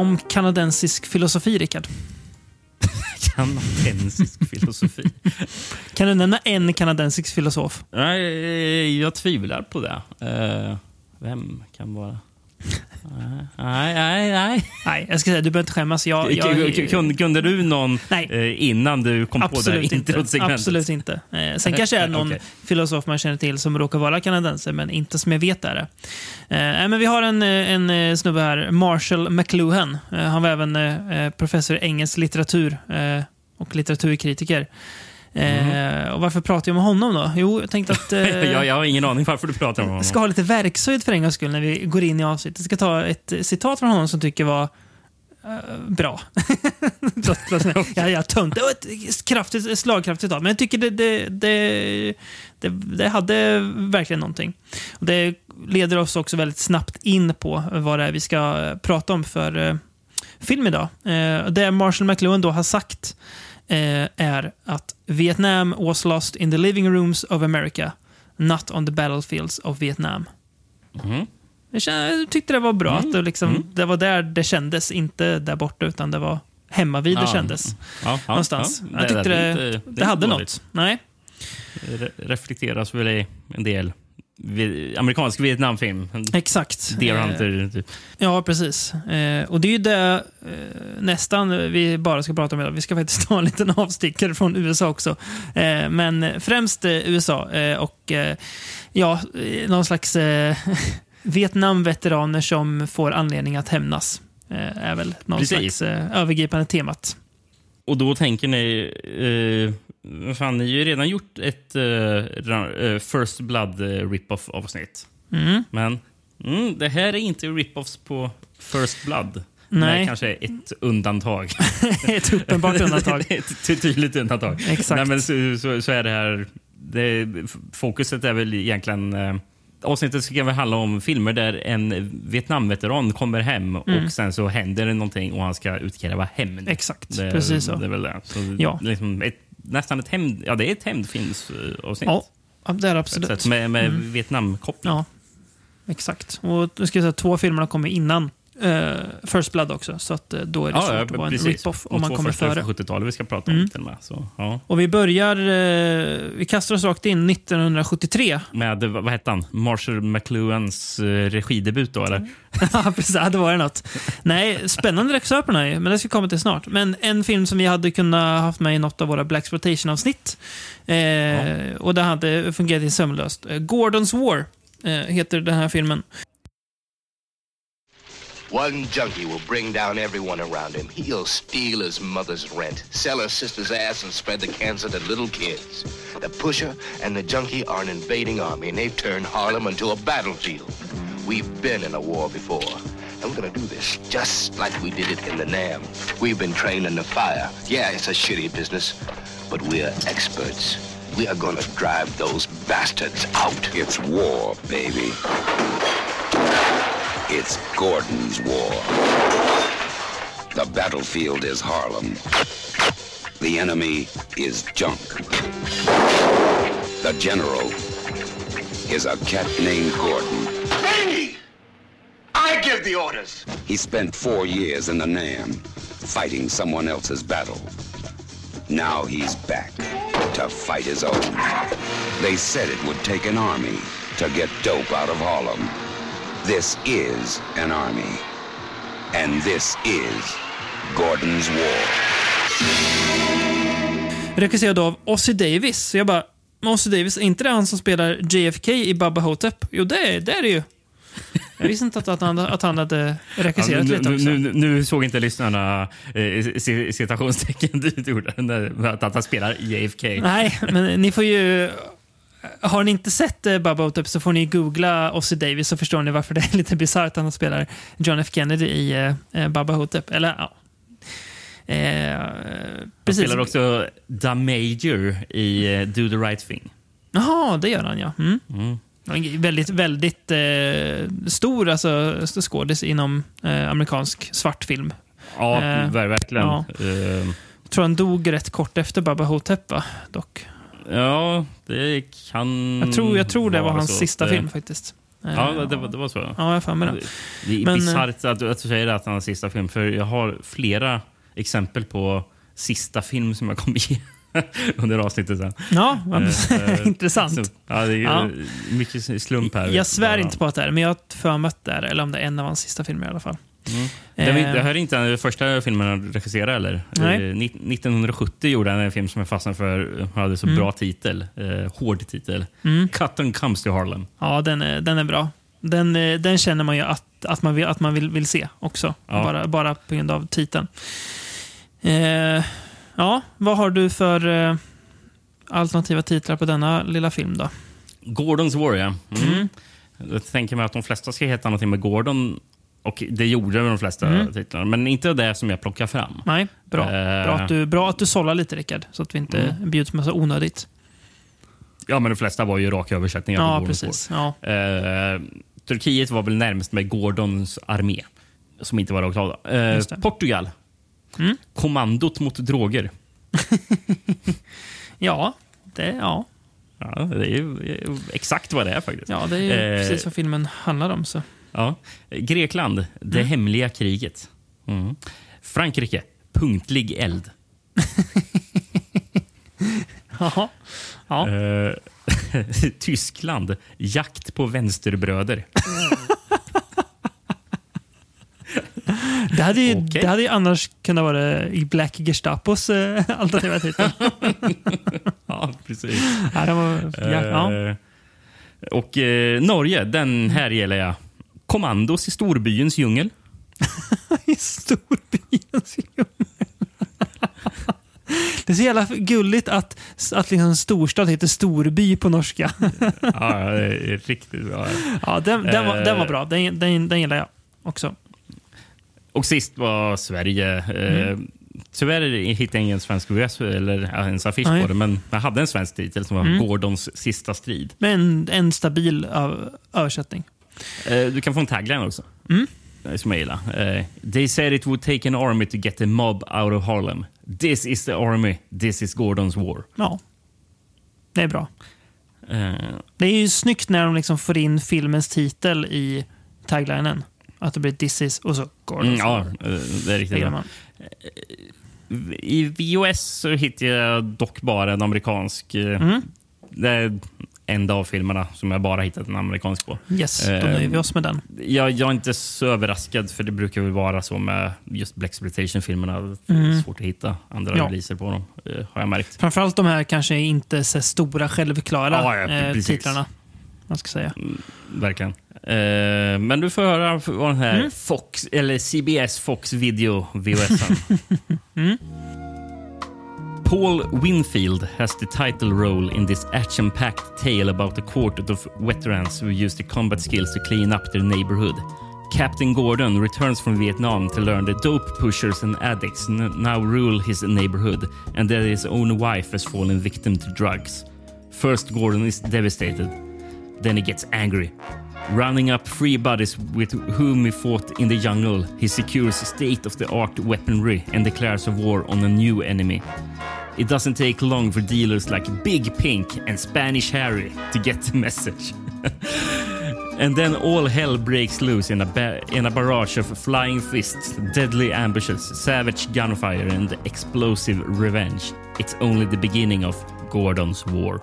om kanadensisk filosofi, Rickard? Kanadensisk filosofi. Kan du nämna en kanadensisk filosof? Nej, jag tvivlar på det. Eh, vem kan vara... Nej, nej, nej. Nej, jag ska säga, du behöver inte skämmas. Jag, jag, kunde, kunde du någon Nej. eh, innan du kom på det Absolut här inte. introsegmentet? Absolut inte. Eh, sen kanske det är någon Okej. filosof man känner till som råkar vara kanadenser, men inte som jag vet är det. Eh, men vi har en, eh, en eh, snubbe här, Marshall McLuhan. Eh, han var även eh, professor i engelsk litteratur eh, och litteraturkritiker. Eh, och varför pratar jag om honom då? Jo, jag tänkte att... Eh, jag, jag har ingen aning varför du pratar om honom. ska ha lite verkshöjd för en gångs skull när vi går in i avsnittet. Jag ska ta ett citat från honom som tycker var eh, bra. Jag jag tönt. Det var ett kraftigt, slagkraftigt citat, men jag tycker det, det, det, det, det hade verkligen någonting. Och det leder oss också väldigt snabbt in på vad det är vi ska prata om för eh, film idag. Eh, det Marshall McLuhan då har sagt eh, är att Vietnam was lost in the living rooms of America, not on the battlefields of Vietnam. Mhm. Jag, tyckte det var bra att det, liksom, det var där det kändes, inte där borta, utan det var hemma vid det Ja. kändes. Ja, ja, någonstans. ja. jag tyckte det, det, är inte hade dåligt. något. Nej. Re- reflekteras väl i en del amerikansk Vietnamfilm. Exakt. Deer Eh, Hunter. Typ. Ja, precis. Eh, och det är ju det eh, nästan vi bara ska prata om idag. Vi ska faktiskt ta en liten avstickare från USA också. Eh, men främst eh, USA eh, och ja, någon slags Vietnam-veteraner som får anledning att hämnas. Är väl någon Precis. slags övergripande temat. Och då tänker ni... Fan, ni har ju redan gjort ett eh, First Blood eh, rip-off avsnitt. Mm. Men mm, det här är inte rip-offs på First Blood. Nej. Nej. kanske ett undantag. Ett uppenbart undantag. ett ty- tydligt undantag. Exakt. Nej, men så, så, så är det här... Det, fokuset är väl egentligen... Eh, avsnittet ska väl handla om filmer där en Vietnamveteran kommer hem och sen så händer det någonting och han ska utkräva hämnd. Mm. Exakt, Det, precis så. Det är väl det. Så Ja. liksom ett, nästan ett hämnd... Ja, det är ett hämndfilmsavsnitt. Ja, ja, det är det absolut. med med Vietnamkoppling. Ja, exakt. Och nu ska jag säga, två filmerna kommer innan eh, First Blood också, så att, eh, då är det svårt att vara en rip-off om man kommer före. från 70-talet vi ska prata om Mm. till och med. Så, ja. Och vi börjar, eh, vi kastar oss rakt in 1973. Med, vad vad hette han? Marshall McLuhans eh, regidebut då, eller? Ja, precis. Ja, det var något. Nej, spännande regissör på den här, men det ska komma till snart. Men en film som vi hade kunnat haft med i något av våra Black avsnitt eh, Och det hade fungerat sömlöst. Eh, Gordons War eh, heter den här filmen. One junkie will bring down everyone around him. He'll steal his mother's rent, sell her sister's ass, and spread the cancer to little kids. The pusher and the junkie are an invading army, and they've turned Harlem into a battlefield. We've been in a war before, and we're gonna do this just like we did it in the Nam. We've been trained in the fire. Yeah, it's a shitty business, but we're experts. We are gonna drive those bastards out. It's war, baby. It's Gordon's war. The battlefield is Harlem. The enemy is junk. The general is a cat named Gordon. Me! I give the orders. He spent four years in the Nam, fighting someone else's battle. Now he's back to fight his own. They said it would take an army to get dope out of Harlem. This is an army. And this is Gordon's War. Regisserad av Ossie Davis. Så jag bara, men Ossie Davis, är inte det han som spelar JFK i Baba Hotep? Jo, det är det, är det ju. Jag visste inte att, att, han, att han hade regisserat nu, lite också. nu, nu, nu såg inte lyssnarna eh, ci- citationstecken du gjorde att han spelar JFK. Nej, men ni får ju... Har ni inte sett eh, Hotep så får ni googla Ossie Davis så förstår ni varför det är lite bisarrt att han spelar John F Kennedy i eh, eh, Baba Hotep. Eller ja. Eh, Han precis. spelar också Da Major i eh, Do the right thing. Jaha, det gör han ja. Mm. En Väldigt, väldigt eh, stor alltså, skådis inom eh, amerikansk svartfilm. Ja, Eh, ver- verkligen. ja. Jag tror han dog rätt kort efter Baba Hotep, va? Dock. Ja, det kan Jag tror, jag tror det var hans så. sista Det- film faktiskt. Eh, Ja, det, var- det var så. Ja, jag har det. Det är Men, eh, bisarrt att, att du säger att han har sista film, för jag har flera exempel på sista film som jag kommer ge under avsnittet sen. Ja, Eh, eh, intressant. Så, ja, det är Ja. mycket slump här. Jag svär inte på att det är men jag har för mig att det är eller om det är en av hans sista filmer i alla fall. Det, var- Eh, det här är inte den första filmen han regisserade eller? Nej. Eh, ni- 1970 gjorde han en film som jag fastnade för. Han hade så Mm. bra titel. Eh, hård titel. Cotton comes to Harlem. Ja, den är, den är bra. Den, eh, den känner man ju att, att man, vill, att man vill, vill se också. Ja. Bara, bara på grund av titeln. Eh, ja, vad har du för eh, alternativa titlar på denna lilla film då? Gordons War, ja. Mm. Jag tänker mig att de flesta ska heta någonting med Gordon. Och det gjorde de flesta Mm. titlarna. Men inte det som jag plockar fram. Nej, bra. Eh. Bra, att du, bra att du sållar lite Rickard, så att vi inte Mm. bjuds så onödigt. Ja, men de flesta var ju raka översättningar. Ja, precis. Ja. Eh, Turkiet var väl närmast med Gordons armé. Som inte var rakt av. Eh. Portugal. Mm. Kommandot mot droger. ja, det, ja. Ja, det är ju exakt vad det är faktiskt. ja, det är Eh, precis vad filmen handlar om. Så. Ja. Grekland, det Mm. hemliga kriget. Mm. Frankrike, punktlig eld. Jaha. Ja. Eh, Tyskland, jakt på vänsterbröder. Det hade, ju, Okej. det hade ju annars kunnat vara i Black Gestapos eh, alternativa titel. ja, precis. ja, var, ja, ja. Eh, Och eh, Norge, den här gillar jag. Kommandos i storbyens djungel. I storbyens djungel. Det är så jävla gulligt att, att liksom storstad heter storby på norska. Ja, det är riktigt bra. Ja, den, den, var, den var bra. Den, den, den gillar jag också. Och sist var Sverige. Eh, Tyvärr hittade jag ingen svensk VS eller ens affisch Nej. på det, men jag hade en svensk titel som var Gordons sista strid. Men en stabil översättning. Eh, du kan få en tagline också. eh, Som jag gillar. Eh, They said it would take an army to get the mob out of Harlem. This is the army. This is Gordons war. Ja, det är bra. Eh, Det är ju snyggt när de liksom får in filmens titel i taglinen. Att det blir This is och så Gordon. mm, ja, eh, det är riktigt bra. I VOS så hittade jag dock bara en amerikansk. eh, Det enda av filmerna som jag bara hittat en amerikansk på. Yes, då nöjer vi oss med den. Jag, jag är inte så överraskad, för det brukar väl vara så med just Blaxploitation-filmerna. Det är svårt att hitta andra Ja. releaser på dem, eh, har jag märkt. Framförallt de här kanske inte så stora självklara Ja, ja, eh, titlarna. Man ska säga. Verkligen. Eh, men du får höra vad den här Mm. Fox, eller CBS Fox Video VHSen. Mm. Paul Winfield has the title role in this action-packed tale about a quartet of veterans who use their combat skills to clean up their neighborhood. Captain Gordon returns from Vietnam to learn that dope pushers and addicts now rule his neighborhood and that his own wife has fallen victim to drugs. First, Gordon is devastated. Then he gets angry. Running up three buddies with whom he fought in the jungle, he secures state of the art weaponry and declares a war on a new enemy. It doesn't take long for dealers like Big Pink and Spanish Harry to get the message. and then all hell breaks loose in a, in a barrage of flying fists, deadly ambushes, savage gunfire, and explosive revenge. It's only the beginning of Gordons war.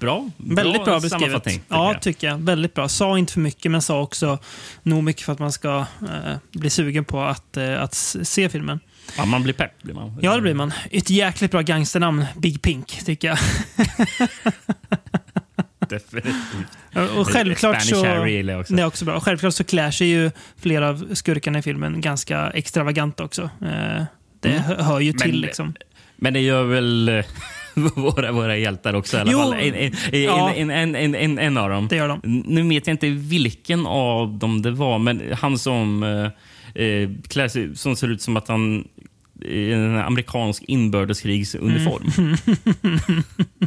Bra. Väldigt bra beskrivet. tycker Ja, jag. tycker jag. Väldigt bra. Sa inte för mycket, men sa också nog mycket för att man ska eh, bli sugen på att, eh, att se filmen. Ja, man blir pepp. Blir man. Ja, det blir man. Ett jäkligt bra gangsternamn, Big Pink, tycker jag. Definitivt. Och självklart Spanish så... Harry gillar jag också. Det är också bra. Självklart så klär sig ju flera av skurkarna i filmen ganska extravagant också. Eh, Det hö- hör ju till Men- liksom. Men det gör väl eh, våra, våra hjältar också i alla Jo, fall. En, en, ja. en, en, en, en, en av dem. Det gör de. Nu vet jag inte vilken av dem det var, men han som eh, eh, klär sig, som ser ut som att han i en amerikansk inbördeskrigsuniform.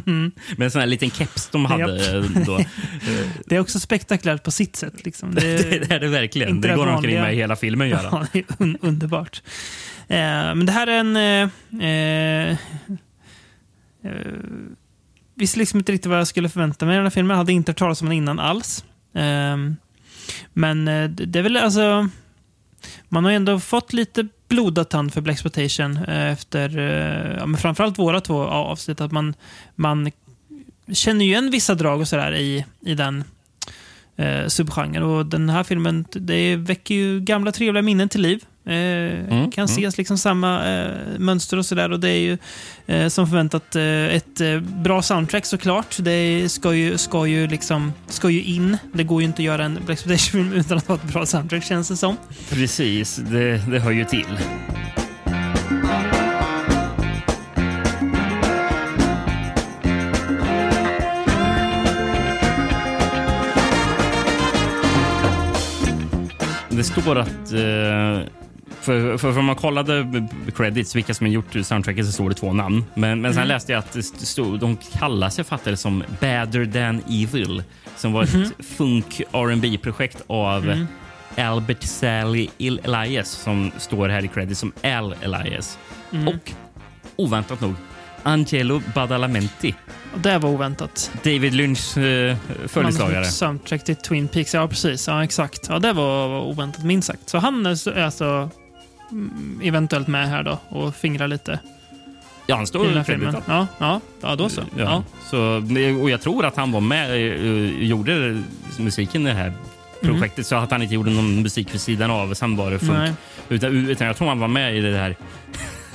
Med en sån här liten keps de hade då. Eh, Det är också spektakulärt på sitt sätt. Liksom. Det, Det är det verkligen. Det går de omkring vanliga. med hela filmen göra. Ja, det är un underbart. Eh, men det här är en... Eh, eh, visste liksom inte riktigt vad jag skulle förvänta mig i den här filmen. Jag hade inte hört talas om den innan alls. Ehm, men eh, det det är väl alltså... Man har ju ändå fått lite blodad tand för Black Exploitation eh, efter eh, ja, men framförallt våra två avsnitt. Att man, man känner ju igen vissa drag och sådär i, i den eh, subgenren. Och den här filmen det väcker ju gamla trevliga minnen till liv. Eh, kan ses liksom samma eh, mönster och sådär. Och det är ju eh, som förväntat eh, ett eh, bra soundtrack såklart. Det ska ju, ska, ju liksom, ska ju in. Det går ju inte att göra en Black Exploitation-film utan att ha ett bra soundtrack känns det som. Precis, det, det hör ju till. Det står att... eh, För, för, för om man kollade credits, vilka som har gjort soundtracket, så står det två namn. Men, men sen läste jag att det stod, de kallar sig fattade som Badder than Evil, som var ett funk rb projekt av Albert Sally Elias, som står här i credits som Al Elias. Och oväntat nog, Angelo Badalamenti, det var oväntat. David Lynchs Han följeslagare. soundtrack till Twin Peaks. Ja, precis. Ja, exakt. Ja, det var oväntat minst sagt. Så han är så- är alltså mm, eventuellt med här då och fingrar lite Ja, han i står creditad. filmen. Ja, ja, ja, då så. Ja. Ja. Så, och jag tror att han var med och gjorde musiken i det här projektet så att han inte gjorde någon musik vid sidan av. Sen var det funk. Utan, utan jag tror han var med i det här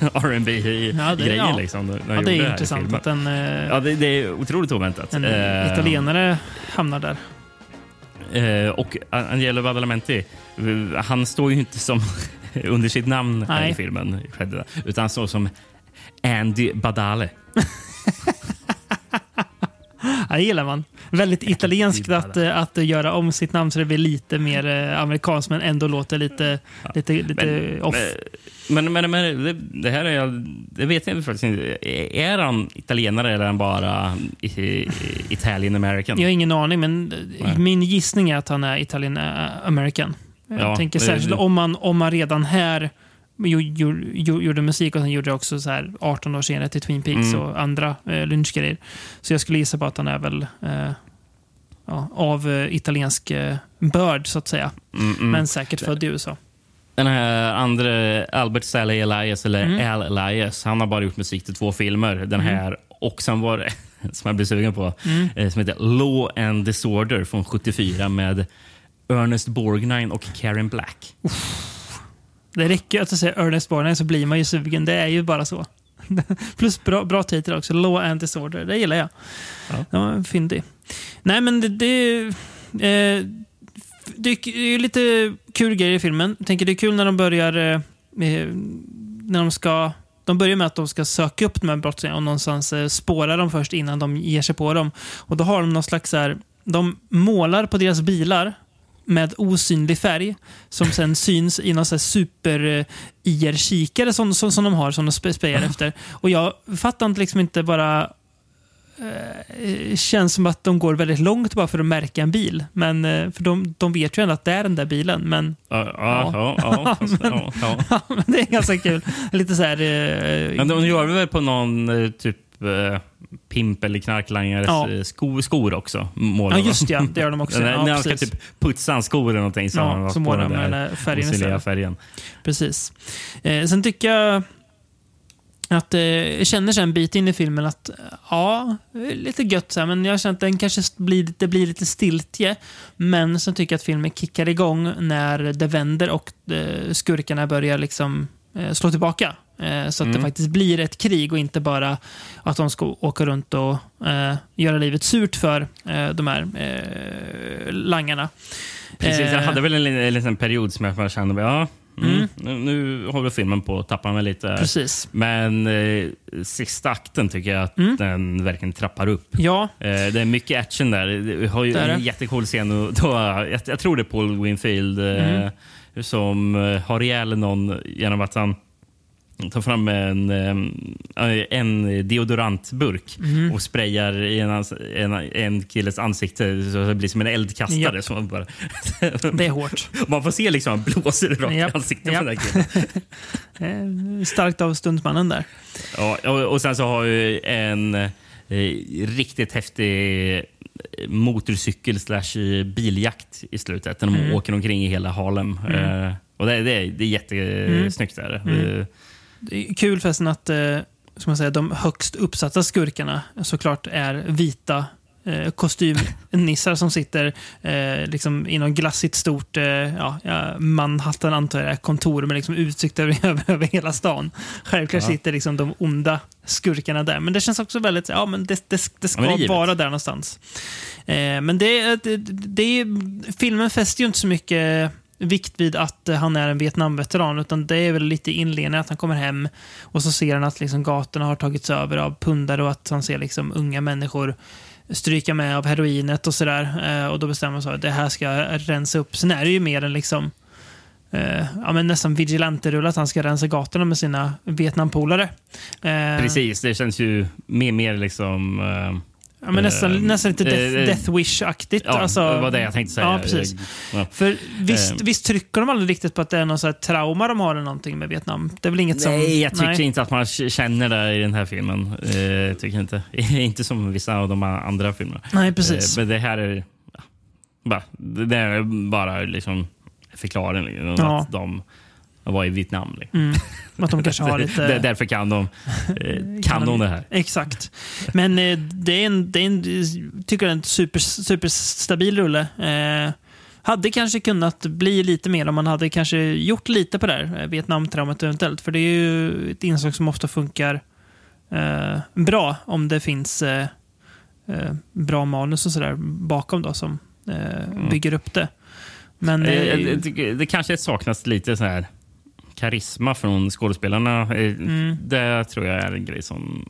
R&B i Ja, det- grejer ja. liksom. Ja, det är i intressant filmen. att en, eh, Ja, det, det är otroligt oväntat. en Eh, italienare hamnar där. Eh, och Angelo Badalamenti, han står ju inte som under sitt namn här Nej. i filmen, utan står som Andy Badale. Ja, det gillar man. Väldigt italienskt att, eh, att göra om sitt namn så det blir lite mer eh, amerikanskt men ändå låter lite, lite, lite off. Men, men, men det, det här är, det vet jag faktiskt inte. Är han italienare eller är han bara Italian American? Jag har ingen aning, men eh, Nej. min gissning är att han är Italian eh, Jag Ja, tänker det- särskilt om man, om man redan här jo- jo- jo- gjorde musik och sen gjorde också så här 18 år senare till Twin Peaks Mm. och andra eh, lynchgrejer. Så jag skulle gissa på att han är väl eh, ja, av eh, italiensk eh, börd, så att säga. Mm, mm. Men säkert född i USA. Den här andra Albert Sally Elias, eller Mm. Al Elias, han har bara gjort musik till två filmer. Den här och sen var det, som jag blev sugen på, Mm. eh, som heter Law and Disorder från 74 med Ernest Borgnine och Karen Black. Det räcker ju att säga Ernest Borgnine så blir man ju sugen. Det är ju bara så. Plus bra, bra titel också. Law and Disorder. Det gillar jag. Ja. Ja, var fyndig. Nej, men det... det eh, det är ju lite kul grejer i filmen. Jag tänker det är kul när de börjar... Eh, eh, när de ska... De börjar med att de ska söka upp de här brottslingarna och någonstans eh, spåra dem först innan de ger sig på dem. Och då har de någon slags så här... De målar på deras bilar med osynlig färg som sen syns i någon så här super IR-kikare som, som, som de har som de spe- spejar efter. Och jag fattar inte liksom inte bara eh, känns som att de går väldigt långt bara för att märka en bil. Men, eh, för de, de vet ju ändå att det är den där bilen. Men, Ja, ja, ja, fast- ja, ja. men det är ganska kul. Lite så här... Eh, Men de gör väl på någon eh, typ eh, pimp eller knarklangares Ja. eh, sko, skor också? Målar ja, de. just ja. Det gör de också. när, Ja, när ska typ putsa en skor eller någonting så Ja, har han så målar den de den färgen istället. färgen. Precis. Eh, sen tycker jag att eh, jag känner sig en bit in i filmen att ja, lite gött så här, men jag känner att den kanske blir, det blir lite stiltje. Men sen tycker jag att filmen kickar igång när det vänder och eh, skurkarna börjar liksom eh, slå tillbaka. Eh, så att det Mm. faktiskt blir ett krig och inte bara att de ska åka runt och eh, göra livet surt för eh, de här eh, langarna. Precis, jag Eh, hade väl en, en liten period som jag kände, ja, mm, Mm. nu, håller filmen på att tappa mig lite. Precis. Men eh, sista akten tycker jag att Mm. den verkligen trappar upp. Ja, det är mycket action där. Vi har ju Det en det. jättecool scen. Och då, jag, jag tror det är Paul Winfield Mm. som har ihjäl någon genom att han tar fram en, eh, en deodorantburk Mm. och sprayar i en, en, en killes ansikte så det blir som en eldkastare. Så man, bara, det är hårt. man får se liksom han blåser rakt i Japp. ansiktet Japp. på den killen. Eh, starkt av stuntmannen där. Ja, och, och sen så har ju en eh, riktigt häftig eh, motorcykel slash biljakt i slutet. När de Mm. åker omkring i hela Harlem. Eh, och det, det, är- det är jättesnyggt. Där. Mm. Eh, Det är kul förresten att eh, ska man säga, de högst uppsatta skurkarna såklart är vita eh, kostymnissar som sitter eh, liksom i något glassigt stort eh, ja, Manhattan antar jag det kontor med liksom utsikt över, över, hela stan. Självklart Ja. sitter liksom de onda skurkarna där. Men det känns också väldigt, ja men det, det, det ska Ja, men det vara där någonstans. Eh, men det, det, det är, filmen fäster ju inte så mycket vikt vid att eh, han är en Vietnamveteran, utan det är väl lite inledningen att han kommer hem och så ser han att liksom gatorna har tagits över av pundare och att han ser liksom unga människor stryka med av heroinet och sådär. Eh, och då bestämmer han sig att det här ska rensa upp. Sen är det ju mer en liksom eh, ja, men nästan vigilante-rulle att han ska rensa gatorna med sina Vietnampolare. Eh, Precis, det känns ju mer, mer liksom... eh, Ja, men nästan, Eh, nästan lite death, eh, Death Wish-aktigt. Ja, alltså, det var det jag tänkte säga. Ja, precis. Ja. För visst, Eh. visst trycker de aldrig riktigt på att det är någon så här trauma de har eller någonting med Vietnam? Det är väl inget som... Nej, jag tycker nej. inte att man känner det i den här filmen. Eh, jag tycker inte. inte som vissa av de andra filmerna. Nej, precis. Eh, men det här är... ja, Bara, det är bara liksom förklaring. Liksom, Ja. Att de var i Vietnam. Liksom. Att de kanske har lite... Där- Därför kan de, eh, kan de det här. Exakt. Men eh, det är en, det är en, tycker jag, en super, superstabil rulle. Eh, hade kanske kunnat bli lite mer om man hade kanske gjort lite på det här eh, Vietnamtraumat eventuellt. För det är ju ett inslag som ofta funkar eh, bra om det finns eh, eh, bra manus och sådär bakom då som eh, bygger upp det. Men eh, jag tycker Det kanske saknas lite så här karisma från skådespelarna. Eh, Mm. Det tror jag är en grej som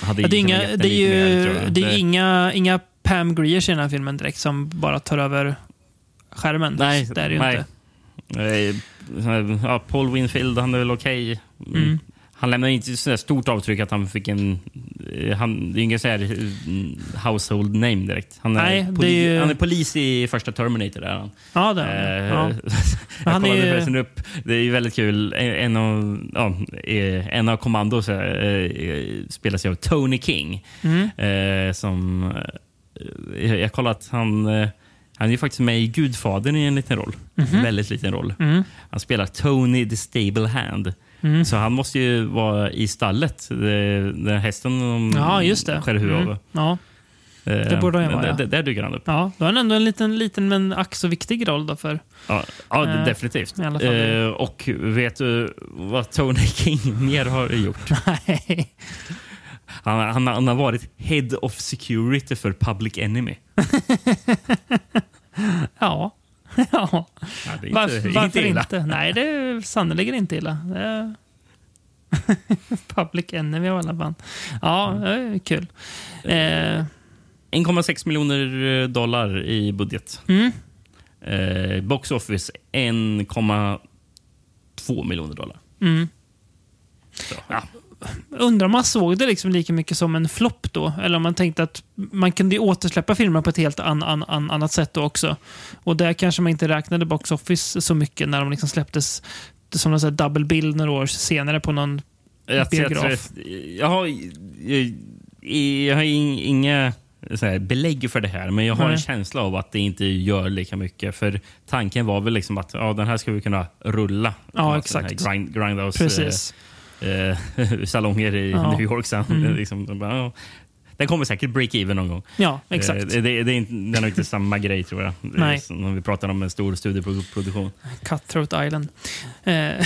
hade Ja, det är, inga, det är ju mer, det är inga, inga Pam Griers i den här filmen direkt som bara tar över skärmen. Nej, det är det ju nej. inte. Eh, Ja, Paul Winfield, han är väl okej. Mm. Mm. Han lämnar inte så stort avtryck att han fick en... eh, Han, det är ingen så här mm, household name direkt. Han är, Nej, poli, är ju- han är polis i första Terminator. Där han. Ja, det är Eh, det. ja. jag han är kollade förresten upp. Det är väldigt kul. En, av, ja, eh, en av kommandos eh, eh, spelas av Tony King. Mm. Eh, som, eh, jag, jag kollade att han, eh, han är faktiskt med i Gudfadern i en liten roll. En väldigt liten roll. Mm. Han spelar Tony the Stable Hand. Mm. Så han måste ju vara i stallet. Den hästen de Ja, just det. skär huvudet Mm. av. Ja. Eh, Det borde han ju vara, där- ja. där- Där dyker han upp. ja, då har han ändå en liten, liten men ack så viktig roll då för... Ja, ja Eh, definitivt. Eh, och vet du vad Tony King mer har gjort? Nej. Han, han, han har varit Head of Security för Public Enemy. Ja. ja. Ja, det är Varför, inte, varför inte inte? Nej, det är sannerligen inte illa. Är... Public Enemy av alla band. Ja, det är kul. Eh, 1,6 miljoner dollar i budget. mm. Eh, box office 1,2 miljoner dollar. Mm. Så, ja. Undrar om man såg det liksom lika mycket som en flopp då? Eller om man tänkte att man kunde återsläppa filmer på ett helt an, an, an, annat sätt då också. Och där kanske man inte räknade box office så mycket när de liksom släpptes som en double bill några år senare på någon Jag, jag, biograf. jag, har, jag, jag har in- inga så här, belägg för det här, men jag har Nej. en känsla av att det inte gör lika mycket. För Tanken var väl liksom att ja, den här ska vi kunna rulla. Ja, exakt. Grind, grindhouse, Precis. eh, eh, salonger i Ja. New York sen. Mm. liksom, de bara, ja, den kommer säkert break-even någon gång. Ja, exakt. Eh, Det, det, är inte, den är inte samma grej tror jag. Nej. Som När vi pratar om en stor studioproduktion. Cutthroat Island. Eh, är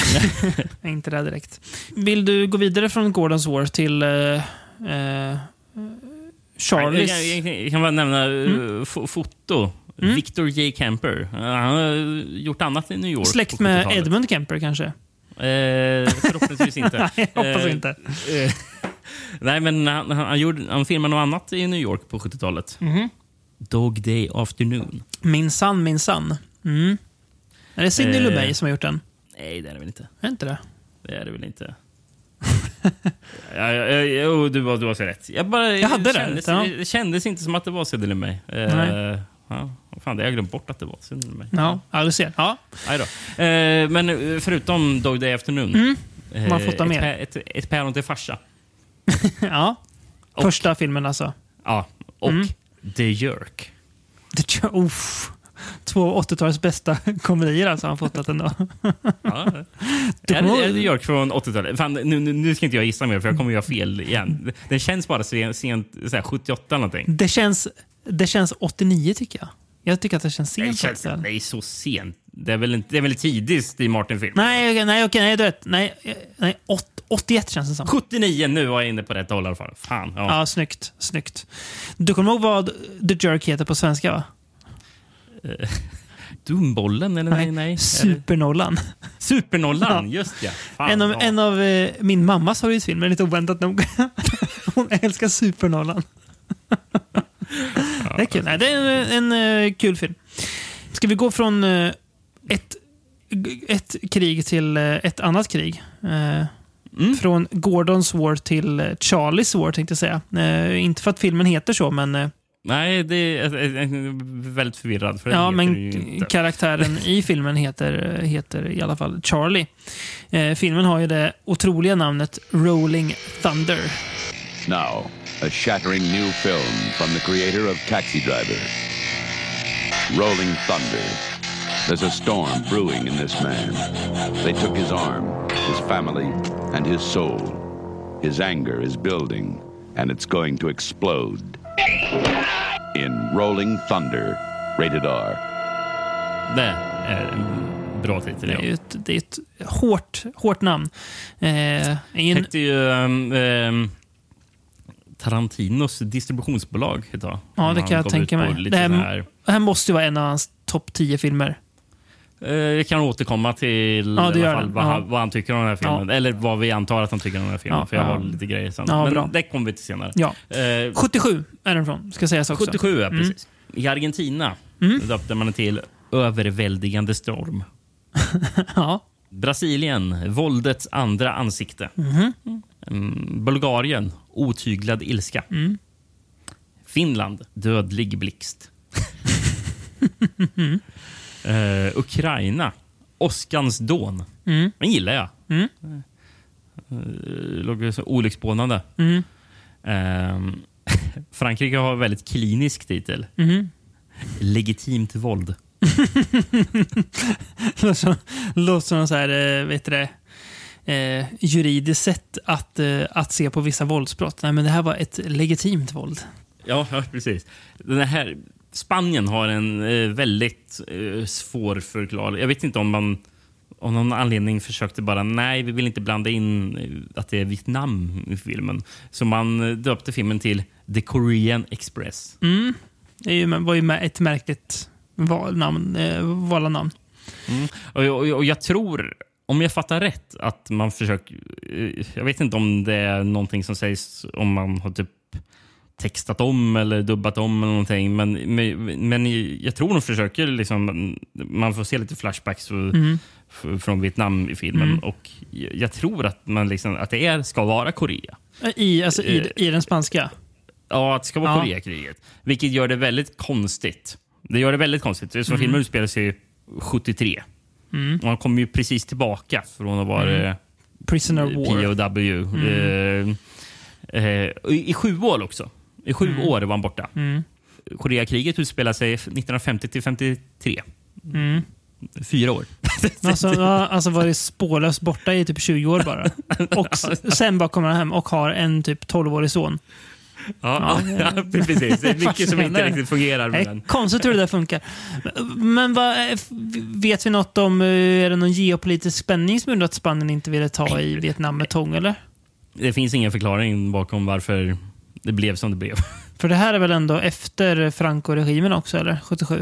inte där direkt. Vill du gå vidare från Gordons War till eh, eh, Charlies? Jag, jag, jag, jag kan bara nämna mm. foto. Mm. Victor J. Kemper. Han har gjort annat i New York. Släkt med 70-talet. Edmund Kemper kanske? Eh, förhoppningsvis inte. Nej, hoppas Eh, inte. eh, Nej, men han, han, gjorde, han filmade något annat i New York på 70-talet. Mhm. Dog Day Afternoon. Minsann, minsann. Mm. Är det Sidney Eh. Lumet som har gjort den? Nej, det är det väl inte. Är det inte det? Det är det väl inte. ja, ja, ja, du, du har så rätt. Jag, bara, Jag hade det, kändes, ja. Det kändes inte som att det var Sidney Lumet. Eh, ja, fan, det har jag glömt bort att det var Sidney Lumet. Ja, ja du ser. Ja. Eh, men eh, förutom Dog Day Afternoon. Mm. eh, Man får ta ett, med. ett, ett päron till farsa. ja. Första filmen alltså. Ja, och Mm. The Jerk. Det, uff, två 80-talets bästa komedier alltså har han fått ändå. Ja. Är, det- är det York från 80-talet? Fan, nu, nu, ska inte jag gissa mer för jag kommer göra fel igen. Den känns bara sent, sent så här 78 eller någonting. Det känns, det känns 89 tycker jag. Jag tycker att det känns Det sent. känns faktiskt. nej, så sent. Det är väl, inte, det är väl tidig Steve Martin-film? Nej, nej, okej, nej, du vet. Nej, nej åt- 81 känns det som. 79, nu var jag inne på rätt håll i alla fall. Fan. Ja. Ja, snyggt. snyggt. Du kommer ihåg vad The Jerk heter på svenska? va? Dumbollen? Eller nej? nej. Det- Supernollan. Supernollan, just ja. Fan, En av, ja. en av eh, min mammas favoritfilmer, lite oväntat nog. Hon älskar Supernollan. Det är kul. Nej, det är en, en eh, kul film. Ska vi gå från eh, ett, ett krig till eh, ett annat krig? Mm. Från Gordons War till Charlies War, tänkte jag säga. Eh, inte för att filmen heter så, men, eh, Nej, det är väldigt förvirrad. För ja, men karaktären i filmen heter, heter i alla fall Charlie. Eh, filmen har ju det otroliga namnet Rolling Thunder. Now, a shattering new film from the creator of Taxi Driver. Rolling Thunder. There's a storm brewing in this man. They took his arm, his family, and his soul. His anger is building, and it's going to explode. In Rolling Thunder, rated R. Det är en bra titel. Det Ja. är ju ett, det är ett hårt, hårt namn. Eh, i en, hette ju um, um, Tarantinos distributionsbolag tag. Ja, det kan jag tänka mig. Det här- här, det här måste ju vara en av hans topp 10 filmer. eh, jag kan återkomma till Ja, det fall vad, Ja. han, vad han tycker om den här filmen. Eller vad vi antar att han tycker om den här filmen. Ja, för jag ja. har lite grejer sen. Ja, Men bra. det kommer vi till senare. Ja. Eh, 77 är den från, ska sägas också. 77, ja, precis. I Argentina döpte man den till Överväldigande storm. Ja. Brasilien, våldets andra ansikte. Mm, Bulgarien, otyglad ilska. Finland, dödlig blixt. Eh, Ukraina, åskans dån. Den gillar jag. Mm. Eh, låg så olycksbådande. Mm. Eh, Frankrike har väldigt klinisk titel. Mm. Legitimt våld. Låter som, låter som så här, eh, vet du det, eh, juridiskt sätt att, eh, att se på vissa våldsbrott. Nej, men det här var ett legitimt våld. Ja, ja precis. Den här, Spanien har en eh, väldigt eh, svårförklarlig... Jag vet inte om man av någon anledning försökte bara nej, vi vill inte blanda in eh, att det är Vietnam i filmen. Så man eh, döpte filmen till The Korean Express. Det är ju, var ju med ett märkligt valnamn, eh, valanamn. Och, och, och jag tror, om jag fattar rätt, att man försöker... eh, Jag vet inte om det är någonting som sägs om man har typ textat om eller dubbat om eller någonting. Men, men, jag tror de försöker liksom... Man får se lite flashbacks f- från Vietnam i filmen. Och jag, tror att, man liksom, att det är, ska vara Korea. I, alltså, i, I den spanska. Ja, att det ska vara Ja. Koreakriget. Vilket gör det väldigt konstigt. Det gör det väldigt konstigt. Så filmen utspelar sig 73. Och han kommer ju precis tillbaka från att vara eh, Prisoner. POW. Eh, eh, i, I sju år också. I sju år var han borta. Koreakriget utspelar sig 1950 till 53. Fyra år. Alltså, alltså var det spårlöst borta i typ 20 år bara. Och sen bara kommer han hem och har en typ 12-årig son. Ja, ja, precis. Det är mycket som inte riktigt fungerar med den. konstigt hur det där funkar. Men vad, är- vet vi något om, eh, är det någon geopolitisk spänning som gjorde att Spanien inte ville ta i Vietnam med tång eller? Det finns ingen förklaring bakom varför det blev som det blev. För det här är väl ändå efter Franco-regimen också, eller? 77?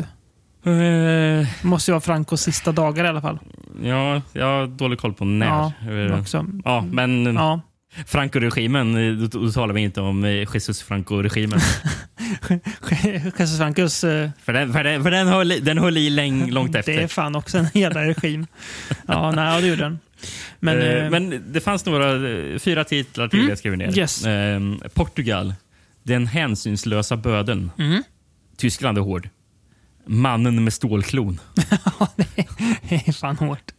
Eh, Det måste ju vara Francos sista dagar i alla fall. ja, jag har dålig koll på när. Ja, Eh, också. ja men Ja. Franco-regimen, eh, då, då talar vi inte om eh, Jesus Franco-regimen. Jesus Francos, eh, för den, för den, för den, höll, den höll i läng, långt det efter. är fan också en jävla regim. Ja, nej, det gjorde den. Men, Men, eh, men det fanns några, fyra titlar till jag skrev ner. Yes. Eh, Portugal, Den hänsynslösa bödeln. Mm. Tyskland är hård. Mannen med stålklon. det är fan hårt.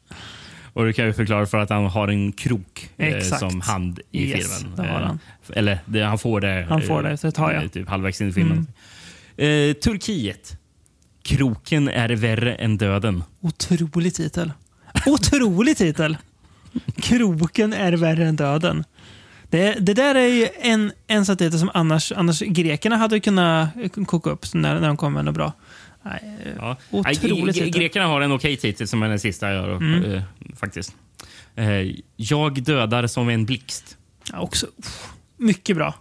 Och det kan ju förklara för att han har en krok eh, som hand i Yes, filmen. det har han. Eh, Eller det, han får det. Han får det, eh, så det tar jag. Mm. Typ halvvägs in i filmen. Eh, Turkiet. Kroken är värre än döden. Otrolig titel. Otrolig titel! Kroken är värre än döden. Det, det där är ju en, en titel som annars, annars grekerna hade kunnat koka upp när, när de kom med något bra. Ja. Otrolig Nej, gre- titel. Grekerna har en okej titel som är den sista jag gör. Mm. eh, faktiskt. Eh, jag dödar som en blixt. Ja, också, mycket bra.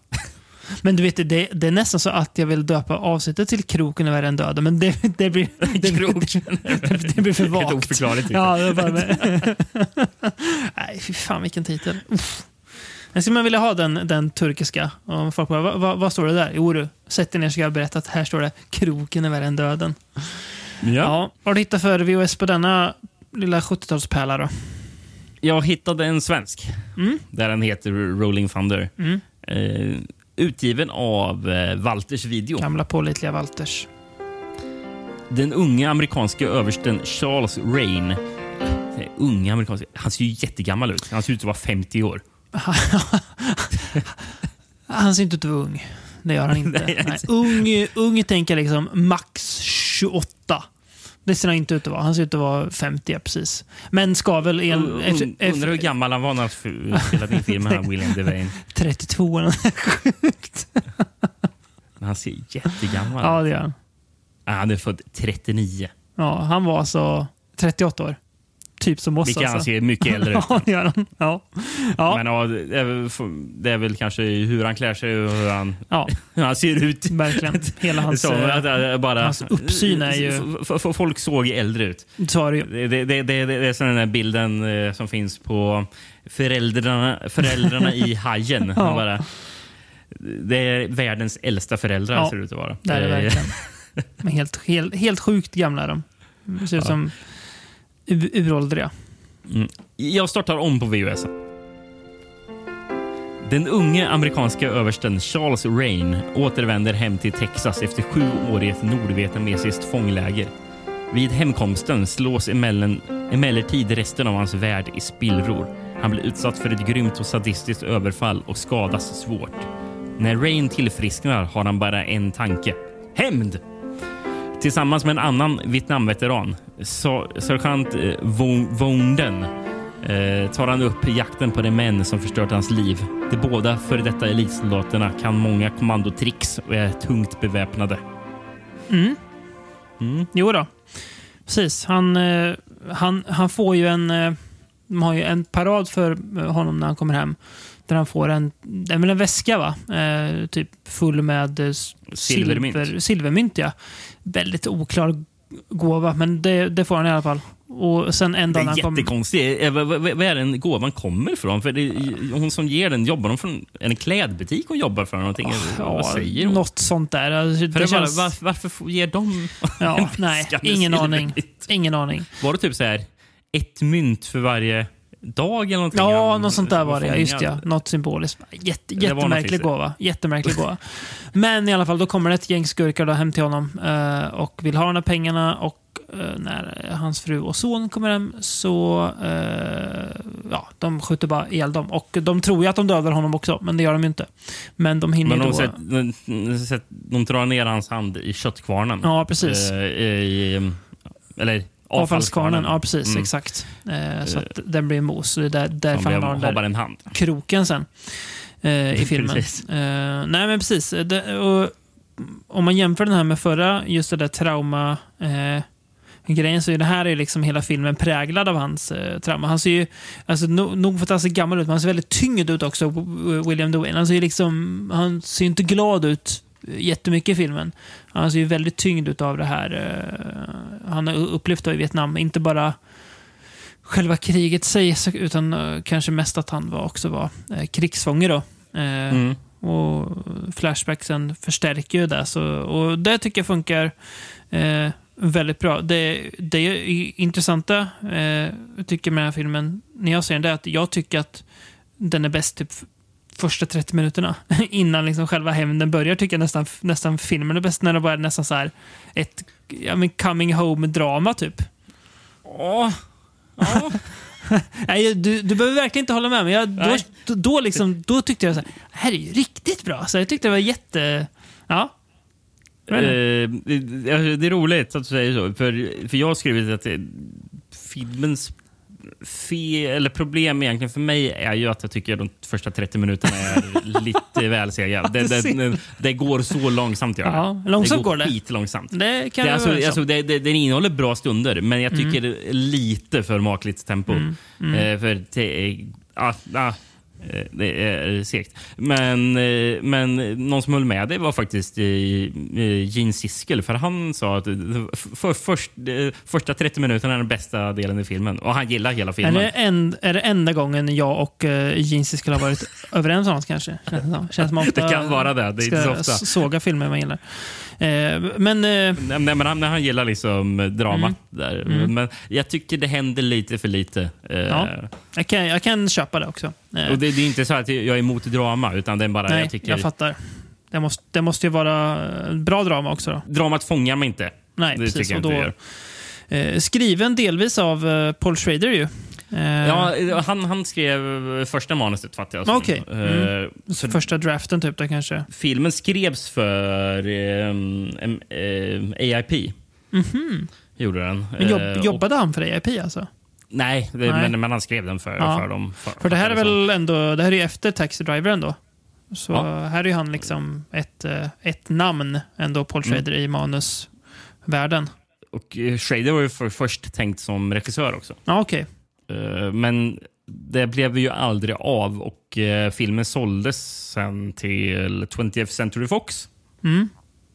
Men du vet, det, det är nästan så att jag vill döpa avsnittet till Kroken är värre än döden, men det, det, blir, det, Kroken det, det blir för Helt vagt. oförklarligt. Ja, det bara. Nej, fy fan vilken titel. Uff. Men skulle man vilja ha den, den turkiska? Och folk bara, vad, vad, vad står det där? Jo du, sätt dig ner så ska jag berätta att här står det Kroken är värre än döden. Ja. Ja. Vad har du hittat för VHS på denna lilla 70-talspärla då? Jag hittade en svensk. Mm. Där den heter Rolling Thunder. Eh, utgiven av eh, Walters Video. Gamla pålitliga Walters. Den unga amerikanska översten Charles Rain. Eh, Unga amerikanska. Han ser ju jättegammal ut. Han ser ut att vara 50 år. Han ser inte ut att vara ung. Det gör han inte. Nej, Nej, ung, ung tänker jag liksom max 28. Det ser han inte ut att vara. Han ser ut att vara 50, ja, precis. Men ska väl... En, Un- un- Undrar hur gammal han var när han spelade in filmen, William Devane. 32 eller något sjukt. Han ser jättegammal Ja, ut. det gör han. Ah, Han är född 39. Ja, han var alltså 38 år. Typ som oss Vilket han alltså. ser mycket äldre ut. Ja, det gör han. Ja. Ja. Men ja, det, är väl, det är väl kanske hur han klär sig och hur han, ja, hur han ser ut. verkligen. Hela hans... Så, att, bara, hans uppsyn är ju- Folk såg äldre ut. Så är det ju. Det, det, det, det, är den där bilden eh, som finns på föräldrarna, föräldrarna i Hajen. Ja. Bara, det är världens äldsta föräldrar Ja, ser det ut att vara. Det är det verkligen. Men helt, helt, helt sjukt gamla är de. Ser ut som uråldriga. Mm. Jag startar om på VHS. Den unge amerikanska översten Charles Rain återvänder hem till Texas efter sju år i ett nordvietnamesiskt fångläger. Vid hemkomsten slås emellertid resten av hans värld i spillror. Han blir utsatt för ett grymt och sadistiskt överfall och skadas svårt. När Rain tillfrisknar har han bara en tanke. Hämnd! Tillsammans med en annan Vietnamveteran, sergeant eh, Vonden, eh, tar han upp jakten på de män som förstört hans liv. De båda före detta elitsoldaterna kan många kommandotricks och är tungt beväpnade. Jo då. Precis. Han, eh, han, han får ju en... De har ju en parad för honom när han kommer hem. Där han får en, väl en väska va? Eh, typ full med eh, s- Silvermynt. Silver, silvermynt ja. Väldigt oklar gåva, men det, det får han i alla fall. Och sen en Det dag när är jättekonstigt. Eh, vad- är den gåvan kommer ifrån? För det, hon som ger den, jobbar hon från det en klädbutik hon jobbar för? Någonting? vad säger hon? Något sånt där. Alltså, det det känns... var, varför ger de Ja, en nej, ingen aning. Ingen aning. Var det typ så här ett mynt för varje dag eller någonting? Ja, han något sånt där var det. Ja, just ja. Något symboliskt. Jätte, jättemärklig gåva. Jättemärklig gåva. Men i alla fall, då kommer det ett gäng skurkar då hem till honom eh, och vill ha de här pengarna. Och eh, när hans fru och son kommer hem så eh, ja, de skjuter bara ihjäl dem. Och de tror ju att de dödar honom också, men det gör de ju inte. Men de hinner Men de, då... sett, de, sett, de drar ner hans hand i köttkvarnen. Ja, precis. Eh, i, eller Avfallskvarnen, ja precis. Mm. Exakt. Eh, så att den blir mos. Det är där, därför han har den där en hand. kroken sen eh, i filmen. Eh, nej, men precis. Det, och, om man jämför den här med förra, just det där trauma... Eh, grejen så är det här är liksom hela filmen präglad av hans eh, trauma. Han ser ju, alltså, no, nog för att han ser gammal ut, men han ser väldigt tyngd ut också, William Dwayne. Han ser ju liksom, han ser inte glad ut jättemycket i filmen. Han ser ju väldigt tyngd av det här eh, han har upplevt i Vietnam. Inte bara själva kriget sig, utan eh, kanske mest att han var, också var eh, krigsfånge då. Mm. Och flashbacksen förstärker ju det. Så, och det tycker jag funkar eh, väldigt bra. Det, det är intressanta, eh, jag tycker med den här filmen, när jag ser den, det är att jag tycker att den är bäst typ första 30 minuterna. Innan liksom själva hämnden börjar tycker jag nästan, nästan filmen är bäst. När det bara är nästan så här ett ja, men coming home-drama typ. Ja. Ja. Nej, du, du behöver verkligen inte hålla med. Men jag, då, då, då, liksom, då tyckte jag så här, det här är ju riktigt bra. Så jag tyckte det var jätte... Ja. Eh, det det är roligt att du säger så. För, för jag har skrivit att det, filmens fe, eller problem egentligen för mig är ju att jag tycker att de första 30 minuterna är lite väl sega. Det, det, det, går så långsamt. Det. Ja, långsamt det går. går det. Skitlångsamt. Det kan Det, jag alltså, alltså, det, det, den innehåller bra stunder, men jag tycker Mm. det är lite för makligt tempo. Eh, för det är, ah, ah, eh, det är segt. Men, eh, men någon som höll med det var faktiskt eh, eh, Gene Siskel. För han sa att eh, för, först, eh, första 30 minuterna är den bästa delen i filmen. Och han gillar hela Är filmen. det, en, är det enda gången jag och uh, Jeansy skulle ha varit överens om något kanske? Känns det. Känns man ofta Det kan vara det. Det är inte så ofta. såga filmer man gillar. Eh, men eh, Nej, men han, han gillar liksom eh, dramat Mm. där. Men jag tycker det händer lite för lite. Ja. jag, kan, jag kan köpa det också. Och det, det är inte så att jag är emot drama, utan det är bara nej, jag jag, tycker... fattar. Det måste, det måste ju vara bra drama också. Då. Dramat fångar mig inte. Nej, det precis. tycker jag inte då, gör. skriven delvis av Paul Schrader ju. Eh, Ja, han, han skrev första manuset fattar jag som. Okej. Mm. Eh, så Första draften typ där kanske. filmen skrevs för ehm, em, eh, AIP. Gjorde den. Men jobb, Eh, och- jobbade han för AIP alltså? Nej, det, Nej. Men, men han skrev den för, Ja. för dem. För det här är väl ändå, det här är ju efter Taxi Driver ändå. Så Ja. här är ju han liksom ett, ett namn ändå, Paul Schrader, i manusvärlden. Och Schrader var ju för, först tänkt som regissör också. Ja, okej. Eh, Men det blev ju aldrig av och eh, filmen såldes sen till 20th Century Fox. Mm.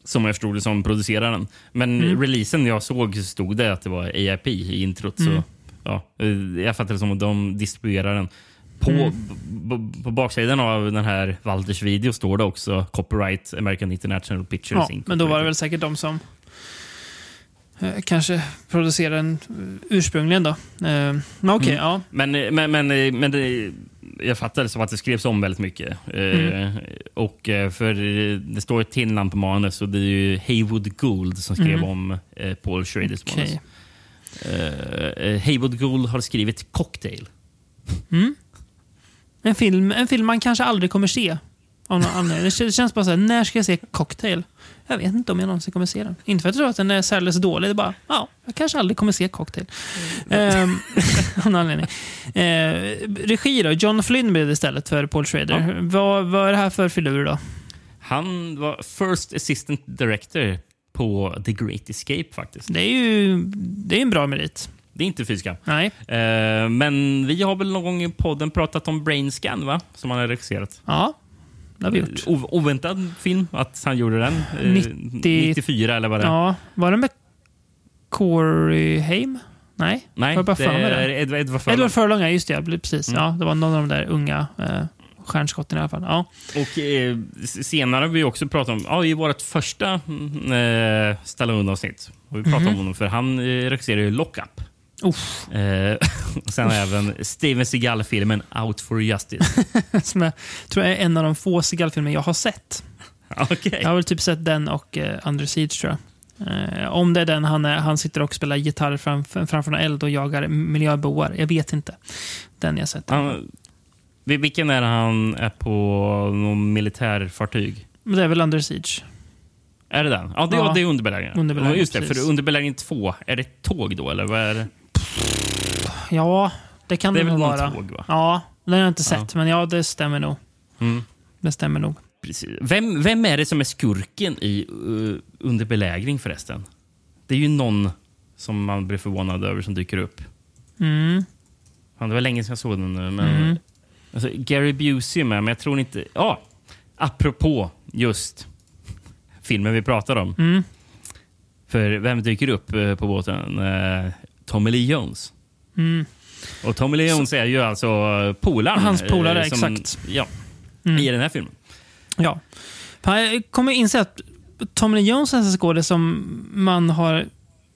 Som jag förstod det som producerade den. Men releasen jag såg så stod det att det var AIP i introt. Så, ja, eh, jag fattar det som att de distribuerar den. På, b- på baksidan av den här Walters video står det också copyright American International Pictures Ja, Inc. men då var det väl säkert de som eh, kanske producerade den eh, ursprungligen då. Eh, Men okej, ja. Men, men, men, men det, jag fattar det som att det skrevs om väldigt mycket. Eh, och eh, för det står ett till namn på manus och det är ju Haywood Gould som skrev om eh, Paul Schraders manus. Okej. Eh, eh, Haywood Gould har skrivit Cocktail. En, film, en film man kanske aldrig kommer se. Av någon anledning. Det kän- känns bara så här, när ska jag se Cocktail? Jag vet inte om jag någonsin kommer se den. Inte för att jag tror att den är särdeles dålig. Det är bara, ja, jag kanske aldrig kommer se Cocktail. Ehm, av någon anledning. Eh, regi då? John Flynn blev det istället för Paul Schrader. Vad, vad är det här för filur då? Han var First Assistant Director på The Great Escape faktiskt. Det är ju det är en bra merit. Det är inte fysiska. Nej. Eh, men vi har väl någon gång i podden pratat om Brainscan, va? Som han har regisserat. Ja, det har vi gjort. O- oväntad film att han gjorde den. Eh, 90 94 eller vad det är. Ja, var det med Corey Haim? Nej, Nej, jag bara det är? Edward, Furlong. Edward Furlong, ja just det. Precis. Mm. Ja, det var någon av de där unga eh, stjärnskotten i alla fall. Ja. Och eh, senare har vi också pratat om, ja, i vårt första mm, eh, Stallone-avsnitt, vi pratat Mhm. om honom för han eh, regisserar ju Lockup. Eh, och sen även Steven Seagal-filmen Out for Justice. som jag tror är en av de få Seagal-filmer jag har sett. Okej. Jag har väl typ sett den och eh, Under Siege tror jag. Eh, om det är den han, han sitter och spelar gitarr framför, framför en eld och jagar miljöboar. Jag vet inte. Den jag sett. Han, vil- vilken är det han är på någon militärfartyg? Det är väl Under Siege. Är det den? Ja, det, Ja. det är underbelägringen. Underbelägring, Ja, Just det, precis. för underbelägring två, är det ett tåg då? Eller vad är det? Ja, det kan Det det, är väl vara. någon tåg, va? Ja, den har jag inte Ja. sett. Men ja, det stämmer nog. Mm. Det stämmer nog. Precis. Vem, vem är det som är skurken i uh, Under belägring förresten? Det är ju någon som man blir förvånad över som dyker upp. Mm. Fan, det var länge sedan jag såg den nu. Men, Mm. alltså, Gary Busey är med, men jag tror inte... Ja, apropå just filmen vi pratar om. Mm. För vem dyker upp eh, på båten? Eh, Tommy Lee Jones. Mm. Och Tommy Lee Jones är ju alltså eh, polaren. Hans polare, eh, som- exakt. Ja, Mm. i den här filmen. Ja. Jag kommer inse att Tommy Lee Jones är en skådespelare som man har...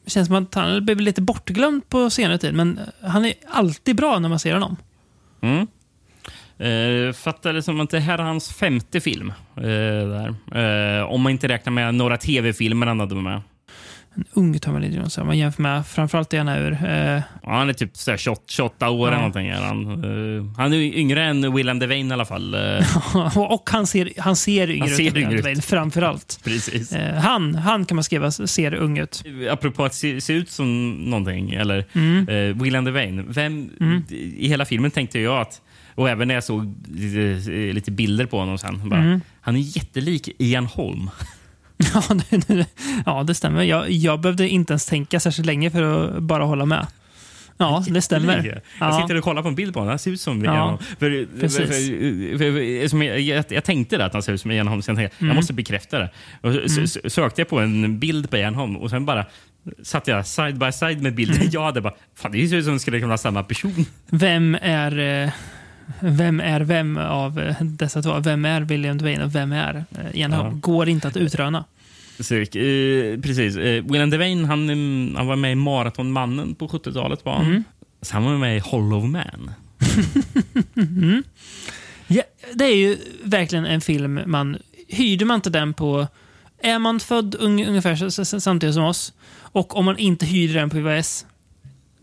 känns som att han blivit lite bortglömd på senare tid, men han är alltid bra när man ser honom. Mm. Eh, fattar det som att det här är hans femte film. Eh, där. Eh, om man inte räknar med några tv-filmer han hade med. En ung Tommy Lee Jones, om man jämför med framförallt det han är ur. Eh, Ja, han är typ så här 28, 28 år Ja. eller någonting. Är han. Eh, han är yngre än Willem Devane i alla fall. Eh, och han ser, han ser yngre ser ut än ut. Devane, framförallt. Precis. Eh, han, han kan man skriva ser ung ut. Apropå att se, se ut som någonting, eller Mm. eh, Willem Devane. Vem, I hela filmen tänkte jag att, och även när jag såg lite, lite bilder på honom sen, bara, Mm. han är jättelik Ian Holm. Ja, det, ja, det stämmer. Jag, jag behövde inte ens tänka särskilt länge för att bara hålla med. Ja, det stämmer. Jag Ja. sitter och kollar på en bild på honom. Han ser ut som Ja, Ian Holm. För, för, precis. för, för, för, som jag, jag, jag tänkte det, att han ser ut som Ian Holm. Sen jag, Mm. jag måste bekräfta det. Och så, sökte jag på en bild på Ian Holm och sen bara satt jag side by side med bilden Mm. jag hade. Bara, Fan, det ser ut som det skulle kunna vara samma person. Vem är, eh, vem är vem av eh, dessa två? Vem är William Devane och vem är eh, Ian Holm? Ja. Går inte att utröna. Så, eh, precis. Eh, Willem Devane han, mm, han var med i Maratonmannen på 70-talet. Var han. Mm. Så han var med i Hollow Man. Ja, det är ju verkligen en film man... Hyrde man inte den på... Är man född un, ungefär samtidigt som oss och om man inte hyrde den på VHS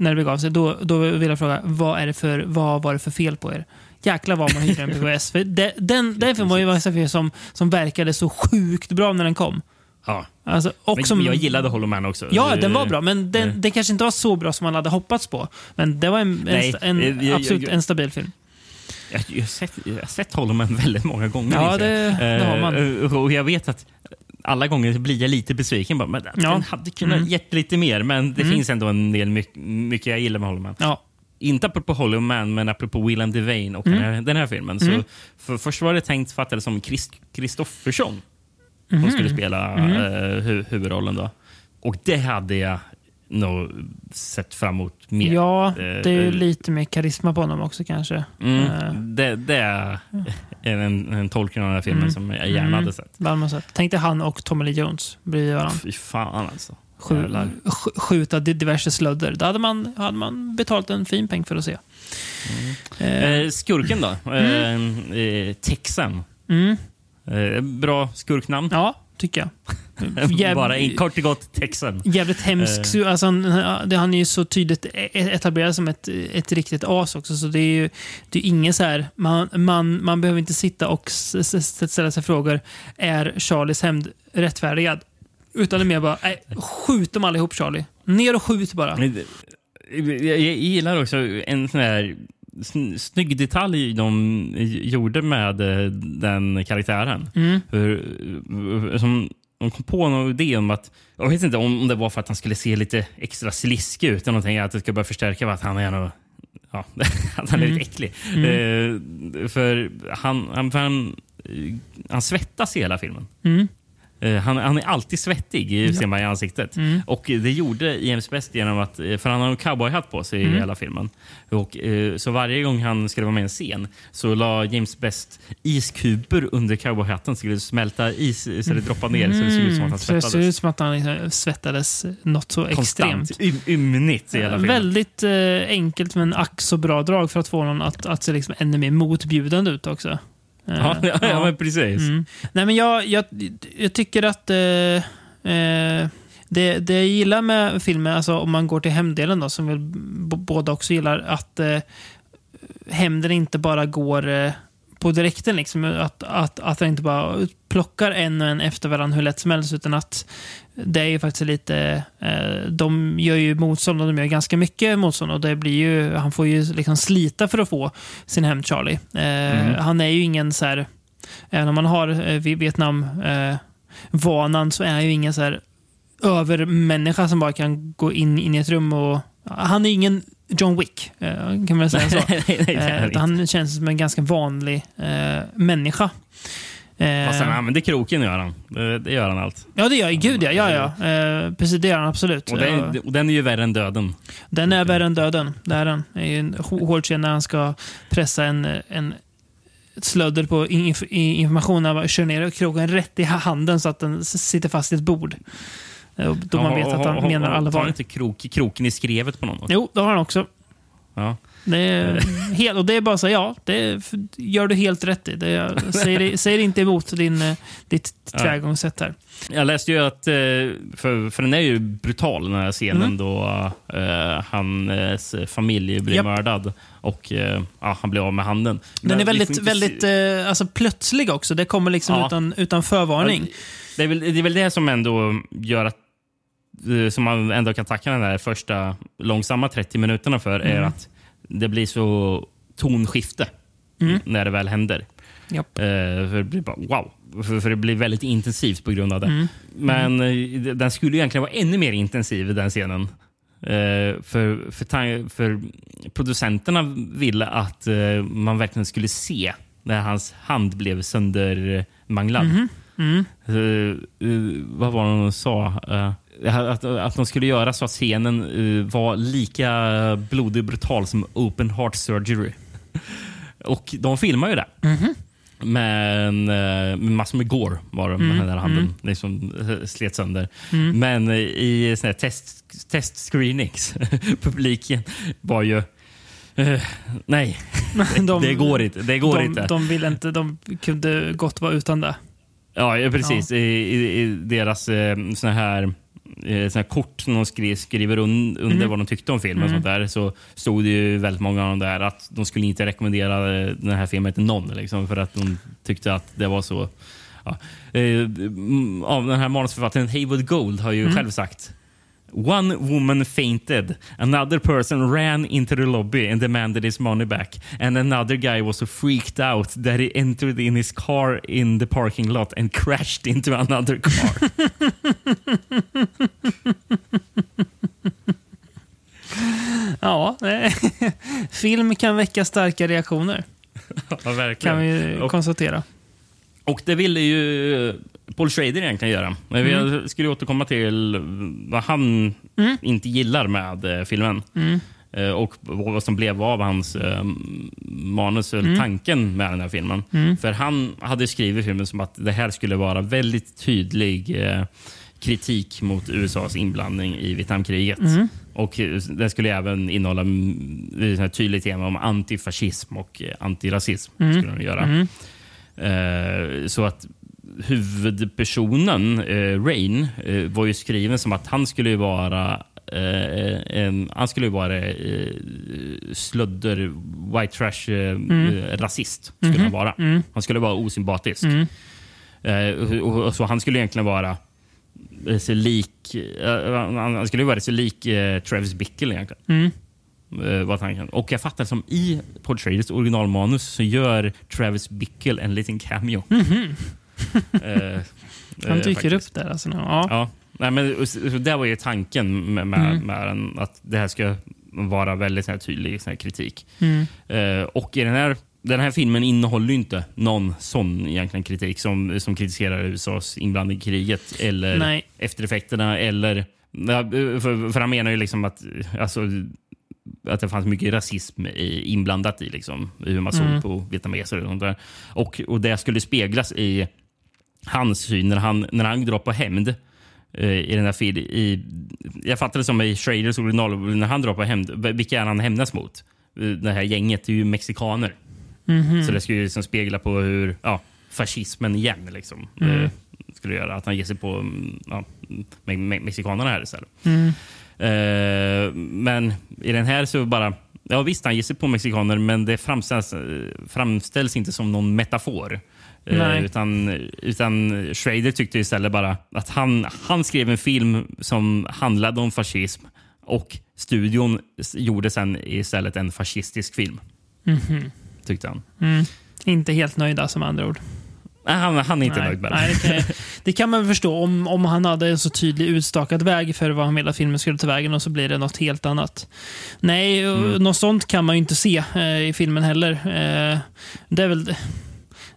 när det begav sig, då, då vill jag fråga vad, är det för, vad var det för fel på er? Jäklar vad man hyrde den på VHS. För det, den, den filmen var ju en som, som verkade så sjukt bra när den kom. Ja. Alltså, Men som, jag gillade Hollow Man också. Ja, den var Eh, bra, men den, eh. den kanske inte var så bra som man hade hoppats på. Men det var en, en, Nej, en, eh, jag- absolut jag- en stabil film. Jag, jag, har sett, jag har sett Hollow Man väldigt många gånger. Ja, det- det har man. Och jag vet att alla gånger blir jag lite besviken. Bara, men Ja. Den hade kunnat Mm. gett lite mer, men det finns ändå en del mycket, mycket jag gillar med Hollow. Ja. Inte apropå Hollow Man, men apropå Willem Devane och Mm. den, här, den här filmen. Så för, först var det tänkt fattades som Chris Kristoffersson som Mhm. skulle spela Mm. eh, hu, huvudrollen. Då. Och det hade jag nog sett fram emot mer. Ja, Eh, det är eh, lite mer karisma på honom också kanske. Mm, Eh, det, det är en, en tolkning av den här filmen Mm. som jag gärna Mm. hade sett. sett? Tänk dig han och Tommy Lee Jones bredvid varandra. Fy fan alltså. Jävlar. sk- skjuta di- diverse slödder. Då hade man, hade man betalat en fin peng för att se. Eh, Eh, skurken då? Eh, eh, Texan. mm, Eh, bra skurknamn. ja, tycker jag. Jäv- Bara en kort och gott Texan. Jävligt hemsk. Eh. Alltså, han, det, han är ju så tydligt e- etablerad som ett, ett riktigt as också. Så det är ju det är ingen så här... Man, man, man behöver inte sitta och ställa sig frågor. Är Charlies hämnd rättfärdigad? Utan det är mer bara, nej, skjut dem allihop Charlie. Ner och skjut bara. Jag, gillar också en sån här sn- snygg detalj de gjorde med eh, den karaktären. Mm. Hur, som, de kom på någon idé om att, jag vet inte om det var för att han skulle se lite extra sliskig ut eller någonting, att det ska börja förstärka att han är nog Ja, att han är Mm. lite äcklig. Eh, för han, han, för han, eh, han svettas i hela filmen. Mm. Eh, Han, han är alltid svettig, Ja. ser man i ansiktet. Mm. Och det gjorde James Best genom att, eh, för han har en cowboyhatt på sig Mm. i hela filmen. Och, eh, så varje gång han skulle vara med i en scen så la James Best iskuber under cowboyhatten så skulle det smälta is så det droppade ner så det såg ut som att han Mm. Så det ser ut svettades. som att han liksom svettades något så extremt. Konstant, ymnigt i hela filmen. Väldigt eh, enkelt men ack så bra drag för att få någon att, att se liksom ännu mer motbjudande ut också. Eh, Ja, ja, ja, men precis. Mm. Nej, men jag, jag, jag tycker att eh, eh, det, det jag gillar med filmen, alltså om man går till hämndelen då, som b- båda också gillar, att eh, hämnden inte bara går eh, på direkten. Liksom, att, att, att den inte bara plockar en och en efter varandra hur lätt som helst, utan att det är ju faktiskt lite... Eh, de gör ju motstånd och de gör ganska mycket motstånd och det blir ju, han får ju liksom slita för att få sin hämnd Charlie. Eh, Mm. Han är ju ingen så här... Även om man har eh, Vietnam eh, vanan så är han ju ingen så här övermänniska som bara kan gå in, in i ett rum och... Han är ingen John Wick, eh, kan man väl säga så. Nej, nej, Eh, han han känns som en ganska vanlig eh, människa. Fast han använder kroken gör han. Det, gör han allt. ja, det gör jag. Gud, ja. ja, ja. Eh, precis, det gör han absolut. Och, Eh, och den är ju värre än döden. den är värre än döden. Det är den. Det är en hå- hård scen när han ska pressa en, en ett slödder på inf information. Han bara kör ner kroken rätt i handen så att den sitter fast i ett bord. Eh, Då man vet att han menar allvar. han inte krok, kroken i skrevet på någon? Jo, det har han också. Ja. Det är, helt, och det är bara så, ja, det gör du helt rätt i. Det, säger, säger inte emot din, eh, ditt tillvägagångssätt här. Jag läste ju att, eh, för, för den är ju brutal den här scenen Mm. då uh, hans familj blir Japp. mördad och eh, ja, han blir av med handen. Den Men är vi får väldigt, inte väldigt eh, alltså, plötslig också. Det kommer liksom Ja. utan, utan förvarning. Det är, väl, det är väl det som ändå gör att eh, som man ändå kan tacka den där första långsamma 30 minuterna för är Mm. att det blir så tonskifte Mm. när det väl händer. Japp. Eh, för det blir bara wow. För, det blir väldigt intensivt på grund av det. Mm. Men eh, den skulle egentligen vara ännu mer intensiv, den scenen. Eh, för, för, för producenterna ville att eh, man verkligen skulle se när hans hand blev söndermanglad. Mhm. Eh, eh, vad var det de sa? Eh, att, att de skulle göra så att scenen eh, var lika blodig och brutal som open heart surgery. Och de filmar ju det. Men eh, med massor med gore var det med den där handen. Liksom eh, slet sönder. Men eh, i såna här test, testscreenings, publiken var ju... eh, nej, De- det går inte. Det går de, inte. de vill inte, de kunde gott vara utan det. Ja, ja precis. I, i, I deras eh, såna här eh, såna kort som de skri, skriver un, under Mm. vad de tyckte om filmen och sånt där, så stod det ju väldigt många av dem där att de skulle inte rekommendera eh, den här filmen till någon. Liksom, för att de tyckte att det var så... Ja. Eh, mm, av den här manusförfattaren Haywood Gold har Mm. ju själv sagt One woman fainted. Another person ran into the lobby and demanded his money back. And another guy was so freaked out that he entered in his car in the parking lot and crashed into another car. Ja, eh, film kan väcka starka reaktioner. ja, verkligen. Kan vi konstatera. Och det ville ju Paul Schrader egentligen göra. Men vi skulle återkomma till vad han inte gillar med eh, filmen. Eh, och vad som blev av hans eh, manus, eller tanken med den här filmen. För han hade skrivit filmen som att det här skulle vara väldigt tydlig kritik mot USAs inblandning i Vietnamkriget. Och eh, den skulle även innehålla mm, ett tydligt tema om antifascism och antirasism. Skulle den göra. Eh, så att huvudpersonen, eh, Rain, eh, var ju skriven som att han skulle vara han skulle ju vara slödder, white trash, eh, rasist. Skulle han vara. Han skulle vara osympatisk. Eh, och, så han skulle egentligen vara så lik, han, skulle ju vara så lik Travis Bickle egentligen. Eh, vad tanken. Och jag fattar som i Paul Schraders originalmanus så gör Travis Bickle en liten cameo. Eh, Han eh, dyker faktiskt. upp där. Alltså, ja. Ja. Nej, men, det var ju tanken med, med, Mm. med den, att det här ska vara väldigt här, tydlig här, kritik. Mm. Eh, och i den här, den här filmen innehåller ju inte någon sån egentligen kritik som, som kritiserar USAs inblandning i kriget eller Nej. eftereffekterna. Eller, ja, för, för han menar ju liksom att, alltså, att det fanns mycket rasism inblandat i liksom, hur man såg Mm. på vietnameser och sånt där. Och, och det skulle speglas i hans syn när han, när han drar på hämnd. eh, I den här fil, i, jag fattar det som i Schraders original, när han drar på hämnd, vilka är han hämnas mot? Eh, Det här gänget är ju mexikaner. Mhm. Så det skulle liksom spegla på hur ja, fascismen igen liksom, Mm. eh, skulle göra. Att han ger sig på mm, ja, me me mexikanerna här istället. Mm. Eh, men i den här så bara... Ja visst, han ger sig på mexikaner, men det framställs, eh, framställs inte som någon metafor. Eh, Nej. utan, utan Schrader tyckte istället bara att han, han skrev en film som handlade om fascism och studion gjorde sen istället en fascistisk film. Tyckte han. Mm. Inte helt nöjda som andra ord. Nej, han, han är inte Nej, nöjd med det. nej, det, kan, det kan man förstå om, om han hade en så tydlig utstakad väg för vad att filmen skulle ta vägen och så blir det något helt annat. Nej, mm. något sånt kan man ju inte se eh, i filmen heller. Eh, det, är väl,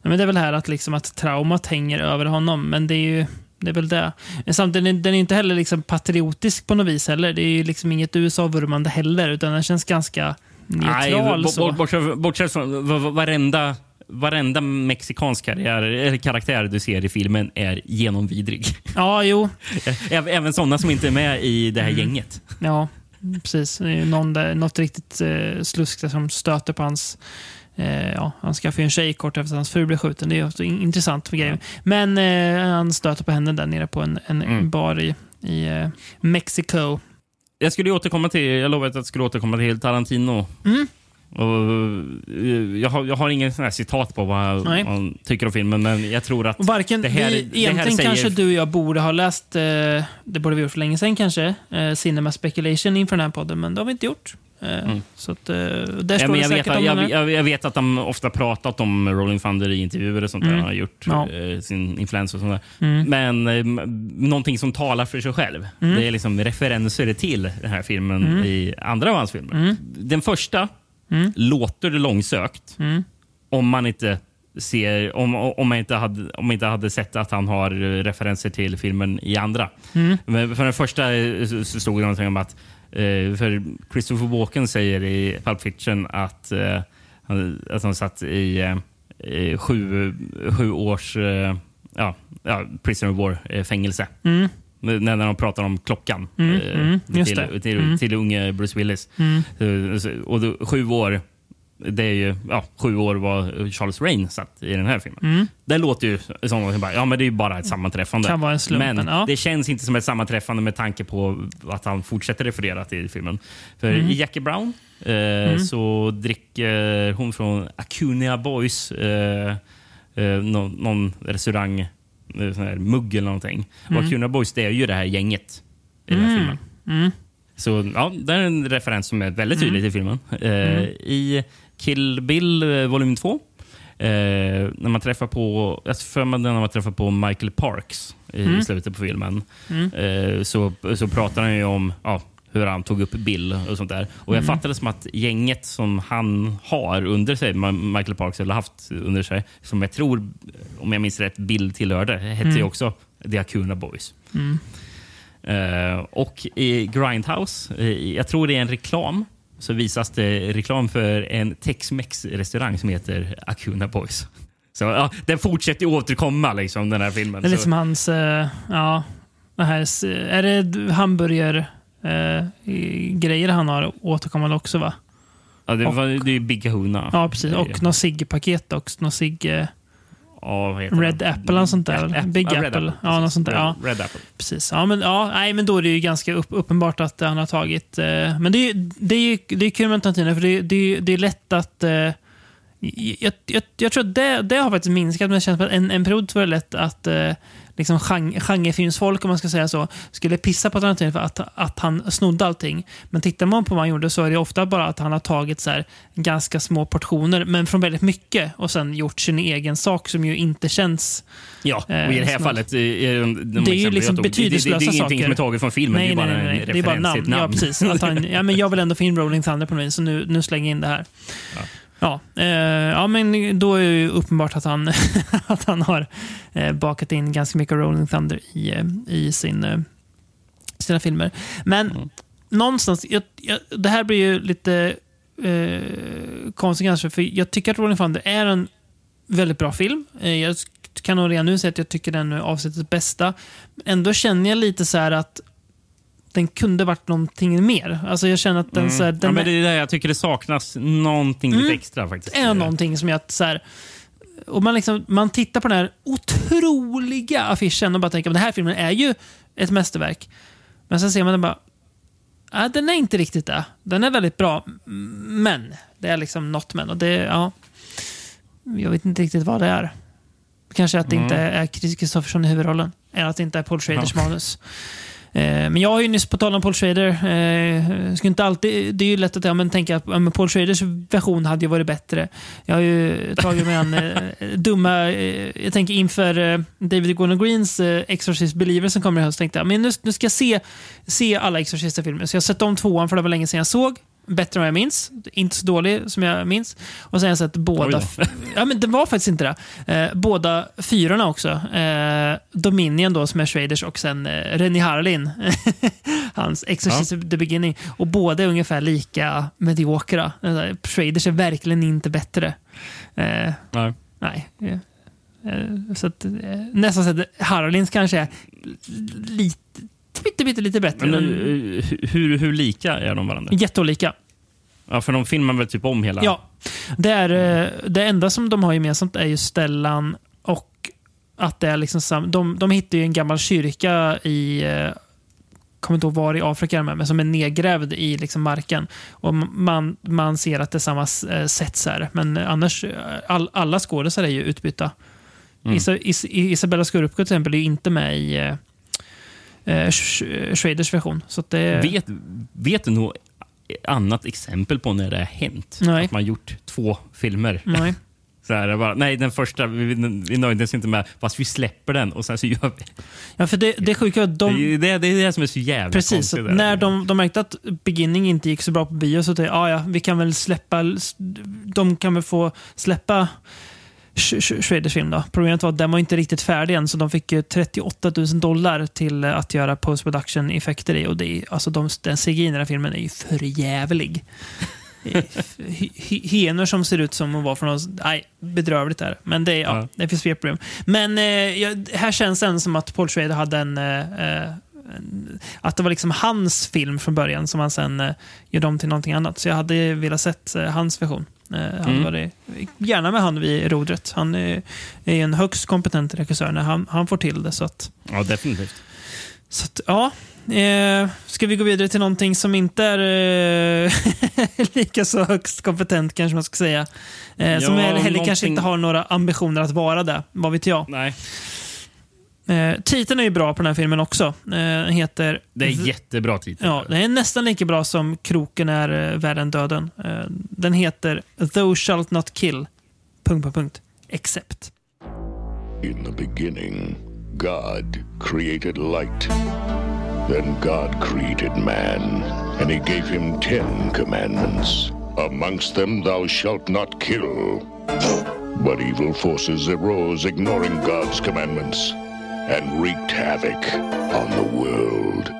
men det är väl här att, liksom, att traumat hänger över honom, men det är ju det är väl det. Men samtidigt, den är inte heller liksom patriotisk på något vis heller. Det är ju liksom inget USA-vurmande heller, utan den känns ganska neutral. Nej, bortsett från va- va- varenda, varenda mexikansk karriär, eller karaktär du ser i filmen är genomvidrig. Ja, jo. Även sådana som inte är med i det här Mm. gänget. Ja. precis. Det är ju någon där, något riktigt eh, slusk som stöter på hans Eh, ja, han skaffade ju en tjej kort efter att hans fru blev skjuten. Det är också in- intressant för grejen. Men eh, han stöter på henne där nere på en, en Mm. bar i, i eh, Mexico. Jag skulle ju återkomma till, jag lovade att jag skulle återkomma till Tarantino. Mm. Och, eh, jag, har, jag har ingen sån här citat på vad Nej. man tycker om filmen, men jag tror att Och varken, det här, vi, det här egentligen säger... kanske du och jag borde ha läst, eh, det borde vi gjort för länge sedan kanske, eh, Cinema Speculation inför den här podden, men det har vi inte gjort. Eh, Så att, eh, där står Ja, jag, vet, jag, jag, jag vet att de ofta pratat om Rolling Thunder i intervjuer och sånt där. Mm. Han har gjort Ja. sin influens och sånt där. Mm. Men eh, någonting som talar för sig själv. Mm. Det är liksom referenser till den här filmen Mm. i andra av hans filmer. Mm. Den första Mm. låter det långsökt Mm. om man inte ser om, om, man inte hade, om man inte hade sett att han har referenser till filmen i andra. Mm. Men för den första eh, så stod det någonting om att eh, för Christopher Walken säger i Pulp Fiction att, eh, han- att han satt i sju, sju års ja, ja, prisoner of war-fängelse. Mm. När, de pratar om klockan Mm, eh, mm, till, det. till, Mm. till unge Bruce Willis. Mm. Eh, Och då, sju år, det är ju, ja, sju år var Charles Rain satt i den här filmen. Mm. Det låter ju som något som bara, ja men det är bara ett sammanträffande. Kan vara en slump, men ja. det känns inte som ett sammanträffande med tanke på att han fortsätter referera till filmen. För Mm. i Jackie Brown eh, så dricker hon från Acunia Boys eh, eh, någon, någon restaurang, sån här mugg eller någonting. Och Acunia Boys det är ju det här gänget i den här Mm. filmen. Mm. Så ja, det är en referens som är väldigt tydlig i filmen. Eh, I Kill Bill eh, volym 2 Eh, när man träffar på, jag för mig när man träffar på Michael Parks i Mm. slutet på filmen Mm. eh, så, så pratar han ju om ja, hur han tog upp Bill och sånt där. Och jag Mm. fattade som att gänget som han har under sig, Michael Parks, eller haft under sig, som jag tror, om jag minns rätt, Bill tillhörde, hette ju Mm. också The Acuna Boys. Mm. Eh, och i Grindhouse, eh, jag tror det är en reklam, så visas det reklam för en Tex-Mex-restaurang som heter Acuna Boys. Så ja, den fortsätter ju återkomma, liksom, den här filmen. Det är liksom hans, eh, ja, det här, är det hamburger eh, grejer han har återkommande också va? ja, det, och- var, det är ju Big Kahuna. Ja, precis. Det Och något cigg-paket också. Något cigg, eh, ja, Red den? Apple eller sånt där. Apple. Big Red Apple. Ja, något sånt där. Red, Ja. Red Apple. Precis. Ja, men, ja, nej, men då är det ju ganska upp, uppenbart att han har tagit... Eh, men det är ju det är, det är kul med Tarantino, för det är, det är, det är lätt att... Eh, jag, jag, jag tror att det, det har faktiskt minskat, men det känns som att en, en period var det lätt att eh, liksom gen- genrefilmsfolk, om man ska säga så, skulle pissa på Tarantino för att, att han snodde allting. Men tittar man på vad han gjorde så är det ofta bara att han har tagit så här, ganska små portioner, men från väldigt mycket och sen gjort sin egen sak som ju inte känns Ja, och Eh, i det här snart. fallet... eh, är de- de Det är ju liksom betydelselösa det, det, det är ingenting saker. som är taget från filmen, det är bara en Det är bara referens namn. namn. Ja, precis. Att han, ja, men jag vill ändå få in Rolling Thunder på vis, så nu, nu slänger jag in det här. Ja, eh, ja men då är det ju uppenbart att han, att han har eh, bakat in ganska mycket Rolling Thunder i, eh, i sin, eh, sina filmer. Men Mm. någonstans, jag, jag, det här blir ju lite eh, konstigt kanske, för jag tycker att Rolling Thunder är en väldigt bra film. Eh, jag kan nog redan nu säga att jag tycker den är avsnittets bästa. Ändå känner jag lite så här att den kunde varit någonting mer. Alltså jag känner att den, så här, Mm. den ja, men det är där jag tycker det saknas någonting Mm. lite extra faktiskt. är någonting som jag så här, och man, liksom, man tittar på den här otroliga affischen och bara tänker att den här filmen är ju ett mästerverk. Men sen ser man den bara, ah, den är inte riktigt det. Den är väldigt bra, men det är liksom något men. Och det, ja, jag vet inte riktigt vad det är. Kanske att det inte är Chris Kristoffersson i huvudrollen. Eller att det inte är Paul Schraders manus. Eh, Men jag har ju nyss, på tal om Paul Schrader, eh, ska inte alltid, det är ju lätt att ja, men tänka att ja, Paul Schraders version hade ju varit bättre. Jag har ju tagit mig an eh, dumma, jag tänker inför David Gordon Greens Exorcist Believer som kommer i höst, tänkte jag men nu, nu ska jag se, se alla Exorcista-filmer. Så jag har sett om tvåan för det var länge sedan jag såg. Bättre än vad jag minns. Inte så dålig som jag minns. Och sen har jag sett båda. Ja, men det var faktiskt inte det. Eh, båda fyrorna också. Eh, Dominion då, som är Schraders och sen eh, Rennie Harlin. Hans Exorcist the beginning. Och båda är ungefär lika mediokra. Eh, Schraders är verkligen inte bättre. Eh, Nej. nej. Eh, så att, eh, nästan så att Harlins kanske är lite pytte, pytte lite bättre. Men, Men, eh, hur, hur lika är de varandra? jätteolika. Ja, för de filmar väl typ om hela... Ja. Det, är, eh, det enda som de har gemensamt är ju Stellan och att det är liksom sam, de, de hittar ju en gammal kyrka i eh, kommer inte ihåg var i Afrika de är, men som är nedgrävd i liksom marken. Och man, man ser att det är samma sätt här. Men annars, all, alla skådisar är ju utbytta. Mm. Isa, Is, Isabella Scorupco till exempel är ju inte med i eh, eh, Sch- Schraders version. Så det, Vet, vet du något annat exempel på när det har hänt? Nej. Att man gjort två filmer. Nej. Så här, bara, nej, den första, vi, vi nöjde oss inte med, fast vi släpper den och sen så gör vi... Ja, för det, det är sjuka de... det, det, det är det som är så jävla Precis, konstigt. där. när de, de märkte att Beginning inte gick så bra på bio så tänkte jag, ah, ja, vi kan väl släppa, de kan väl få släppa Shraders film då. Problemet var att den var inte riktigt färdig än, så de fick ju 38 000 dollar till att göra post production effekter i. Och det är, alltså de, den CGI i den här filmen är ju för jävlig. Det är hy- hy- Hyenor som ser ut som att vara från oss. Nej, bedrövligt är det. Men det, är, ja, Ja. det finns fler problem. Men eh, här känns det ändå som att Paul Schrader hade en, eh, eh, en... Att det var liksom hans film från början som han sen eh, gjorde om till någonting annat. Så jag hade velat sett eh, hans version. Eh, han Mm. var gärna med han vid rodret. Han är, är en högst kompetent regissör när han, han får till det. Så att, Ja, definitivt. så att, ja. Eh, ska vi gå vidare till någonting som inte är eh, lika så högst kompetent kanske man ska säga. Eh, som Ja, heller någonting- kanske inte har några ambitioner att vara det. Vad vet jag. Nej, Eh, titeln är ju bra på den här filmen också. Eh, den heter... det är jättebra titel. Ja, den är nästan lika bra som Kroken är eh, värre än döden. Eh, den heter Thou shalt not kill... Punkt, punkt, punkt. Except. In the beginning, God created light. Then God created man, and he gave him ten commandments. Amongst them, thou shalt not kill. But evil forces arose, ignoring God's commandments, and wreaked havoc on the world.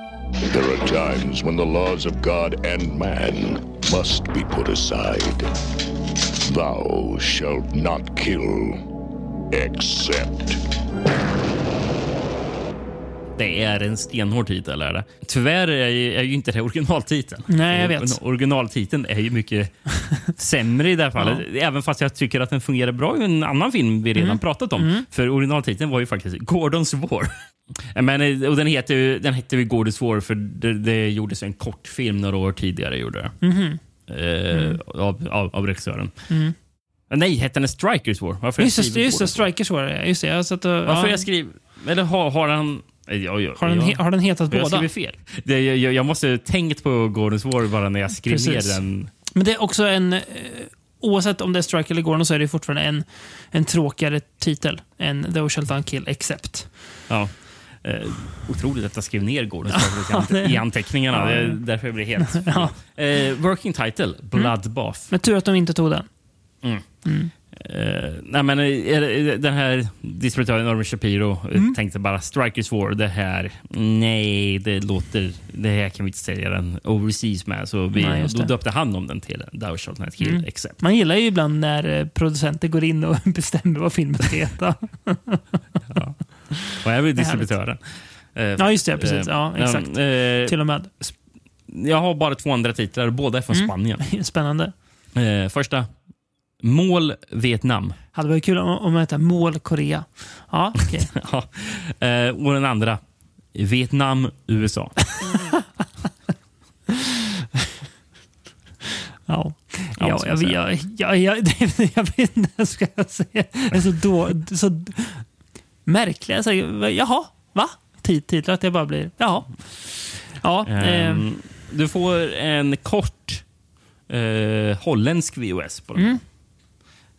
There are times when the laws of God and man must be put aside. Thou shalt not kill, except. Det är en stenhård titel. Är det. Tyvärr är ju, är ju inte det originaltiteln. Nej, jag vet. Originaltiteln är ju mycket sämre i det här fallet. Även fast jag tycker att den fungerar bra i en annan film vi Mm. redan pratat om. För originaltiteln var ju faktiskt Gordons War. Men, eh, och den heter ju den heter ju Gordons War för det, det gjordes en kortfilm några år tidigare. Gjorde det. Mhm. Eh, av, av, av regissören. Nej, hette den Strikers War? Varför Just det, just War? Strikers det. Just det, jag satt och, Varför ja. jag skrivit... Eller har, har han... Ja, ja, har, den, ja. he- har den hetat Jag båda? skrev fel. Det, jag, jag, jag måste ha tänkt på Gordons War bara när jag skrev Precis. ner den. Men det är också en... Eh, oavsett om det är Strike eller Gordon så är det fortfarande en, en tråkigare titel än Thou shalt not kill except. Ja. Eh, otroligt att jag skrev ner det- i anteckningarna. Det är därför jag blev helt... Ja. eh, working title, Bloodbath. Men tur att de inte tog den. Eh, nej, men, eh, den här distributören Norman Shapiro eh, Mm. tänkte bara Strikers War, det här, nej, det låter, det här kan vi inte sälja den overseas med. Så vi, Nej, då döpte han om den till Thou shalt not kill, Mm. except. Man gillar ju ibland när producenter går in och bestämmer vad filmen ska heta. Och här är distributören. Eh, Ja, just det. Precis. Ja, exakt. Till och med. jag har bara två andra titlar, båda är från Mm. Spanien. Spännande. Första, Mål Vietnam. Hade varit kul om, om det hette Mål Korea. Ja, okej. ja. eh, och den andra, Vietnam, USA. Ja. Ja, Ja, ska jag, man jag, jag, jag, vet inte vad ska jag säga. Det är så, då, så märkliga. Så, jaha, va? Titlar att jag bara blir, jaha. Ja, eh, Ehm, du får en kort eh, holländsk VOS på den.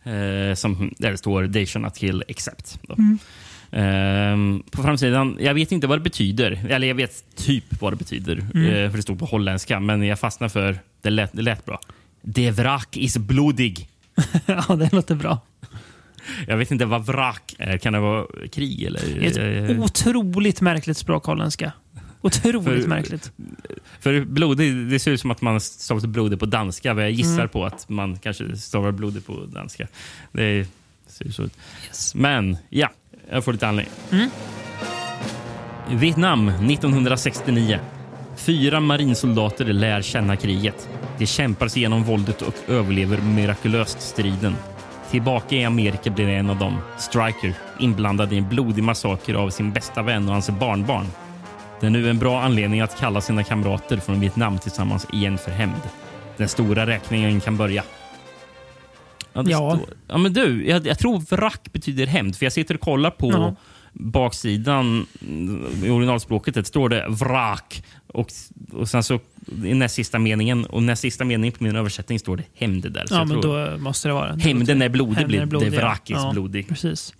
Eh, som, där det står They shall not kill except. Då. Ehm, på framsidan, jag vet inte vad det betyder. Eller jag vet typ vad det betyder. eh, för det stod på holländska. Men jag fastnar för, det lät, det lät bra. De vrak is blodig. ja, det låter bra. Jag vet inte vad vrak är. Kan det vara krig? Eller, Det är eh, ett otroligt märkligt språk, holländska. Otroligt För- märkligt. För blodig, det ser ut som att man stavar blodig på danska. Men jag gissar Mm. på att man kanske stavar blodig på danska. Det ser så ut. Men ja, jag får lite anledning. Vietnam 1969. Fyra marinsoldater lär känna kriget. De kämpar sig igenom våldet och överlever mirakulöst striden. Tillbaka i Amerika blir en av dem, Striker, inblandad i en blodig massaker av sin bästa vän och hans barnbarn. Det är nu en bra anledning att kalla sina kamrater från Vietnam tillsammans igen för hämnd. Den stora räkningen kan börja. Ja, Ja. Ja men du, jag, jag tror vrack betyder hämnd. För jag sitter och kollar på Ja. baksidan i originalspråket. Står det vrak. Och, och sen så i näst sista meningen och näst sista meningen på min översättning står det hämnd där. Så Ja, jag men då måste det vara. hämnden är blodig, Hämnden är blodig, det ja. vrak is Ja, blodig. Precis.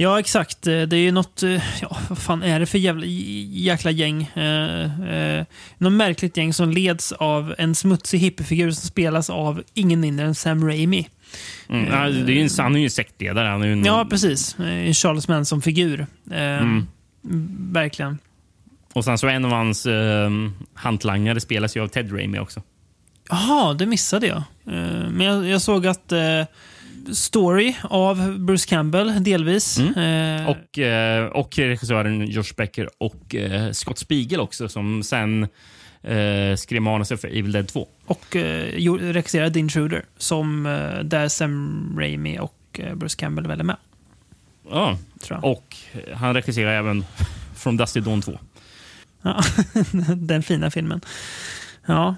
Ja, exakt. Eh, Det är ju något... eh, Ja, vad fan är det för jävla, jäkla gäng? Eh, eh, något märkligt gäng som leds av en smutsig hippiefigur som spelas av ingen mindre än Sam Raimi. Mm. Ja, det är ju en, han är ju en sektledare. Han är en, Ja, precis. Eh, En Charles Manson-figur. Eh, Mm. Verkligen. Och sen så en av hans eh, hantlangare spelas ju av Ted Raimi också. Jaha, det missade jag. Eh, Men jag, jag såg att eh, Story av Bruce Campbell, delvis. Mm. Eh, Och, eh, och regissören Josh Becker och eh, Scott Spiegel också som sen eh, skrev manuset för Evil Dead 2. och eh, regisserade The Intruder, som, eh, där Sam Raimi och Bruce Campbell väl är med. Ja. Och han regisserar även From Dusty Dawn 2. Ja, den fina filmen. Ja.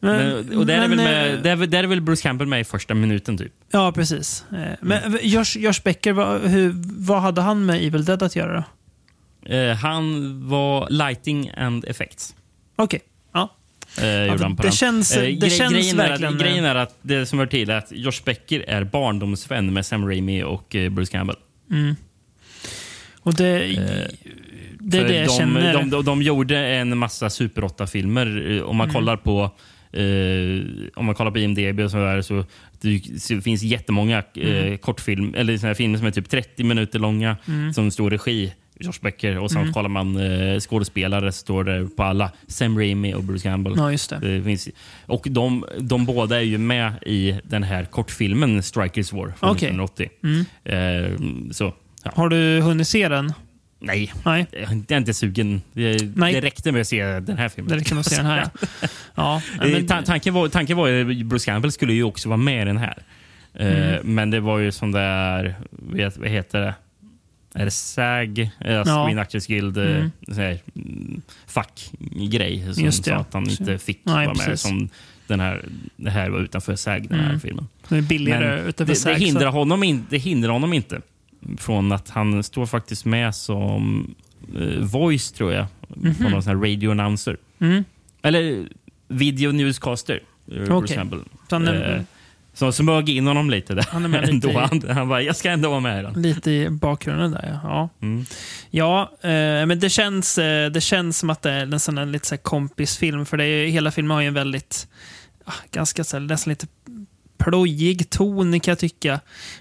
Men, och där, är väl men, med, eh, där, är- där är väl Bruce Campbell med i första minuten typ. Ja, precis. Eh, Men Josh, Josh Becker, vad, hur, vad hade han med Evil Dead att göra? Eh, han var lighting and effects. Okej. Ja. Eh, gjorde det- det känns- det grej- känns grejen är verkligen- Att, grejen är att det som till är att Josh Becker är barndomsvän med Sam Raimi och eh, Bruce Campbell. Och det, det är det jag de, känner. De, de, de gjorde en massa Super 8-filmer. Eh, Om man Mm. kollar på eh, om man kollar på IMDB och så, där, så det, så finns jättemånga eh, Mm. kortfilm, eller såna här filmer som är typ 30 minuter långa Mm. som står regi. Josh Becker och sen kollar man eh, skådespelare så står det på alla Sam Raimi och Bruce Campbell. Ja, just det. Finns, och de, de båda är ju med i den här kortfilmen Strikers War från. Mm. 1980. Eh, så, ja. Har du hunnit se den? Nej, Nej, jag är inte sugen. Det, Nej. det räckte med att se den här filmen. det räcker med att se den här. Ja. Ja, men, ta- tanken, var, tanken var ju Bruce Campbell skulle ju också vara med i den här. Eh, Mm. Men det var ju sån där, vet, vad heter det? Är det SAG, eh, Ja. Screen Actors Guild, eh, Mm. här, mm, fackgrej som Just det, sa ja. att han inte fick Nej, vara med. precis. Som den här, det här var utanför SAG, den här Mm. filmen. det är billigare Men utanför det, det, Sax, så- hindrar honom in, det hindrar honom inte från att han står faktiskt med som eh, voice, tror jag, på någon sån radio announcer. Mm. Eller video newscaster. Okej. Campbell. Så han Eh, som smög in honom lite där. Han är med lite i- Han, han bara, jag ska ändå vara med. Lite i bakgrunden där, ja. Ja, Mm. ja eh, men det känns, eh, det känns som att det är en lite så kompisfilm. För det är, hela filmen har ju en väldigt, ah, ganska så här, nästan lite plojig ton kan jag tycka.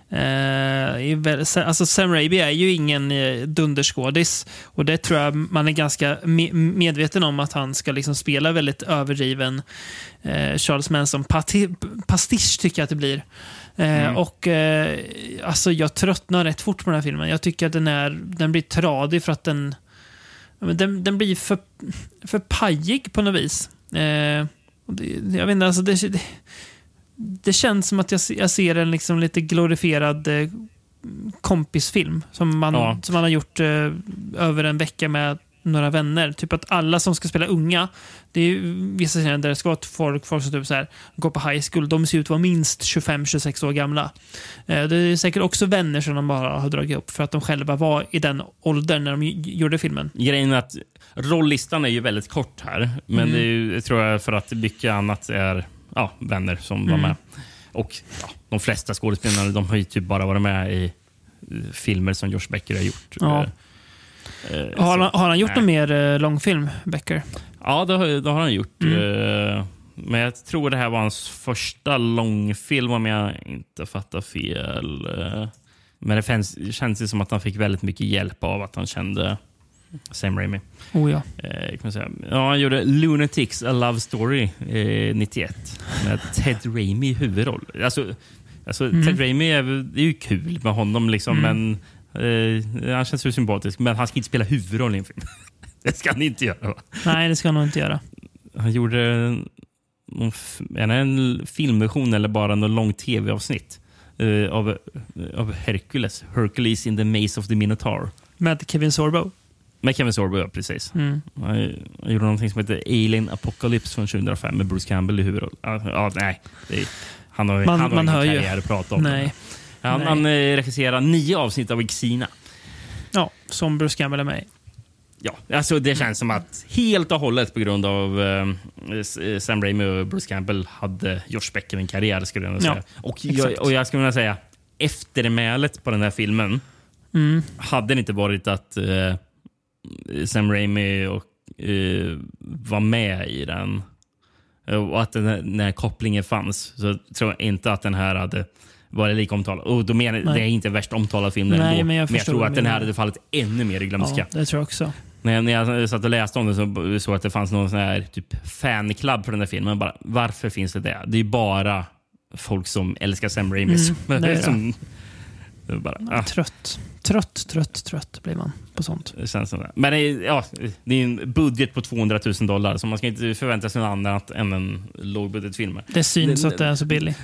Eh, alltså Sam Raimi är ju ingen eh, dunderskådis. Och det tror jag man är ganska me medveten om att han ska liksom spela väldigt överdriven eh, Charles Manson pastisch tycker jag att det blir. Eh, Och eh, alltså jag tröttnar rätt fort på den här filmen. Jag tycker att den, är, den blir tradig för att den, den, den blir för, för pajig på något vis. Eh, jag vet inte, alltså det, det, det känns som att jag, jag ser en liksom lite glorifierad eh, kompisfilm som man, Ja. som man har gjort eh, över en vecka med några vänner. Typ att alla som ska spela unga, det är vissa scener där det ska vara folk, folk som typ så här, går på high school, de ser ut att vara minst 25-26 år gamla. Eh, det är säkert också vänner som de bara har dragit upp för att de själva var i den åldern när de gjorde filmen. Grejen är att rolllistan är ju väldigt kort här. Men Mm. det är ju, tror jag för att mycket annat är ja, vänner som Mm. var med. Och ja, de flesta skådespelarna de har ju typ bara varit med i eh, filmer som Josh Becker har gjort. Ja. Eh, eh, Har han, har han gjort nej. någon mer eh, långfilm, Becker? Ja, det har, det har han gjort. Mm. Eh, Men jag tror det här var hans första långfilm om jag inte fattar fel. Eh, Men det fanns, känns ju som att han fick väldigt mycket hjälp av att han kände Sam Raimi. Oh ja. Eh, kan säga. Ja, han gjorde Lunatics, A Love Story eh, 91 med Ted Raimi i huvudroll. Alltså, alltså Mm. Ted Raimi är, det är ju kul med honom, liksom, men Eh, han känns ju sympatisk, men han ska inte spela huvudroll i en film. det ska han inte göra. Va? Nej, det ska han nog inte göra. Han gjorde någon, det en filmversion eller bara någon lång tv-avsnitt eh, av, av Hercules. Hercules in the Maze of the Minotaur. Med Kevin Sorbo. Med Kevin Sorbo, ja, precis. Mm. Han gjorde någonting som heter Alien Apocalypse från 2005 med Bruce Campbell i huvudroll. Ja, nej. Är, han har, Man- han har man ingen ju. karriär att prata om. Nej. Han, Nej. han eh, regisserar nio avsnitt av Xena. Ja, som Bruce Campbell är med. Ja, alltså det känns som att helt och hållet på grund av eh, eh, Sam Raimi och Bruce Campbell hade Josh Becker en karriär. Skulle jag vilja Ja, säga. och, jag, och jag skulle vilja säga eftermälet på den här filmen Mm. hade det inte varit att eh, Sam Raimi och, eh, var med i den och att den här, den här kopplingen fanns så tror jag inte att den här hade varit lika omtalad. Och då menar, Nej. det är inte värst omtalad film Nej, ändå, men jag jag förstår tror att den här hade fallit ännu mer i glömska. Ja, det tror jag också. När jag, när jag satt och läste om det så såg jag att det fanns någon sån här typ fanclub på den här filmen. Bara, varför finns det det? Det är bara folk som älskar Sam Raimi. Mm, som- det det. det är bara, ah, Trött. Trött, trött, trött blir man på sånt. det känns som det. Men det är, ja, det är en budget på 200 000 dollar så man ska inte förvänta sig något annat än en lågbudgetfilm. Det syns Det- att den är så billig.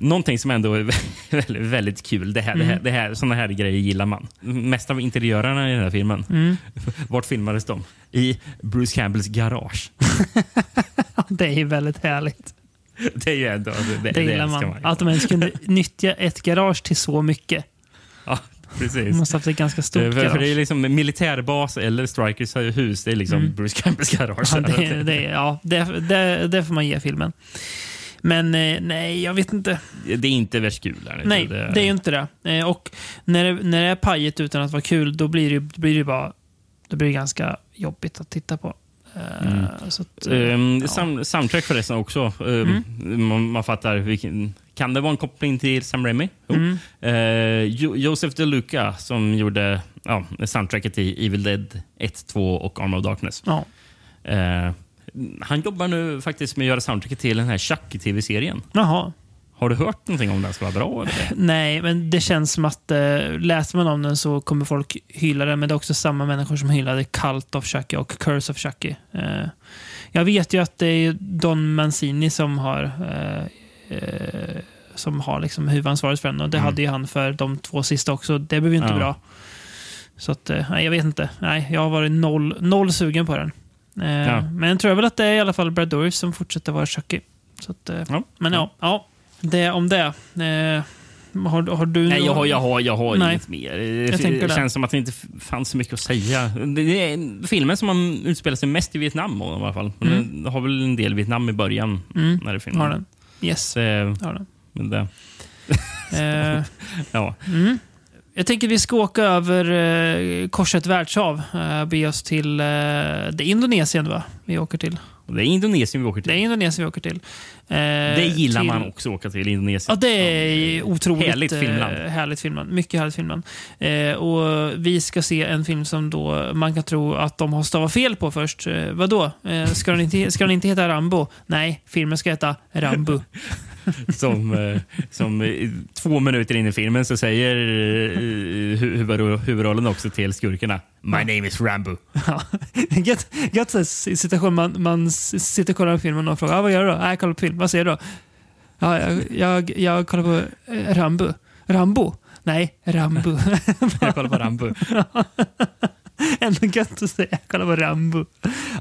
Någonting som ändå är väldigt, väldigt kul. Det här, det här, Mm. det här, såna här grejer gillar man. Mest av interiörerna i den här filmen. Mm. Vart filmades de? I Bruce Campbells garage. Det är ju väldigt härligt. Det är ju ändå... Det, Det gillar älskar man. Att de ens kunde nyttja ett garage till så mycket. Ja, precis. De måste ha haft ett ganska stort för, för garage. det är liksom militärbas eller Strikers hus. Det är liksom Mm. Bruce Campbells garage. Ja, det, det, ja det, det, det får man ge filmen. Men eh, nej, jag vet inte. Det är inte kul. Här. Nej, det är ju inte det. Eh, Och när det, när det är pajigt utan att vara kul, då blir det, blir det bara då blir det ganska jobbigt att titta på. Eh, Mm. Så att, eh, Um, ja. sam, soundtrack förresten också. Um, man, man fattar. Vilken, kan det vara en koppling till Sam Raimi? Jo. Mm. Eh, jo, Joseph DeLuca som gjorde ja, soundtracket i Evil Dead 1, 2 och Arm of Darkness. Ja. Eh, han jobbar nu faktiskt med att göra soundtracket till den här Chucky-tv-serien. Jaha. Har du hört någonting om den ska vara bra? Eller? Nej, men det känns som att eh, läser man om den så kommer folk hylla den. Men det är också samma människor som hyllade Cult of Chucky och Curse of Chucky. Eh, jag vet ju att det är Don Mancini som har eh, eh, som har liksom huvudansvaret för den. Och det Mm. hade ju han för de två sista också. Det blev ju inte Ja. bra. Så att, eh, nej, jag vet inte. Nej, jag har varit noll, noll sugen på den. Eh, Ja. Men jag tror väl att det är i alla fall Brad Dourif som fortsätter vara Chucky. Så att, Ja. Men ja, ja, det om det. Eh, har, har du Nej, jag har, jag har, jag har Nej. inget mer. Jag Det det. känns som att det inte fanns så mycket att säga. Det är en- filmen som man utspelar sig mest i Vietnam i alla fall. Men Mm. Den har väl en del Vietnam i början. Mm, När det filmen. har den. Yes, Så, eh, har den. men det, Eh, ja. mm. Jag tänker vi ska åka över eh, korset världshav. Eh, be oss till... Eh, det Indonesien va? Vi åker till. Det är Indonesien vi åker till. Det är Indonesien vi åker till. Eh, Det gillar till, man också att åka till, Indonesien. Ja, det är otroligt Härligt filmland. eh, härligt filmland. Mycket härligt filmland. Eh, och vi ska se en film som då man kan tro att de har stavat fel på först. Eh, vadå? Eh, ska, den inte, ska den inte heta Rambo? Nej, filmen ska heta Rambo. Som, eh, som två minuter in i filmen så säger eh, hu- huvudro- huvudrollen också till skurkarna. My name is Rambo. Ja. Gött, gött situation. Man, man sitter och kollar på filmen och frågar ah, vad gör du då? Ah, jag kollar på film. Vad ser du då? Ja, jag, jag, jag kollar på eh, Rambo. Rambo? Nej, Rambo. Jag kollar på Rambo. Ändå gött att säga jag kollar på Rambo.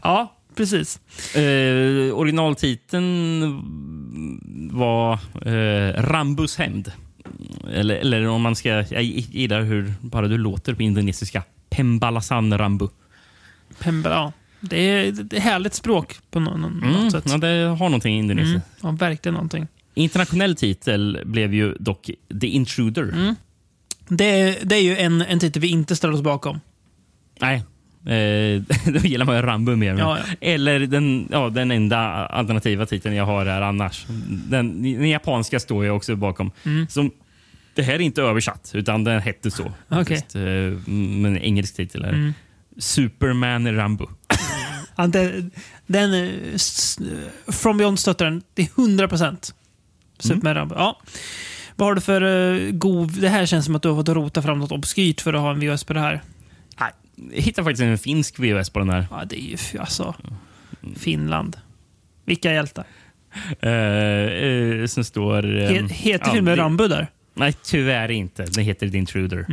Ja, precis. Eh, originaltiteln var eh, Rambos hämnd. Eller, eller om man ska... Jag gillar hur bara du låter på indonesiska. Pembalasan Rambo. Pemba, ja. Det är, det är härligt språk på nå- nå- något Mm, sätt. ja, det har någonting i Indonesien. Mm, ja, verkligen någonting. Internationell titel blev ju dock The Intruder. Mm. Det, det är ju en, en titel vi inte ställer oss bakom. Nej. Eh, då gillar man ju Rambo mer. Ja, ja. Eller den, ja, den enda alternativa titeln jag har här annars. Den, den japanska står jag också bakom. Mm. Som, det här är inte översatt, utan den hette så. Okej. Faktiskt, eh, Men en engelsk titel. Är. Mm. Superman Rambo. Ja, den, den, eh, From Beyond stöttar den. Det är 100 procent. Superman Rambo. Ja. Vad har du för uh, god... Det här känns som att du har fått rota fram något obskyrt för att ha en VHS på det här. Jag hittade faktiskt en finsk VHS på den här. Ja, det är ju alltså... Finland. Vilka hjältar. Uh, uh, som står... Uh, He, heter filmen Rambo där? Nej, tyvärr inte. Den heter The Intruder.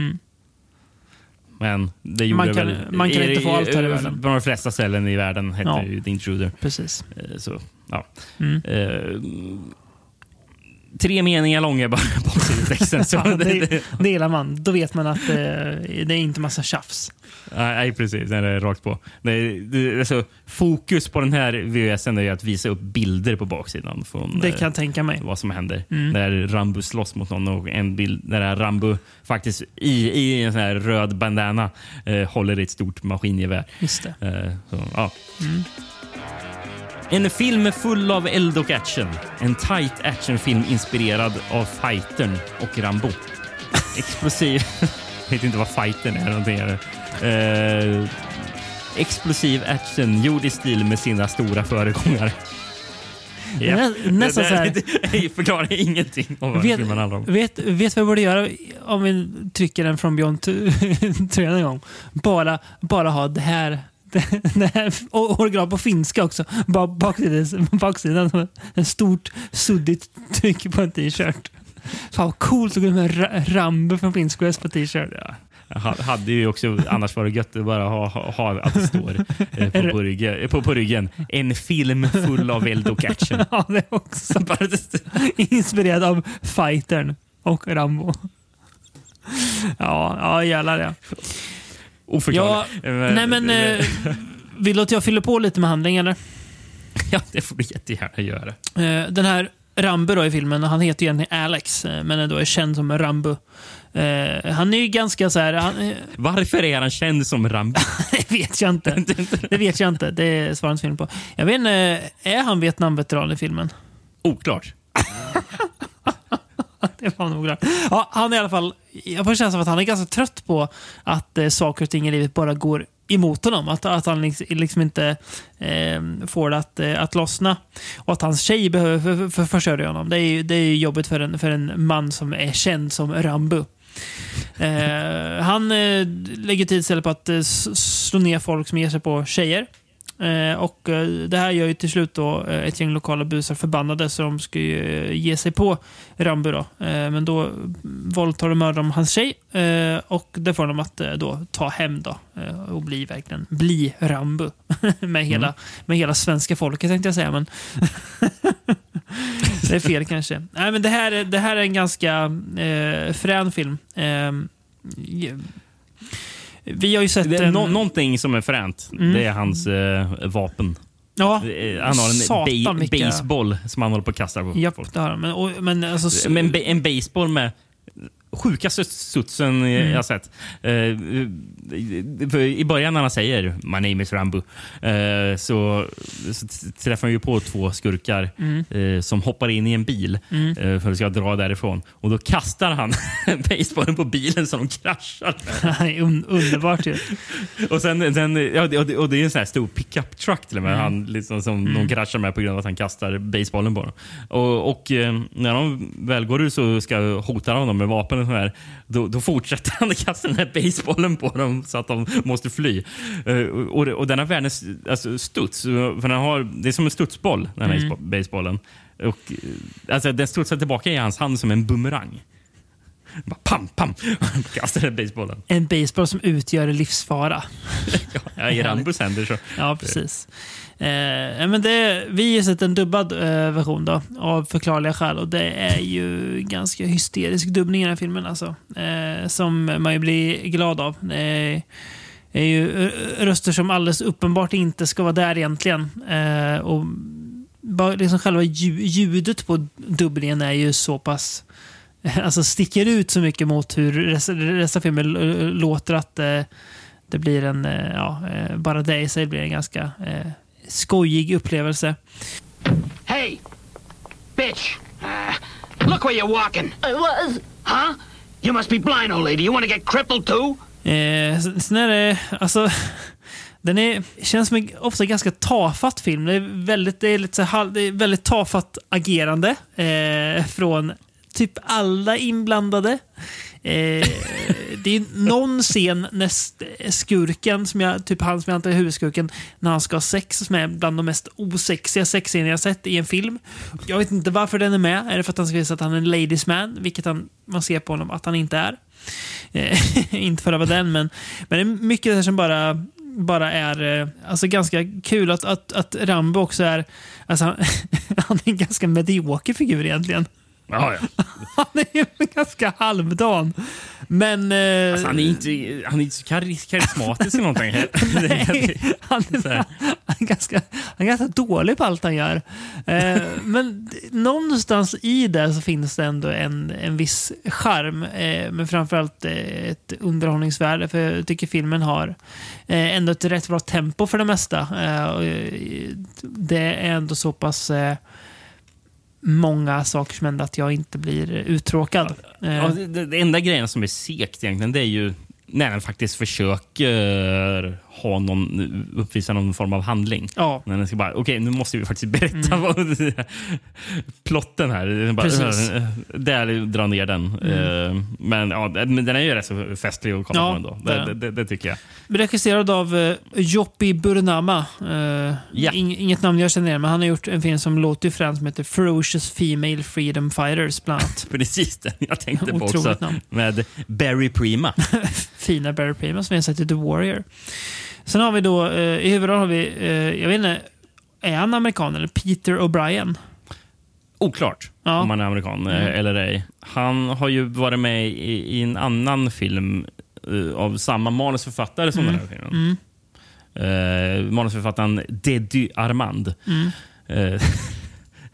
Men det gjorde Man kan- väl... man kan i- inte få allt här i världen. På de flesta ställen i världen heter Ja. det ju The Intruder. Precis. Eh, Så, ja. Mm. Eh, tre meningar lång är bara baksidetexten. så Ja, det, det, gillar man. Då vet man att eh, det är inte massa tjafs. nej, nej, precis. Det är rakt på. Det, det, alltså, fokus på den här VHSen är att visa upp bilder på baksidan. Från, Det eh, kan jag tänka mig. vad som händer. Mm. När Rambo slåss mot någon och en bild där är Rambo faktiskt i, i en sån här röd bandana eh, håller i ett stort maskingevär. Just det. Eh, så, ja. Mm. En film full av eld och action. En tight actionfilm inspirerad av Fightern och Rambo. Explosiv... Jag vet inte vad Fightern är. Någonting är. Eh, explosiv action gjord i stil med sina stora föregångare. Ja. Nä- nästan det, så här- det förklarar ingenting om vad Vet, filmen handlar om. vet, vet vad vi borde göra om vi trycker den från Beyond tröjan en gång? Bara, bara ha det här, det, det original på finska också. Baksidan, baksidan en stort suddigt tryck på en t-shirt. Fan vad coolt att gå med Ra- Rambo från finsk OS på t-shirt. Ja. Jag hade ju också annars varit gött att bara ha, ha, ha att det står eh, på, på, ryggen, på, på ryggen. En film full av eld och action. Ja, det är också. Bara det- Inspirerad av Fightern och Rambo. Ja, ja jävlar ja. Oförklarligt. Ja, nej men... Eh, vill du att jag fyller på lite med handling eller? Ja, det får du jättegärna göra. Eh, den här Rambo då i filmen, han heter ju egentligen Alex, eh, men är då är känd som Rambo. Eh, han är ju ganska så här... Han, eh, Varför är han känd som Rambo? det vet jag inte. Det vet jag inte. Det svarar inte filmen på. Jag vet inte, är han Vietnamveteran i filmen? Oklart. Det var nog. Ja, han är i alla fall... Jag får känslan av att han är ganska trött på att eh, saker och ting i livet bara går emot honom. Att, att han liksom, liksom inte eh, får det att, eh, att lossna. Och att hans tjej behöver för, för, för försörja honom. Det är ju det är ju jobbigt för en, för en man som är känd som Rambo. Eh, han eh, lägger tid istället på att eh, slå ner folk som ger sig på tjejer. Eh, och eh, Det här gör ju till slut då eh, ett gäng lokala busar förbannade så de ska ju ge sig på Rambo. Då. Eh, men då våldtar och mördar de hans tjej eh, och det får de att då ta hem då, och bli verkligen bli Rambo. med, hela, med hela svenska folket tänkte jag säga. Men det är fel kanske. Nej, men det, här, är- det här är en ganska frän film. Vi har ju sett Det är en... nå- någonting som är fränt. Mm. Det är hans eh, vapen. ja, Eh, Han har en Satan, ba- baseball som han håller på att kasta på Japp, folk. det har. Men, och, men alltså, Men en baseball med sjukaste studsen Mm. jag sett. Eh, I början när han säger “My name is Rambo” eh, så, träffar han ju på två skurkar Mm. eh, som hoppar in i en bil eh, för att ska dra därifrån. Och Då kastar han baseballen på bilen så de kraschar. un, underbart ju. Och, sen, sen, ja, det- och, det, är en sån här stor pickup truck till och med. Han, liksom, som de kraschar med på grund av att han kastar basebollen på dem. Och, och när de väl går ut så ska hota honom med vapen och sådär, då, då fortsätter han att kasta den här basebollen på dem så att de måste fly. Eh, och, och den har världens alltså, studs. För den har, det är som en studsboll, den här mm. basebollen. Och, eh, alltså, den studsar tillbaka i hans hand som en bumerang. Bara pam, pam! Kastar den basebollen. En baseball som utgör livsfara. Ja, I Rambos händer så. Ja, precis. Eh, men det, vi har sett en dubbad eh, version då, av förklarliga skäl. Och det är ju ganska hysterisk dubbning i den här filmen. Alltså, eh, som man ju blir glad av. Det är, ju eh, röster som alldeles uppenbart inte ska vara där egentligen. Eh, och bara liksom själva ljudet på dubblingen är ju så pass alltså sticker ut så mycket mot hur resten resten av filmen låter att eh, det blir en, eh, ja, bara det i sig blir en ganska eh, skojig upplevelse. Hey, bitch! Uh, look where you're walking. I was. Huh? You must be blind, old lady. You want to get crippled too? Eh, sen är det, alltså, den är, känns som en ofta ganska tafatt film. Det är väldigt, det är lite så det är väldigt tafatt agerande eh, från typ alla inblandade. Eh, det är någon scen näst eh, skurken, som jag, typ han som jag antar är huvudskurken, när han ska ha sex, som är bland de mest osexiga sexscener jag sett i en film. Jag vet inte varför den är med. Är det för att han ska visa att han är en ladies man, vilket han, man ser på honom att han inte är. Eh, inte för att vara den, men, men det är mycket det här som bara bara är eh, alltså ganska kul att, att, att Rambo också är... Alltså han, han är en ganska medioker figur egentligen. Ja, ja. Han är ju ganska halvdan. Men... Eh, Alltså, han är inte, han är inte så kar- karismatisk eller någonting. Nej, han, är, han, är ganska, han är ganska dålig på allt han gör. Eh, men någonstans i det så finns det ändå en, en viss charm. Eh, men framförallt ett underhållningsvärde. För jag tycker filmen har ändå ett rätt bra tempo för det mesta. Det är ändå så pass många saker som händer att jag inte blir uttråkad. Eh, Ja, det, det, det enda grejen som är segt egentligen, det är ju när den faktiskt försöker ha någon, uppvisa någon form av handling. Ja. När den ska bara, okej nu måste vi faktiskt berätta vad plotten här. Bara, Precis. där drar ner den. Eh, Men, ja, men den är ju rätt så festlig att kolla Ja, på ändå. det Det, det, det tycker jag. Regisserad av uh, Joppi Burnama. Ja. inget namn jag känner igen, men han har gjort en film som låter ju främst som heter Ferocious Female Freedom Fighters, bland annat. Precis den jag tänkte på också. namn. Med Barry Prima. Fina Barry Prima som vi har sett i The Warrior. Sen har vi då, uh, i huvudrollen har vi, uh, jag vet inte, är han amerikan eller Peter O'Brien? Oklart Ja. Mm. om han är amerikan eh, eller ej. Han har ju varit med i, i en annan film eh, av samma manusförfattare som Mm. den här filmen. Uh, manusförfattaren Deddy Armand. Eh,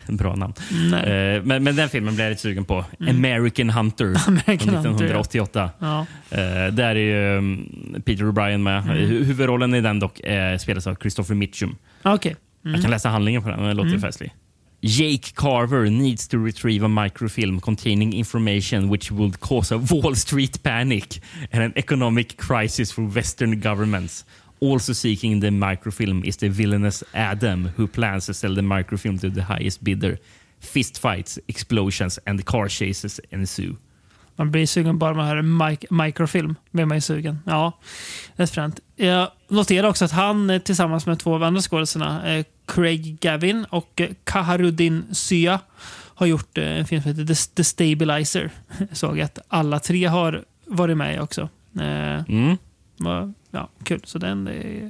bra namn. Mm. Eh, men, men den filmen blev jag lite sugen på. American Hunter American från Hunter, ja. 1988. Eh, där är ju um, Peter O'Brien med. Mm. Hu- Huvudrollen i den dock eh, spelas av Christopher Mitchum. Okej. Jag kan läsa handlingen på den, den låter festlig. Jake Carver needs to retrieve a microfilm containing information which would cause a Wall Street panic and an economic crisis for Western governments. Also seeking the microfilm is the villainous Adam who plans to sell the microfilm to the highest bidder. Fistfights, explosions and car chases ensue. Man blir sugen bara man hör mic- microfilm. blir man ju sugen. Ja, det är fränt. Jag noterar också att han eh, tillsammans med två av andra skådespelarna, eh, Craig Gavin och eh, Kaharuddin Sya, har gjort en film som heter The, Stabilizer. Jag såg att alla tre har varit med också. Mm. Ja, kul. Så den eh,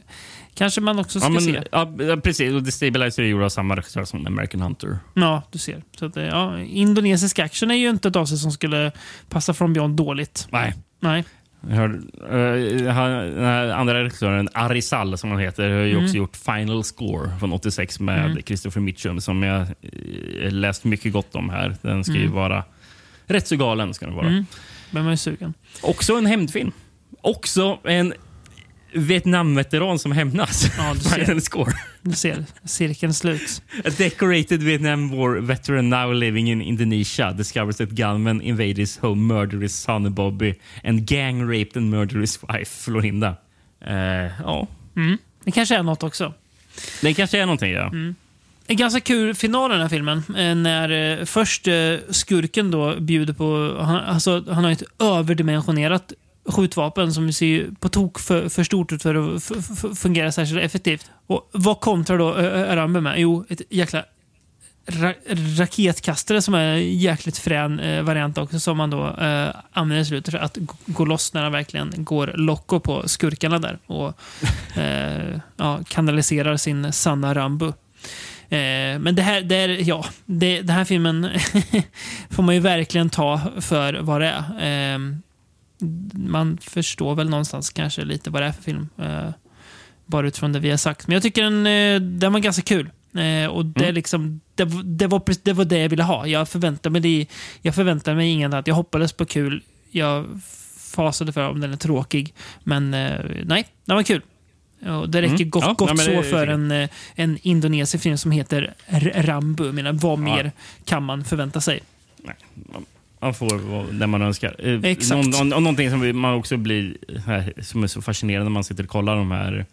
kanske man också ska Ja, men, se. ja, precis. Och The Stabilizer är gjord av samma regissör som American Hunter. Ja, du ser. Så att, eh, ja, indonesisk action är ju inte ett avsnitt som skulle passa från Beyond dåligt. Nej. Nej. Jag hörde, eh, han, andra regissören, Arizal som han heter, har ju också gjort Final Score från 86 med Christopher Mitchum som jag läst mycket gott om här. Den ska ju vara rätt så galen. Ska den vara. Mm. Men man är sugen. Också en hämndfilm. Också en Vietnamveteran som hämnas. Ja, du ser. Score. Du ser, cirkeln sluts. A decorated Vietnam War veteran now living in Indonesia discovers that gunmen invaded his home, murdered his son Bobby and gang raped and murdered his wife Florinda. Eh, ja, Det kanske är något också. det kanske är någonting. Ja. En ganska kul final i den här filmen. eh, När eh, först skurken då bjuder på... Han, alltså, han har ett överdimensionerat skjutvapen som ser på tok för, för stort ut för att fungera särskilt effektivt. Och vad kontrar då Rambe med? Jo, ett jäkla ra raketkastare som är en jäkligt frän eh, variant också som man då eh, använder i slutet för att gå loss när han verkligen går locko på skurkarna där och eh, ja, kanaliserar sin sanna Rambo. Eh, men det här, det är, ja, det, den här filmen får man ju verkligen ta för vad det är. Man förstår väl någonstans kanske lite vad det är för film. Eh, bara utifrån det vi har sagt. Men jag tycker den, eh, den var ganska kul. Eh, och det, är liksom, det, det, var, det var det jag ville ha. Jag förväntade mig, det, jag förväntade mig inget annat. Jag hoppades på kul. Jag fasade för om den är tråkig. Men nej, den var kul. Och det räcker Mm. gott, Ja, gott nej, så för en, en indonesisk film som heter Rambo. Jag menar, vad mer kan man förvänta sig? Nej, man- får det man önskar. Eh, Exakt. Någon, och någonting som man också blir här, som är så fascinerande när man sitter och kollar de här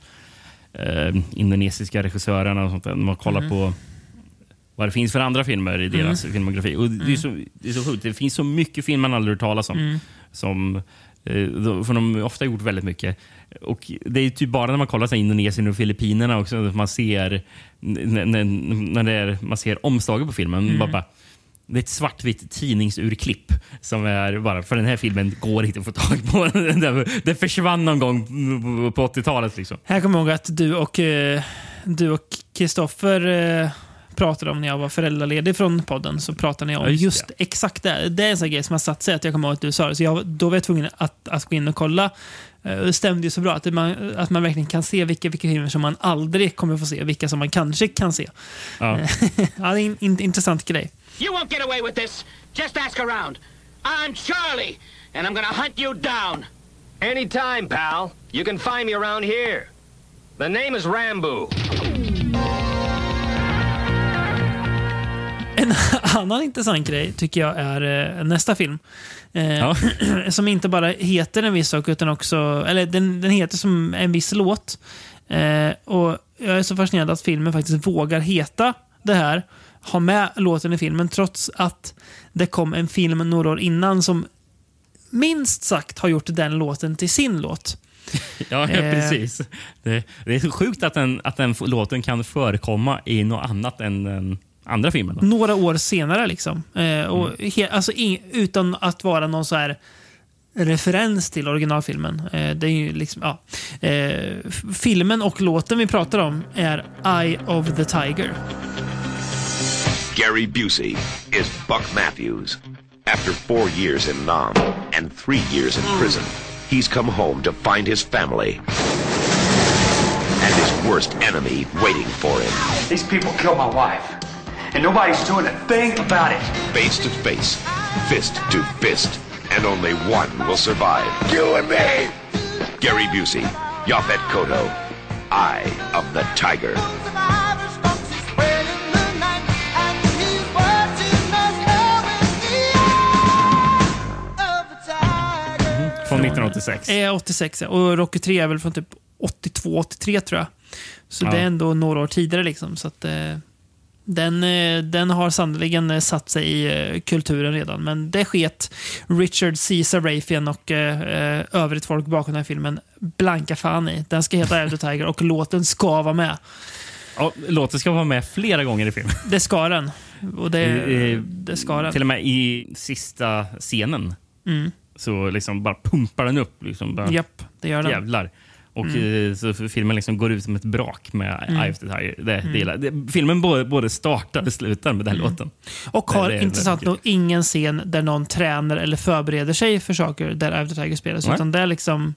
eh, indonesiska regissörerna och sånt där. När man kollar Mm. på vad det finns för andra filmer i deras filmografi. Och det, är så, det är så sjukt. Det finns så mycket film man aldrig hört talas om. Som, eh, för de har ofta gjort väldigt mycket. Och Det är typ bara när man kollar så Indonesien och Filippinerna också, man ser, när det är, man ser omslaget på filmen. Bara, bara, det är ett svartvitt tidningsurklipp som är bara, för den här filmen går inte att få tag på. Den, den försvann någon gång på 80-talet. Liksom. Här kommer jag ihåg att du och eh, du och Kristoffer eh, pratade om när jag var föräldraledig från podden. Så pratade ni om Ja, just, just exakt det. Det är en sån grej som har satt sig. Att jag kommer ihåg att du sa det. Så jag, då var jag tvungen att, att gå in och kolla. Eh, Det stämde ju så bra. Att man, att man verkligen kan se vilka, vilka filmer som man aldrig kommer få se. Vilka som man kanske kan se. Ja. ja, det är en in, intressant grej. You won't get away with this. Just ask around. I'm Charlie, and I'm gonna hunt you down. Anytime, pal. You can find me around here. The name is Rambo. En annan intressant grej tycker jag är eh, nästa film. Eh, Ja. som inte bara heter en viss sak, utan också... Eller den, den heter som en viss låt. Eh, och Jag är så fascinerad att filmen faktiskt vågar heta det här. Ha med låten i filmen, trots att det kom en film några år innan som minst sagt har gjort den låten till sin låt. Ja, Eh. precis. Det, det är så sjukt att den, att den låten kan förekomma i något annat än den andra filmen. då. Några år senare liksom. Eh, och he, alltså, utan att vara någon så här referens till originalfilmen. Eh, det är ju liksom, ja. eh, filmen och låten vi pratar om är Eye of the Tiger. Gary Busey is Buck Matthews. After four years in Nam and three years in prison, he's come home to find his family and his worst enemy waiting for him. These people killed my wife, and nobody's doing a thing about it. Face to face, fist to fist, and only one will survive. You and me! Gary Busey, Yaphet Koto, Eye of the Tiger. 1986. Eh, 86 ja. och Rocky 3 är väl från typ 82-83 tror jag. Så Ja. det är ändå några år tidigare. Liksom, så att, eh, den, eh, den har sannoliken eh, satt sig i eh, kulturen redan. Men det sket Richard C. Sarafian och eh, övrigt folk bakom den här filmen blanka fan i. Den ska heta the Tiger och låten ska vara med. Ja, låten ska vara med flera gånger i filmen. Det ska den. Och det, Eh, det ska den. Till och med i sista scenen Mm. Så liksom bara pumpar den upp. Liksom bara, Japp, det gör den. Jävlar. Och Mm. eh, så filmen liksom går ut som ett brak med Mm. Eye of the Tiger. Det, Mm. det filmen både, både startar och slutar med den låten. Och har Det- intressant nog ingen scen där någon tränar eller förbereder sig för saker där Eye of the Tiger spelas. Nej. Utan det är liksom...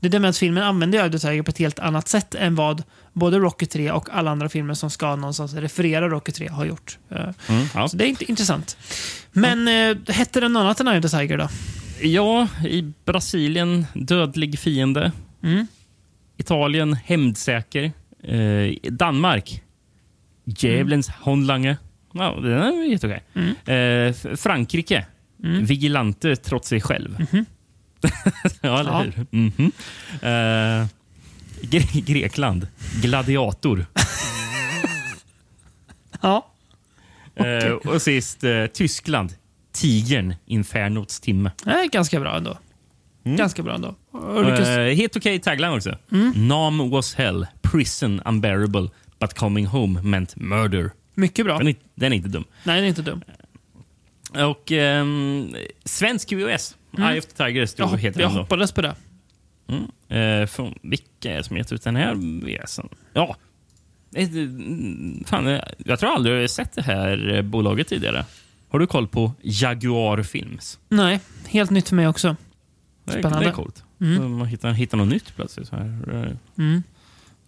Det är det med att filmen använder Eye of the Tiger på ett helt annat sätt än vad både Rocky 3 och alla andra filmer som ska någonstans referera Rocky 3 har gjort. Eh, Mm, ja. Så det är inte intressant. Men eh, hette den något annat än Eye of the Tiger då? Ja, i Brasilien dödlig fiende. Mm. Italien hämndsäker. Eh, Danmark djävulens håndlange. Ja, den är jätteokej. Mm. Eh, Frankrike vigilante trots sig själv. ja, eller Ja. hur? Mhm. Eh, Gre- Grekland gladiator. Ja. Eh, och sist eh, Tyskland tigern infernots timme. Det ganska bra ändå. Ganska bra ändå. Lyckas- Uh, helt okej tagline också. Mm. Nam was hell, prison unbearable, but coming home meant murder. Mycket bra. Den är, den är inte dum. Nej, den är inte dum. Och ehm, svensk VHS. Mm. Eye of the Tiger Jag, hopp, jag hoppades på det. Mm. Eh, från, vilka är det som gett ut den här VHSen? Ja. Eh, mm, Fan, eh, jag tror aldrig jag har sett det här eh, bolaget tidigare. Har du koll på Jaguar Films? Nej, helt nytt för mig också. Det är, Spännande. det är coolt. Mm. Man hittar, hittar något nytt plötsligt. Så här. Mm.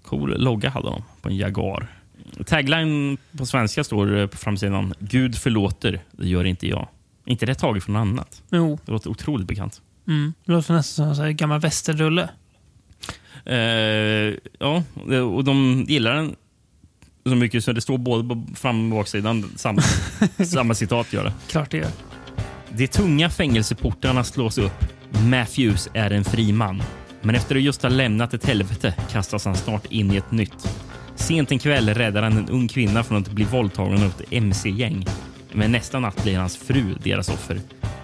Cool logga hade de på en Jaguar. Tagline på svenska står eh, på framsidan. Gud förlåter, det gör inte jag. inte det taget från något annat? Jo. Det låter otroligt bekant. Mm. Det låter nästan som en gammal västerrulle. Eh, ja, och de gillar den så mycket så det står både på fram och baksidan samma, samma citat. Gör det. Klart det gör. De tunga fängelseportarna slås upp. Matthews är en fri man. Men efter att just ha lämnat ett helvete kastas han snart in i ett nytt. Sent en kväll räddar han en ung kvinna från att bli våldtagen av ett mc-gäng. Men nästa natt blir hans fru deras offer.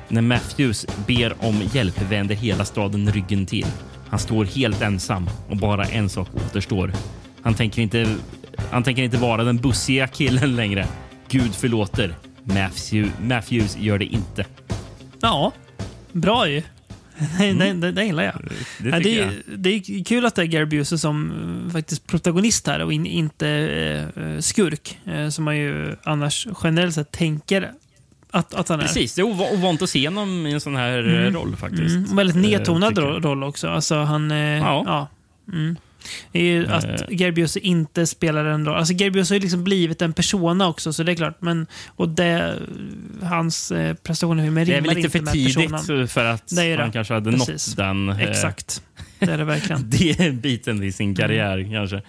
När Matthews ber om hjälp vänder hela staden ryggen till. Han står helt ensam och bara en sak återstår. Han tänker inte, han tänker inte vara den bussiga killen längre. Gud förlåter. Matthew, Matthews gör det inte. Ja, bra ju. Nej, det, det, det gillar jag. Mm. Det tycker det, jag. är, det är kul att det är Gary Busey som eh, faktiskt protagonist här och in, inte eh, skurk. Eh, som man ju annars generellt sett tänker att, att han är. Precis, det är ov- ovant att se honom i en sån här Mm. eh, roll faktiskt. Mm, väldigt Eh, nedtonad roll också. Alltså han... Eh, Ja. ja. Mm. Det är ju Eh. att Busey inte spelar en roll. Alltså Busey har ju liksom blivit en persona också, så det är klart. Men, och det, hans eh, prestationer i filmen Det är rimmar väl lite inte för med tidigt personen. för att Det det. han kanske hade Precis. nått den, eh, Exakt. Det är det verkligen. den biten i sin karriär Mm. kanske.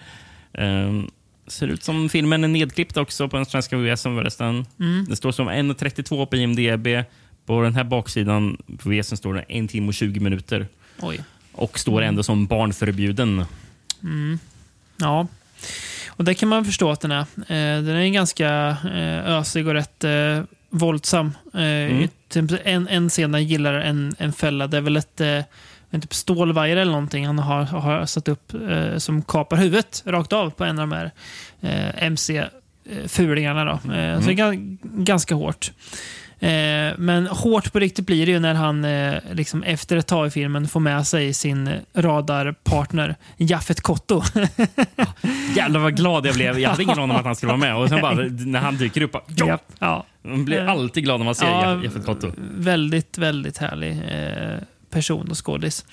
Um, ser ut som filmen är nedklippt också på den svenska VHSen förresten. Mm. Det står som 1.32 på IMDB. På den här baksidan på VHSen står det 1 timme och 20 minuter. Oj. Och står ändå som barnförbjuden. Mm. Ja. Och det kan man förstå att den är. Eh, den är ganska eh, ösig och rätt eh, våldsam. Eh, Mm. typ en, en scen där jag gillar en, en fälla. Det är väl ett eh, en typ stålvajer eller någonting han har, har satt upp eh, som kapar huvudet rakt av på en av de här eh, MC-fulingarna. Då. Eh, Så det är ga- ganska hårt. Eh, men hårt på riktigt blir det ju när han eh, liksom efter ett tag i filmen får med sig sin radarpartner Jaffet Kotto. Jävlar vad glad jag blev. Jag hade ingen aning om att han skulle vara med. Och sen bara när han dyker upp, bara, ja! Ja. Man blir alltid glad när man ser Ja, Jeff Kotto. Väldigt, väldigt härlig eh, person och skådis.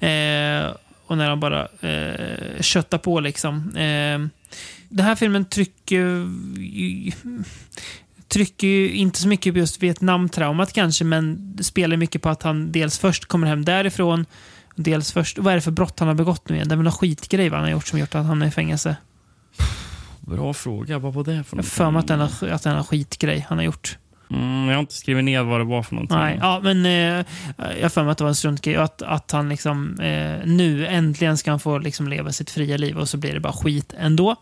Eh, och när han bara eh, köttar på liksom. Eh, den här filmen trycker trycker ju inte så mycket på just Vietnamtraumat kanske, men spelar mycket på att han dels först kommer hem därifrån, dels först... Vad är det för brott han har begått nu igen? Det är väl någon skitgrej han har gjort som gjort att han är i fängelse. Bra fråga. Vad var det för Jag har för mig att det är någon skitgrej han har gjort. Mm, jag har inte skrivit ner vad det var för någonting. Nej, ja, men eh, jag har för mig att det var en struntgrej och att, att han liksom eh, nu äntligen ska han få liksom leva sitt fria liv och så blir det bara skit ändå.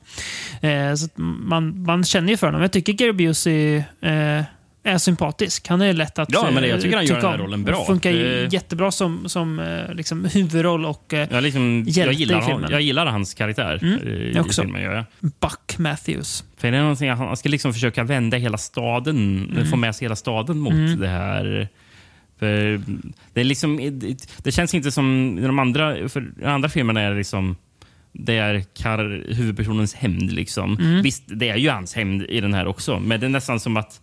Eh, så att man, man känner ju för honom. Jag tycker Gary Busey eh, är sympatisk. Han är lätt att Ja, men eh, jag tycker han gör den här rollen bra. Funkar ju Det- jättebra som, som eh, liksom huvudroll och eh, Jag, liksom, jag, hjälte i gillar, filmen. hon- jag gillar hans karaktär Mm, eh, i, jag i också. filmen. Gör jag. Buck Matthews. För det är någonting, han ska liksom försöka vända hela staden, Mm. få med sig hela staden mot Mm. det här. För det, är liksom, det, det känns inte som i de andra, för de andra filmerna är liksom det är kar, huvudpersonens hämnd. Liksom. Mm. Visst, det är ju hans hämnd i den här också, men det är nästan som att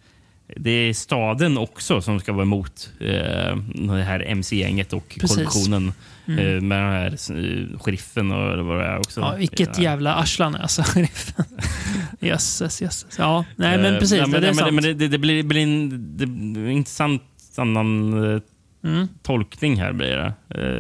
det är staden också som ska vara emot eh, det här mc-gänget och Precis. korruptionen Mm. eh, med den här eh, sheriffen och vad det är också. Ja, vilket Ja. jävla arslan alltså. sheriffen. jösses, jösses. Ja, nej men Eh, precis. nej, men, det är men, det, det blir, blir en det blir en intressant annan eh, Mm. tolkning här. Blir det.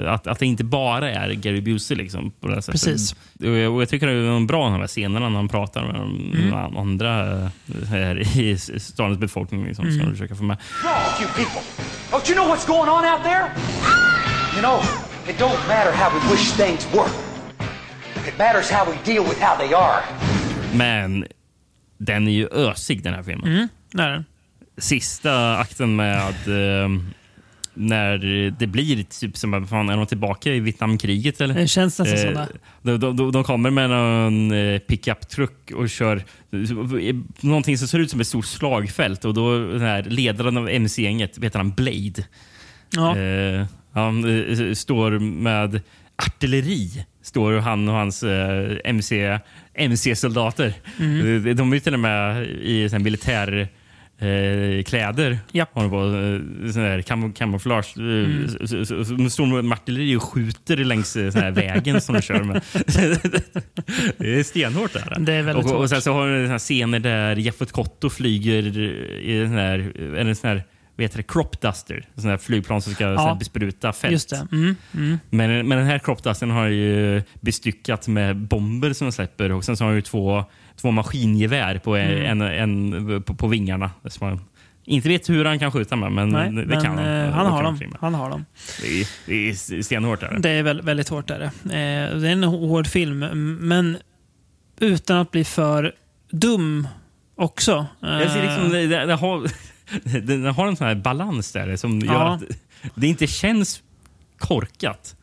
Eh, Att, att det inte bara är Gary Busey. Liksom, på det sättet. Precis. Och jag, och jag tycker det är bra de här scenerna när han pratar med de Mm. de andra eh, här i stadens befolkning. Liksom, Mm. Som försöker få med. You people. Don't you know what's going on out there? You know, it don't matter how we wish things were. It matters how we deal with how they are. Men den är ju ösig den här filmen. Mm, det är den. Sista akten med eh, när det blir typ som att fan, är de tillbaka i Vietnamkriget eller? Det känns nästan Eh, det. de, de, de kommer med en eh, pickup-truck och kör någonting som ser ut som ett stort slagfält. Och då den här ledaren av MC-gänget, vet han Blade, Ja. eh, han eh, står med artilleri. Står han och hans eh, MC, MC-soldater. Mm. Eh, De är till och med i militär eh, kläder. Japp. Har de på, eh, sån här camo- camouflage. Eh, Mm. De står med artilleri och skjuter längs eh, sån här vägen som de kör med. det är stenhårt. Där. Det är väldigt och, och sen så har här scener där Jeffet Kotto flyger i en sån här, är det en sån här vad heter det, crop duster. Sån här flygplan som ska Ja. bespruta fält. Det. Mm, mm. Men, men den här crop dustern har ju bestyckat med bomber som de släpper och sen så har han ju två, två maskingevär på, Mm. en, en, på, på vingarna. Man inte vet hur han kan skjuta med, men Nej, det men kan han. eh, Det han har dem. Han har dem. Det är, det är stenhårt. Där. Det är väl, väldigt hårt. Är det. Eh, det är en hård film, men utan att bli för dum också. Jag ser liksom, Eh, det, det, det har, den har en sån här balans där som gör Ja. att det inte känns korkat.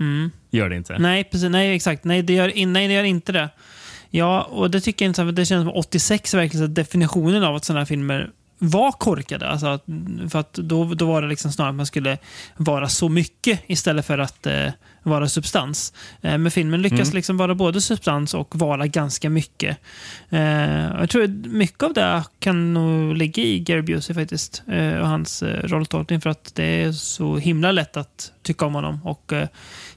Mm. Gör det inte. Nej, precis. Nej, exakt. Nej, det gör, nej, det gör inte det. Ja, och det tycker jag inte. Det känns som 86 är verkligen så definitionen av att sådana här filmer var korkade. Alltså att, för att då, då var det liksom snarare att man skulle vara så mycket istället för att eh, vara substans. Eh, men filmen lyckas Mm. liksom vara både substans och vara ganska mycket. Eh, jag tror att mycket av det kan nog ligga i Gary Busey faktiskt. Eh, och hans eh, rolltolkning. För att det är så himla lätt att tycka om honom och eh,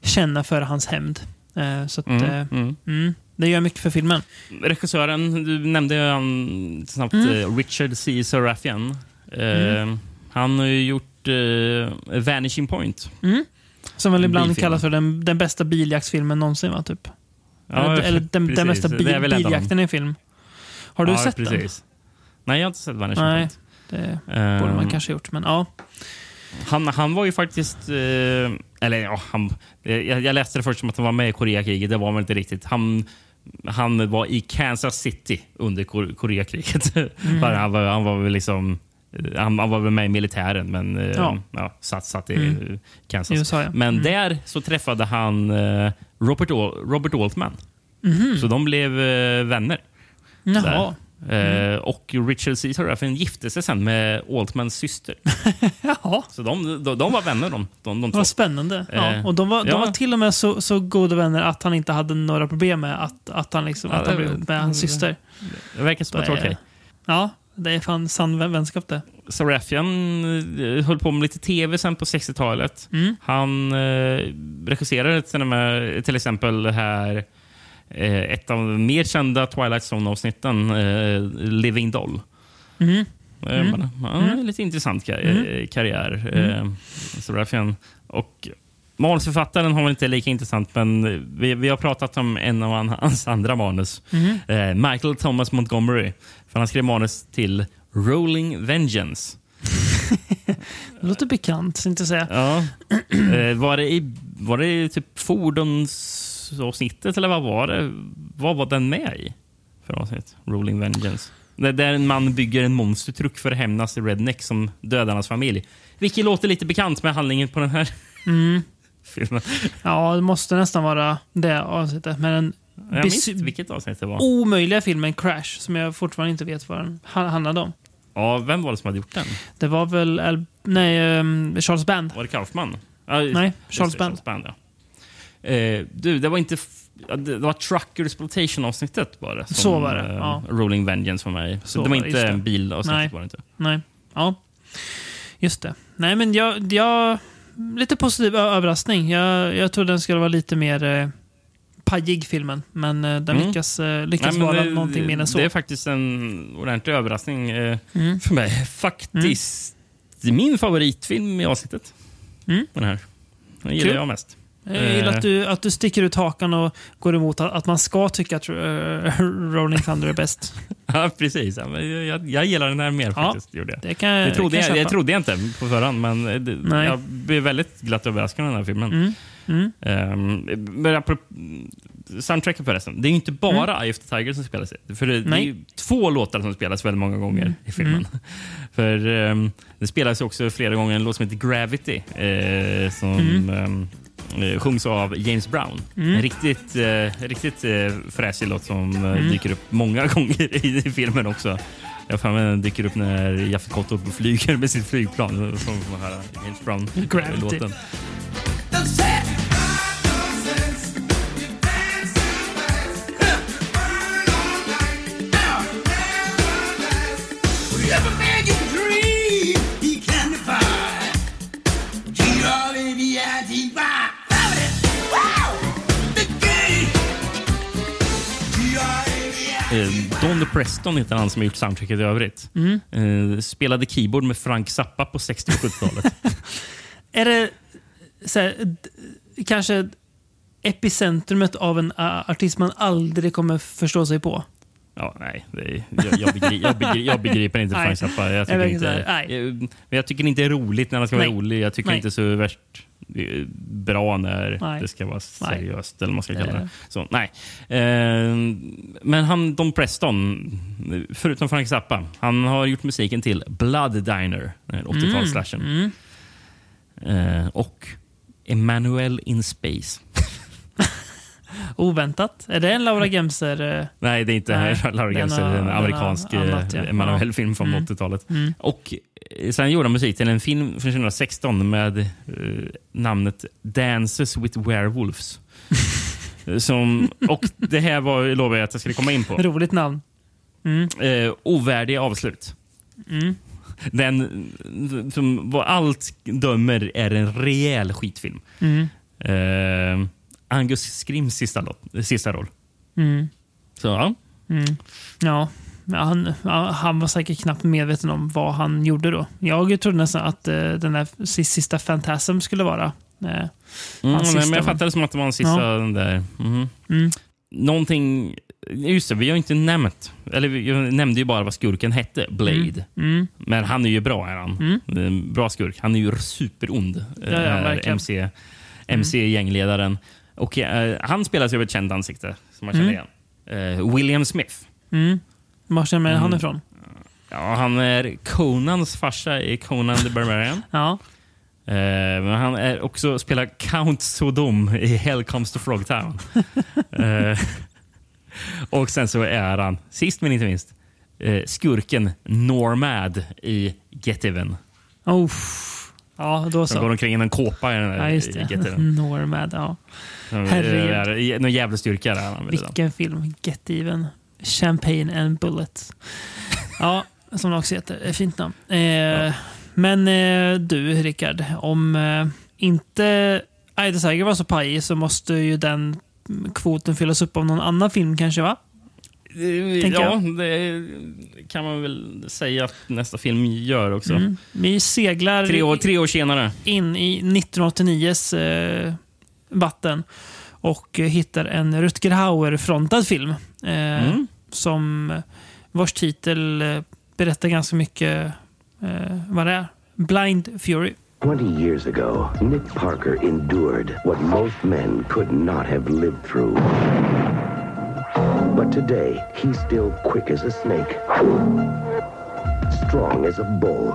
känna för hans hämnd. Så att, Mm, eh, mm. Det gör mycket för filmen. Regissören, du nämnde han snabbt, Mm. eh, Richard C. Serafian. Eh, Mm. Han har ju gjort eh, Vanishing Point. Mm. Som väl ibland kallas för den, den bästa biljaktsfilmen någonsin, va? Typ. Ja, eller eller den, den bästa bil, biljakten i en film. Har du ja, sett precis. Nej, jag har inte sett Vanishing Nej, Point. det Eh, borde man kanske gjort, men ja. Han, han var ju faktiskt... Eller ja, han, jag, jag läste det först som att han var med i Koreakriget. Det var väl inte riktigt. Han, han var i Kansas City under Kor- Koreakriget. Mm. Han, var, han var väl liksom... Han, han var väl med i militären, men eh, Ja. ja. satt, satt i Mm. Kansas. USA, ja. Men Mm. där så träffade han eh, Robert, Al- Robert Altman. Mhm. Så de blev eh, vänner. Jaha. Eh, och Richard C. Serafian gifte sig sen med Altmans syster. Jaha. Så de, de, de var vänner de, de, de två. Vad spännande. Ja, Eh, och de var, de ja. var till och med så, så goda vänner att han inte hade några problem med att, att han, liksom, Ja, att han blev ihop med hans syster. Det verkar som att det var okej. Ja, det är fan sann vän- vänskap det. Serafian eh, höll på med lite tv sen på 60-talet. Mm. Han eh, regisserade till, med, till exempel här ett av de mer kända Twilight Zone-avsnitten, eh, Living Doll. Mm. Eh, Mm. men, ja, Mm. Lite intressant kar Mm. eh, karriär. Mm. Eh. Och manusförfattaren har väl inte lika intressant, men vi, vi har pratat om en av han- hans andra manus. Mhm. Eh, Michael Thomas Montgomery. För han skrev manus till Rolling Vengeance. Det låter bekant, inte säga. Ja. Eh, var, det i, var det typ fordonsavsnittet eller vad var det? Vad var den med i för avsnitt? Rolling Vengeance. Det där en man bygger en monstertruck för att hämnas i Redneck som dödar hans familj. Vilket låter lite bekant med handlingen på den här Mm. filmen. Ja, det måste nästan vara det avsnittet. Men den Jag minns inte vilket avsnitt det var. omöjliga filmen Crash, som jag fortfarande inte vet vad den ha- handlade om. Ja, vem var det som hade gjort den? Det var väl Al- nej, ehm, Charles Band. Var det Kaufman? Ja, Nej, Charles Band. Charles Band ja. Eh, du, det var inte... Det var Trucker Exploitation-avsnittet var det. Som, Så var det, eh, ja. Rolling Vengeance för mig. Så, Så det var var inte en bilavsnitt. Nej. Var det inte. Nej. Ja. Just det. Nej, men jag... jag lite positiv överraskning. Jag, jag trodde den skulle vara lite mer eh, pajig, filmen. Men eh, den Mm. lyckas, eh, lyckas Nej, vara det, någonting mer än så. Det är faktiskt en ordentlig överraskning eh, Mm. för mig. Faktiskt min favoritfilm i avsnittet. Mm. Den här. Den gillar Kul. jag mest. Jag gillar Eh, att du, att du sticker ut hakan och går emot att, att man ska tycka att uh, Rolling Thunder är bäst. Ja, precis. Ja, jag, jag, gillar den här mer Ja, faktiskt. Gjorde jag. det kan- det trodde jag jag, jag trodde jag inte på förhand, men eh, det, Nej. jag blev väldigt glatt överraskad av den här filmen. Mm. Mm. Um, men apropå, soundtracken förresten. Det är ju inte bara Eye of the Tiger som spelas. För det, det är ju två låtar som spelas väldigt många gånger Mm. i filmen. Mm. För um, det spelas också flera gånger en låt som heter Gravity. Eh, som Mm. um, eh, sjungs av James Brown. Mm. En riktigt, eh, riktigt eh, fräsig låt som eh, Mm. dyker upp många gånger i, i filmen också. Jag för den dyker upp när Jeff Kotto flyger med sitt flygplan. Som får höra James. Brown-låten. Don Preston heter han som har gjort soundtracket i övrigt. Mm. Eh, spelade keyboard med Frank Zappa på 60 och 70-talet. Är det här, kanske epicentrumet av en artist man aldrig kommer förstå sig på? ja, nej, är, jag, jag, begriper, jag, begriper, jag begriper inte. Frank Zappa. Jag tycker, inte, jag, men jag tycker inte det är roligt när han ska vara Nej. rolig. Jag tycker Nej. inte så värst eh, bra när Nej. det ska vara Nej. seriöst. Eller vad man ska kalla det. Så, nej. Eh, men han, Don Preston, förutom Frank Zappa, han har gjort musiken till Blood Diner, den här 80-talsslashen. Mm. Eh, och Emmanuel in Space. Oväntat. Är det en Laura Gemser? eh, Nej, det är inte Nej, Laura Gemser. Det är en amerikansk annat, ja. eh, Emanuel-film från Mm. 80-talet. Mm. Och eh, sen gjorde han musik till en film från 2016 med eh, namnet Dances with Werewolves. Som, och det här var, lovar jag att jag skulle komma in på. Roligt namn. Mm. Eh, ovärdiga avslut. Mm. Den som vad allt dömer är en rejäl skitfilm. Mm. Eh, Angus Scrims sista, sista roll. Mm. Så ja. Mm. Ja, han, han var säkert knappt medveten om vad han gjorde då. Jag trodde nästan att eh, den där sis- sista Phantasm skulle vara eh, Mm, hans nej, men jag fattade som att det var en sista Ja. den där. Mhm. Mm. Någonting... Just det, vi har inte nämnt... Eller vi- jag nämnde ju bara vad skurken hette, Blade. Mm. Men han är ju bra, är han. Mm. Bra skurk. Han är ju superond. Ja, ja, verkligen. MC, MC-gängledaren. Och eh, han spelas av ett känt ansikte som man känner Mm. igen. Eh, William Smith. Mm. Var känner man han Mm. ifrån? Ja, han är Conans farsa i Conan the Barbarian. Ja. Eh, men han är också spelar Count Sodom i Hell Comes to Frogtown. eh, och sen så är han, sist men inte minst, eh, skurken Normad i Get Even. Oh. Ja, då Som går så. omkring i en kåpa i den där Ja, just det. Normad, ja. Herregud. Någon jävla styrka där. Vilken film. Get Even. Champagne and Bullets. Ja, som det också heter. Fint namn. Eh, Men eh, du, Rickard. Om eh, inte Ida Tiger var så pajig så måste ju den kvoten fyllas upp av någon annan film kanske, va? Eh, Tänker ja, jag. det kan man väl säga att nästa film gör också. Mm. Vi seglar Tre, år, tre år senare. in i 1989s eh, vatten och eh, hittar en Rutger Hauer-frontad film. Eh, Mm. som Vars titel eh, berättar ganska mycket eh, vad det är. Blind Fury. 20 years ago, Nick Parker endured what most men could not have lived through. But today, he's still quick as a snake, strong as a bull,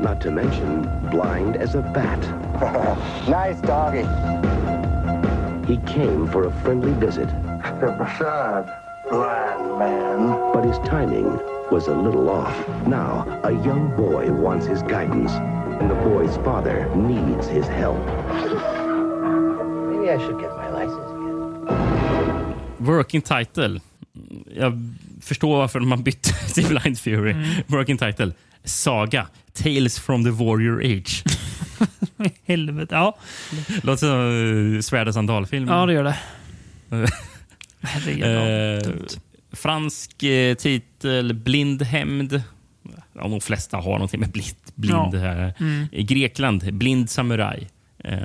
not to mention blind as a bat. nice doggy. He came for a friendly visit. Step aside, blind man. But his timing was a little off. Now, a young boy wants his guidance, and the boy's father needs his help. Maybe I should get my license. Working title. Jag förstår varför man bytte till Blind Fury. Mm. Working title. Saga. Tales from the Warrior Age. Helvete. Ja, Låter som uh, Svärdets sandalfilm. ja det gör det. Herregud. Eh, Dumt. fransk eh, titel, Blind hämnd. Ja, de flesta har någonting med blind, blind Ja. här. Mm. Grekland, Blind samuraj. Eh,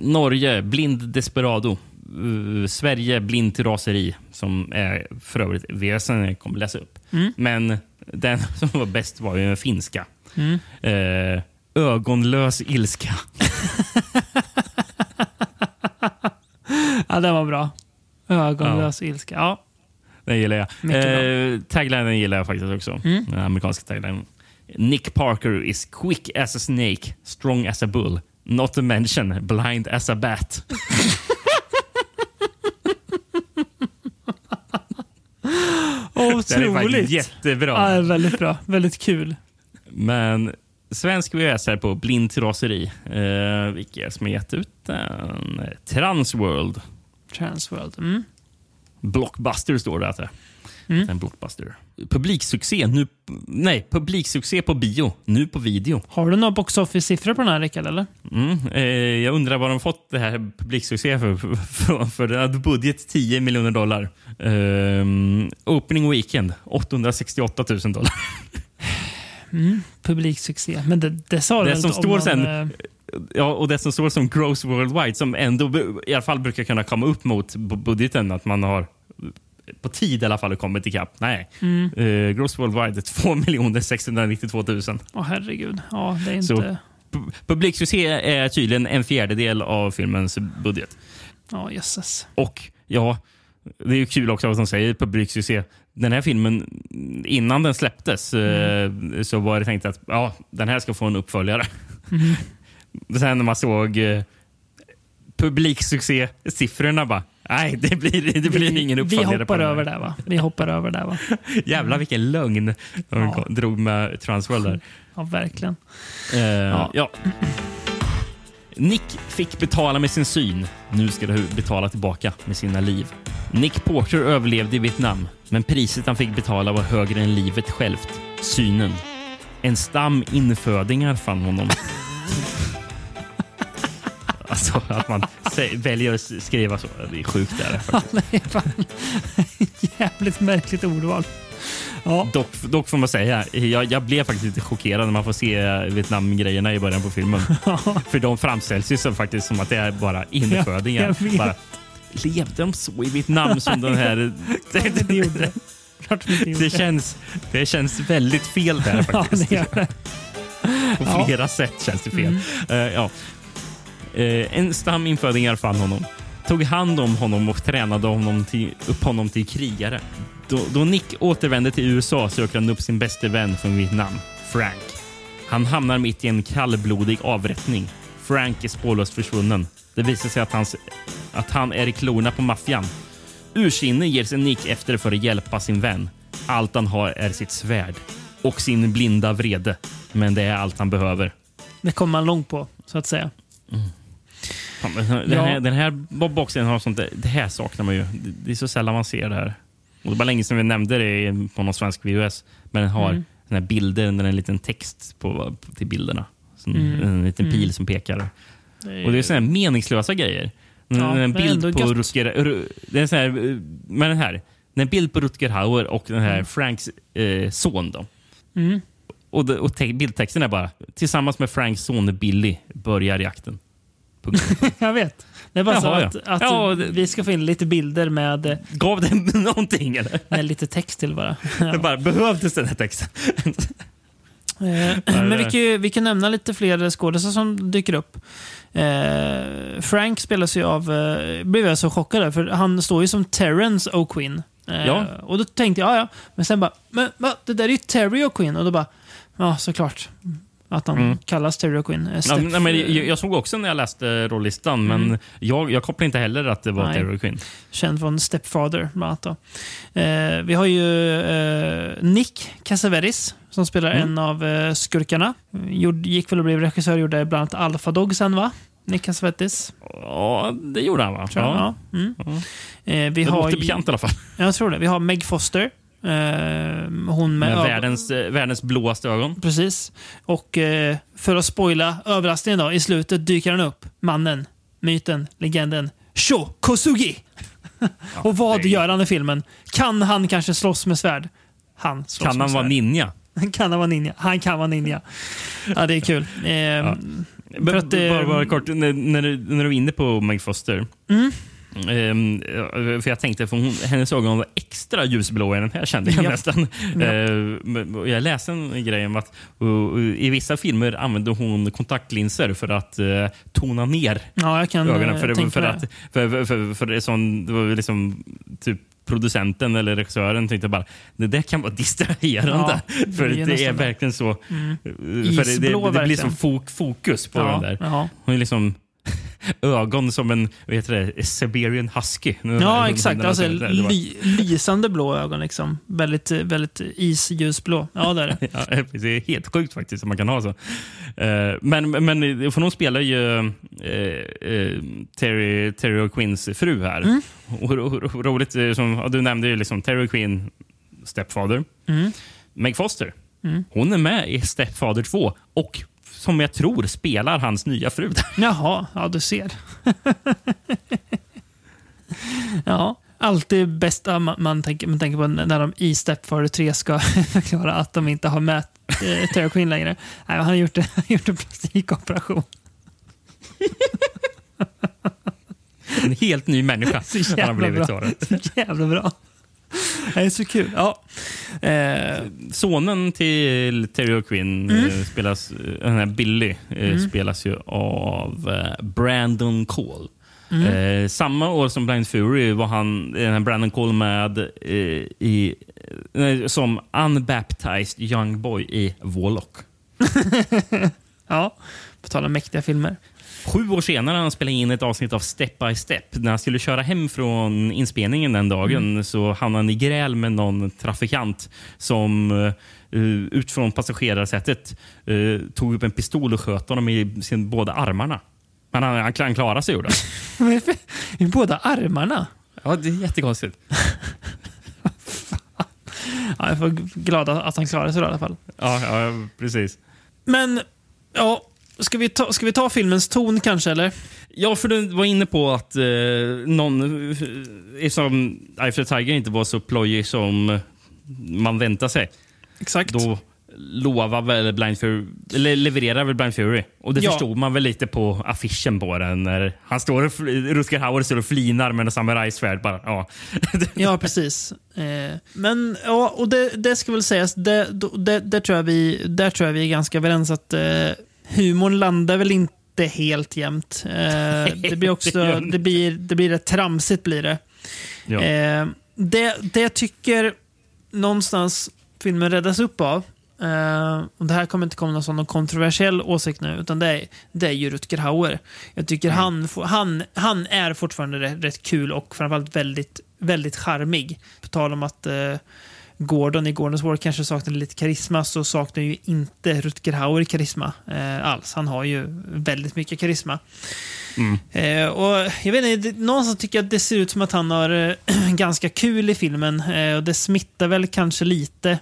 Norge, Blind desperado. Eh, Sverige, Blind till raseri. Som är för övrigt väsen jag kommer läsa upp. Mm. Men den som var bäst var ju den finska. Mm. Eh, ögonlös ilska. Ja, den var bra. Ögonlös ilska. Ja. Den gillar jag. Eh, taglinen gillar jag faktiskt också. Mm. Den amerikanska taglinen. Nick Parker is quick as a snake, strong as a bull. Not to mention blind as a bat. Den är faktiskt Otroligt. jättebra. Ja, väldigt bra. Väldigt kul. Men svensk VHS här på Blind till raseri. Eh, vilka är det som har gett ut den? Transworld. Transworld. Mm. Blockbuster står det. Alltså. Mm. En blockbuster. Publiksuccé, nu, nej, publiksuccé på bio, nu på video. Har du några box office-siffror på den här Rickard? Eller? Mm, eh, jag undrar vad de fått det här publiksuccé för. för, för hade budget 10 miljoner dollar. Ehm, opening weekend 868 000 dollar. Mm. Publiksuccé. Men det, det sa du Det väl som står någon, sen, eh, ja, och det som står som gross worldwide som ändå i alla fall brukar kunna komma upp mot bu- budgeten. Att man har på tid i alla fall kommit ikapp. Nej. Mm. Eh, gross worldwide är 2 692 000. Åh herregud. Ja, det är Så- inte... pu- publiksuccé är tydligen en fjärdedel av filmens budget. Ja, jösses. Och ja, det är ju kul också att de säger publiksuccé. Den här filmen, innan den släpptes, eh, så var det tänkt att ja, den här ska få en uppföljare. Mhm. Sen när man såg eh, publiksuccé-siffrorna bara, nej, det blir, det blir ingen Vi uppföljare. på hoppar över där va? Vi hoppar över där va? Jävlar vilken lögn de Ja. drog med Transworld där. Ja, verkligen. Eh, Ja. ja. Nick fick betala med sin syn. Nu ska du betala tillbaka med sina liv. Nick Porter överlevde i Vietnam, men priset han fick betala var högre än livet självt. Synen. En stam infödingar fann honom. alltså att man väljer att skriva så. Det är sjukt. Där, faktiskt. Det fan jävligt märkligt ordval. Ja. Dock, dock får man säga, jag, jag blev faktiskt lite chockerad när man får se Vietnam-grejerna i början på filmen. För de framställs ju som, faktiskt som att det är bara infödingar. Ja, bara, levde de så i Vietnam som den här... Det, det det. Det, känns, det känns väldigt fel där Ja, faktiskt. det gör det. På Ja. flera sätt känns det fel. Mm. Eh, ja. Eh, en stam infödingar fann honom, tog hand om honom och tränade honom till, upp honom till krigare. Då, då Nick återvände till USA söker han upp sin bäste vän från Vietnam, Frank. Han hamnar mitt i en kallblodig avrättning. Frank är spårlöst försvunnen. Det visar sig att, hans, att han är i klorna på maffian. Ursinne ger sig Nick efter för att hjälpa sin vän. Allt han har är sitt svärd och sin blinda vrede. Men det är allt han behöver. Det kommer man långt på, så att säga. Fan, Den, Ja. här, den här boxen har sånt det här saknar man ju. Det, är så sällan man ser det här. Och det var länge sedan vi nämnde det på någon svensk VHS. Men den har Mm. den här bilder, den en liten text på, till bilderna. Som, Mm. En liten Mm. pil som pekar. Det Och det är såna här meningslösa grejer. Ja, en bild på. Rutger... Ru- Det är sån här, men den här. Är en bild på Rutger Hauer och den här Mm. Franks eh, son. Då. Mm. Och, och te- bildtexten är bara tillsammans med Franks son Billy börjar jakten. Jag vet. Det är bara så Jaha, att, ja. att Ja, vi ska få in lite bilder med, eh, Gav den någonting eller? med lite text till bara. Det bara behövdes den här texten. Eh, Men vi kan, ju, vi kan nämna lite fler skådespelare som dyker upp. Eh, Frank spelas ju av, eh, blev jag så chockad över, för han står ju som Terrence O'Quinn. Eh, Ja. Och då tänkte jag, ja ja, men sen bara, men va, det där är ju Terry O'Quinn. Och då bara, ja såklart. Att han Mm. kallas Terry O'Quinn. Eh, Ja, nej, men jag, jag såg också när jag läste rollistan, men Mm. jag, jag kopplade inte heller att det var. Terry Quinn. Känd från Stepfather, bland annat. Eh, vi har ju eh, Nick Cassavetes som spelar Mm. en av eh, skurkarna. Gjord, gick väl och blev regissör, gjorde bland annat Alpha Dog sen va? Nick Cassavetes. Ja, det gjorde han va? Tror jag, ja. Mm. Eh, vi det har låter bekant i alla fall. Jag tror det. Vi har Meg Foster. Eh, hon med, Med världens, eh, världens blåaste ögon. Precis. Och eh, för att spoila överraskningen då, i slutet dyker han upp. Mannen, myten, legenden Sho Kosugi. och vad gör han i filmen? Kan han kanske slåss med svärd? Han slåss Kan han vara svärd. ninja? kan han vara ninja? Han kan vara ninja. Ja, det är kul. Eh, B- för att, bara, bara kort, när, när, du, när du är inne på Meg Foster. Mm. Ehm, för jag tänkte, för hon, hennes ögon var extra ljusblå i den här kände jag Ja. nästan. Ja. Ehm, jag läste en grej om att uh, i vissa filmer använder hon kontaktlinser för att uh, tona ner Ja, ögonen. eh, För, för, mig att, för, för, för, för det, sån, det var liksom typ producenten eller regissören tänkte bara det där kan vara distraherande. Ja, det för är det är verkligen så. Mm. För det, Isblå, det, det blir som fok, fokus på Ja, den där. ja. Hon är liksom ögon som en vad heter det, Siberian husky. Nu- Ja, exakt. Alltså, ly, lysande blå ögon. Liksom. Väldigt, väldigt isljusblå. Ja, det är det. Ja, det är helt sjukt faktiskt att man kan ha så. Eh, Men, men för hon spelar ju eh, eh, Terry, Terry Quinns fru här. Mm. Och, ro- roligt, eh, som, du nämnde ju liksom Terry Quinn, Stepfather. Mm. Meg Foster, Mm. hon är med i Stepfather 2 och som jag tror spelar hans nya fru. Jaha, ja du ser. ja, alltid bästa man, tänker, man tänker på när de i Stepfather 3 ska förklara att de inte har med eh, Terry Quinn längre. Nej, han har gjort, han har gjort en plastikoperation. En helt ny människa Så har han jävla blivit. bra. Så jävla bra. Det är så kul. Ja. Eh, Sonen till Terry O'Quinn Mm. eh, spelas, eh, den här Billy eh, Mm. spelas ju av Brandon Cole. Mm. Samma år som Blind Fury var han, den här Brandon Cole med i, som unbaptized young boy i Warlock. ja, på tal om mäktiga filmer. Sju år senare när han spelade in ett avsnitt av Step by Step. När han skulle köra hem från inspelningen den dagen Mm. så hamnade han i gräl med någon trafikant som uh, utifrån passagerarsättet uh, tog upp en pistol och sköt honom i sin, båda armarna. Men han, han, han klarade sig gjorde är I båda armarna? Ja, det är jättekonstigt. Ja, jag får glad att han klarade sig då, i alla fall. Ja, ja precis. Men, ja. Ska vi, ta, ska vi ta filmens ton kanske, eller? Ja, för du var inne på att eh, någon, eh, eftersom Eye for Tiger inte var så plojig som man väntar sig. Exakt. Då lovar väl Blind Fury, eller levererar väl Blind Fury. Och det Ja. förstod man väl lite på affischen på den. När han står och, Rutger Hauer står och flinar med en samurajsvärd. Bara, ja. Ja, precis. Eh, men, ja, och det, det ska väl sägas, det, det, det tror jag vi, där tror jag vi är ganska överens att eh, humorn landar väl inte helt jämnt. Eh, det blir också, det blir, det blir rätt tramsigt blir det. Ja. Eh, det. Det jag tycker någonstans filmen räddas upp av, eh, och det här kommer inte komma någon sån kontroversiell åsikt nu, utan det är, det är ju Rutger Hauer. Jag tycker han, får- han, han är fortfarande rätt, rätt kul och framförallt väldigt, väldigt charmig. På tal om att eh, Gordon i Gordons War kanske saknade lite karisma så saknar ju inte Rutger Hauer karisma eh, alls. Han har ju väldigt mycket karisma. Eh, och jag vet inte, det- någonstans tycker jag att det ser ut som att han har eh, ganska kul i filmen. Eh, och det smittar väl kanske lite.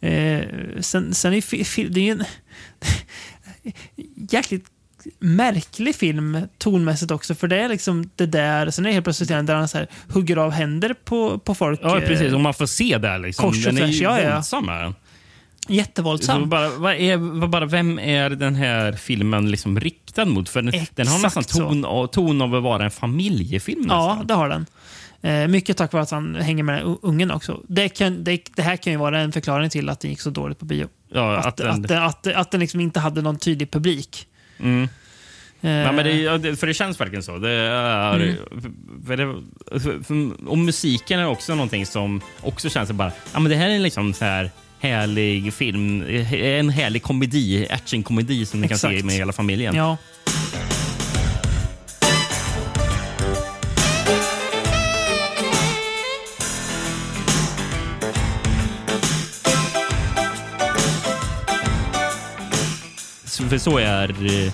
Eh, sen, sen är det är ju en jäkligt märklig film tonmässigt också. För det är liksom det där, sen är det helt plötsligt där han så här, hugger av händer på, på folk. ja, eh, precis. Om man får se där. Liksom. Kors och den är ju ja, ja. våldsam. Den. Jättevåldsam. Så bara, vad är, bara, vem är den här filmen liksom riktad mot? För den, den har nästan ton, av- ton av att vara en familjefilm. Ja, nästan. det har den. Eh, mycket tack vare att han hänger med ungen också. Det, kan, det, det här kan ju vara en förklaring till att det gick så dåligt på bio. Ja, att, att att, den- att, att, den liksom inte hade någon tydlig publik. Mm. Eh, Ja, men det, för det känns verkligen så. Det är, Mm. för det, för, och musiken är också någonting som också känns bara... Ja, men det här är en liksom så här härlig film. En härlig komedi, actionkomedi som ni kan Exakt. se med hela familjen. Ja. För så är eh,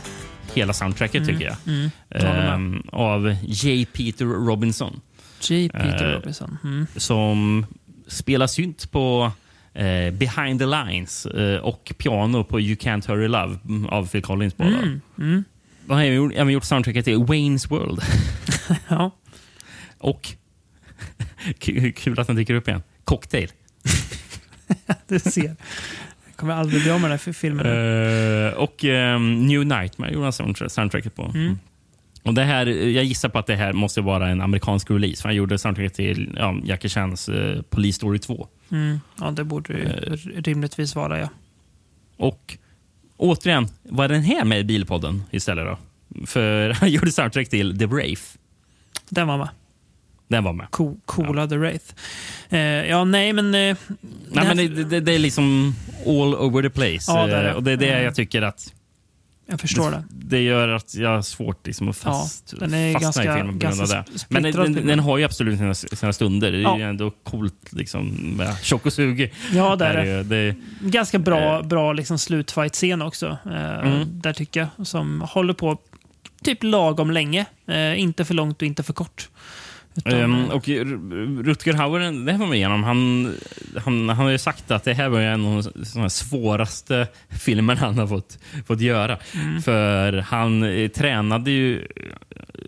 hela soundtracket, tycker jag. Mm. Ehm, av J. Peter Robinson. J. Peter Eh, Robinson. Mm. Som spelar synt på eh, Behind the Lines eh, och piano på You Can't Hurry Love mm, av Phil Collins. Mm. Mm. Han har även gjort, även gjort soundtracket till Wayne's World. ja. Och kul att den dyker upp igen. Cocktail. Du ser. Kommer aldrig bli av med den här filmen. Eh, och ehm, New Nightmare gjorde han soundtra- soundtracket på. Mm. Och det här, jag gissar på att det här måste vara en amerikansk release. För han gjorde soundtracket till ja, Jackie Chans eh, Police Story 2. Mm. Ja, det borde Eh. rimligtvis vara, ja. Och återigen, var den här med i Bilpodden istället då? För han gjorde soundtrack till The Wraith. Den var med. Den var med. Co coola The Wraith. Eh, ja, nej, men... Eh, Nej, men det, det, det är liksom all over the place. Ja, det är det. Eh, Och det är det Mm. jag tycker att... Jag förstår det. Det gör att jag har svårt liksom att fast, den är fastna ganska- i filmen på grund av det. Men den, den, har ju absolut sina, sina stunder. Det är Ja. ju ändå coolt liksom, med tjock och sug. Ja, det är det. ju- det. Ganska bra, bra liksom slutfight-scen också. Eh, Mm. Där tycker jag. Som håller på typ lagom länge. Eh, inte för långt och inte för kort. Utan, Ehm, eh, och Rutger Hauer, det här var med igenom. Han, han, han har ju sagt att det här var en av de svåraste filmerna han har fått, fått göra. Mm. För han eh, tränade ju...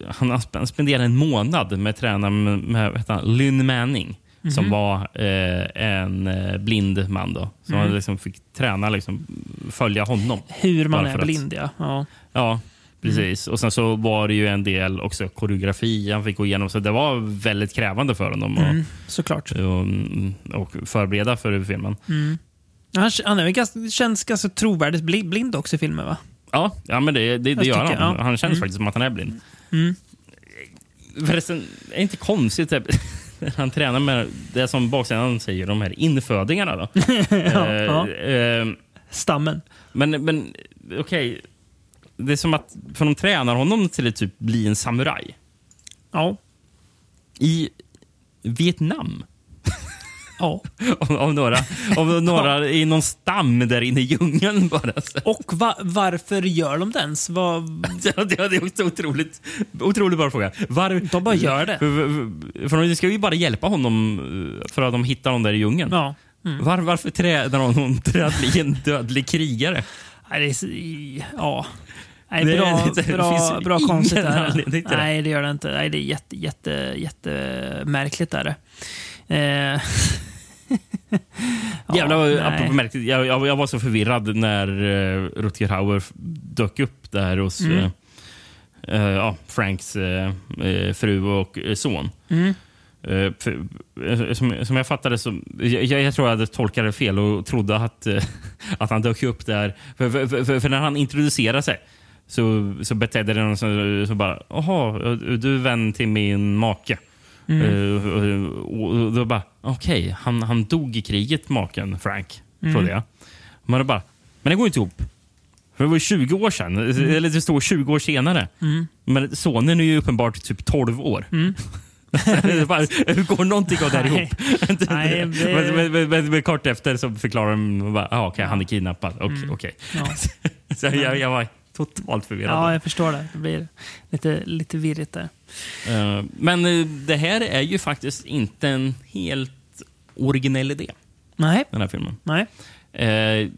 Han har sp- spenderat en månad med tränaren med, med heter han, Lynn Manning. Som Mhm. var eh, en eh, blind man. Då, som Mm. liksom fick träna, liksom, följa honom. hur man är för att- blind, ja. ja. Ja, Precis. Och sen så var det ju en del också koreografi han fick gå igenom. Så det var väldigt krävande för honom Mm, såklart. och, och förbereda för filmen. Mm. Han, han är ganska, känns ganska trovärdigt bli- blind också i filmen va? Ja, ja men det, det, det gör han. ja. Han känns Mm. faktiskt som att han är blind. Mm. Förresten, är det inte konstigt typ, han tränar med det som baksidan säger, de här infödingarna då? Ja, Eh, ja. eh, Stammen. Men, men okej, det är som att för de tränar honom till att typ bli en samuraj. Ja. I Vietnam. Ja. Av, av några, av några i någon stam där inne i djungeln bara. Och va, varför gör de det ens? Vad- Ja, det är också otroligt, otroligt bra fråga. Var, De bara gör det. För, för, de ska ju bara hjälpa honom eh, för att de hittar honom där i djungeln. Ja. Mm. Var, varför tränar honom till att bli en dödlig krigare? Nej, det är, så- ja. Nej, Det- bra, finns bra, bra konstigt är det. Nej, det gör det inte. Nej, det är jätte, jätte, jättemärkligt är det. Eh. Jävlar, vad- apropå märkligt, jag, jag, jag var så förvirrad när uh, Rutger Hauer dök upp där hos Mm. eh, eh, ja, Franks fru och son. Mm. För, som, som jag fattade så... Jag, jag, tror jag hade tolkat det fel och trodde att, att han dök upp där. För, för, för, när han introducerade sig så, så betedde det så, så bara Jaha, du är vän till min make. Mm. Eh, och, och, då bara, okej, han, han dog i kriget, maken Frank. Mm. Trodde jag. Men det bara, men det går inte ihop. För det var ju 20 år sedan, eller det står 20 år senare. Mm. Men sonen är ju uppenbart typ 12 år. Mm. Hur går någonting av det här ihop? Nej, det- men, men, men, men, kort efter så förklarar de bara, ah, okej, han är kidnappad. Okej, Mm. okej. Ja. så jag, jag var totalt förvirrad. Ja, jag förstår det. Det blir lite, lite virrigt där. Eh, Men eh, det här är ju faktiskt inte en helt originell idé, Nej. den här filmen. Nej. Eh,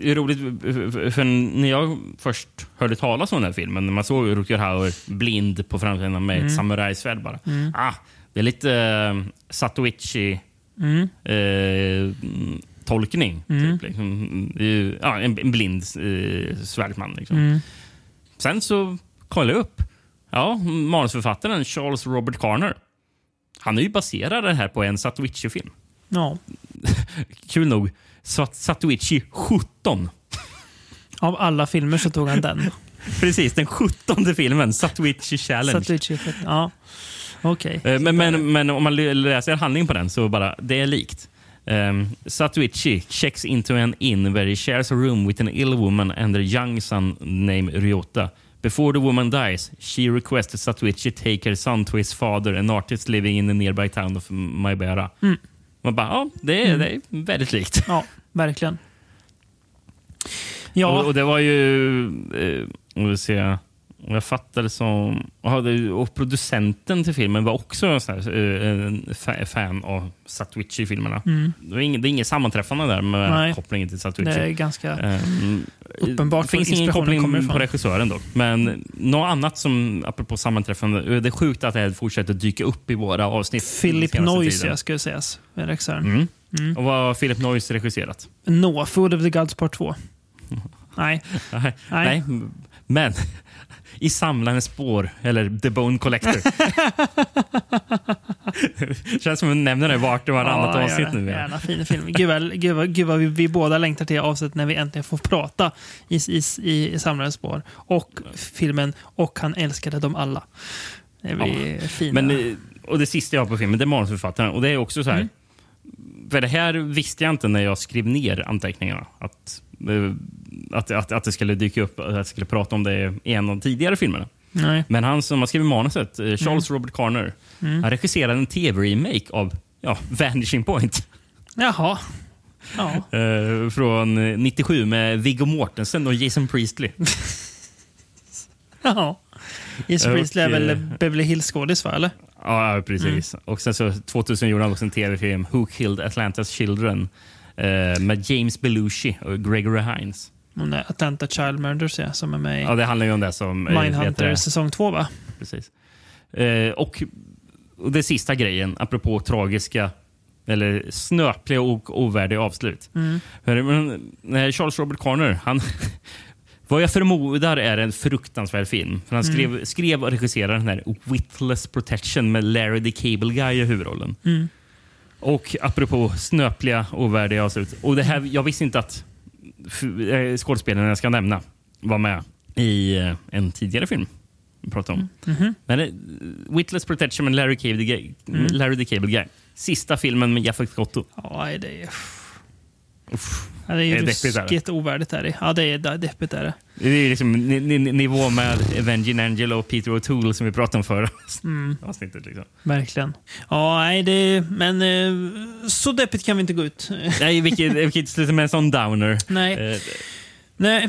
det är roligt, för- för när jag först hörde talas om den här filmen, när man såg Rutger Hauer blind på framsidan med Mm. ett samurajsvärd bara. Mm. Ah, det är lite uh, Satoichi Mm. eh, tolkning. Mm. Typ, liksom. Ja, en, en blind eh, svärdman. Liksom. Mm. Sen så kollade jag upp. Ja, manusförfattaren Charles Robert Carner. Han är ju baserad det här på en Satoichi-film. Ja. Kul nog. Sat- Satoichi 17. Av alla filmer så tog han den. Precis, den 17 filmen. Satoichi Challenge. Satoichi. Ja. Okej. Eh, Men, men, men om man läser handlingen på den så bara, det är likt. Um, Satoichi checks into an inn where he shares a room with an ill woman and their young son named Ryota. Before the woman dies, she requests Satoichi take her son to his father, an artist living in the nearby town of Maibara. Mm. Man bara, ja, det är, Mm. det är väldigt likt. Ja, verkligen. Ja. Och, och det var ju... Eh, om jag fattar det som... Och producenten till filmen var också en sån här, eh, en fa- fan av Satoichi-filmerna. Mm. Det, är inget, det är inget sammanträffande där med Nej. kopplingen till Satoichi. Det är ganska Ehm, uppenbart Det finns ingen koppling på regissören dock. Men något annat som, apropå sammanträffande, det är sjukt att det här fortsätter dyka upp i våra avsnitt. Philip Noyce, skulle sägas. Med regissören. Mm. Mm. Och vad har Philip Noyce regisserat? No, Food of the Gods Part 2. Nej. Nej. Nej. Nej. Men i Samlarens spår, eller The Bone Collector. känns som att nämner det vart och varannat Ja, avsnitt nu. Gärna, fin film. Gud vad, gud vad, gud vad vi, vi båda längtar till avsnitt när vi äntligen får prata i, i, i, i Samlarens spår. Och filmen Och han älskade dem alla. Det blir fina. Men, eh, och det sista jag har på filmen det är manusförfattaren. Och det är också så här. Mm. För det här visste jag inte när jag skrev ner anteckningarna. Att, eh, att, att, att det skulle dyka upp, att jag skulle prata om det i en av de tidigare filmerna. Nej. Men han som har skrivit manuset, eh, Charles Robert Carner, Mm. han regisserade en tv-remake av ja, Vanishing Point. Jaha. Ja. Eh, från eh, 97 med Viggo Mortensen och Jason Priestley. Jaha. Jason Priestley är väl Beverly Hills-skådis, va? Eller? Ja, precis. Och sen så 2000 gjorde han också en tv-film, Who Killed Atlantas Children, eh, med James Belushi och Gregory Hines. Hon är Atlanta Child Murders, ja, som är med i Ja, det handlar ju om det som... eh, Mindhunter säsong 2, va? Precis. Eh, och, och det sista grejen, apropå tragiska eller snöpliga och ovärdiga avslut. Mm. Charles Robert Carner, han... Vad jag förmodar är en fruktansvärd film. För han skrev, Mm. skrev och regisserade den här Witless Protection med Larry the Cable Guy i huvudrollen. Mm. Och apropå snöpliga och värdiga avslut. Och det här, jag visste inte att eh, skådespelaren jag ska nämna var med i eh, en tidigare film vi pratade om. Mhm. Men eh, Witless Protection med Larry, Cable Mm. Larry the Cable Guy. Sista filmen med Jeff Scotto. Ja, det är... Uff. Ja, det är Det ju deppigt, är det. ruskigt ovärdigt. Är det. Ja, det är det- deppigt. Är det. Det är liksom ni, ni, nivå med Avenging Angel och Peter O'Toole som vi pratade om förra Mm. avsnittet. Liksom. Verkligen. Ja, nej, det, men eh, så deppigt kan vi inte gå ut. Nej, vilket, vilket slutar med en sån downer. Nej. Eh, nej,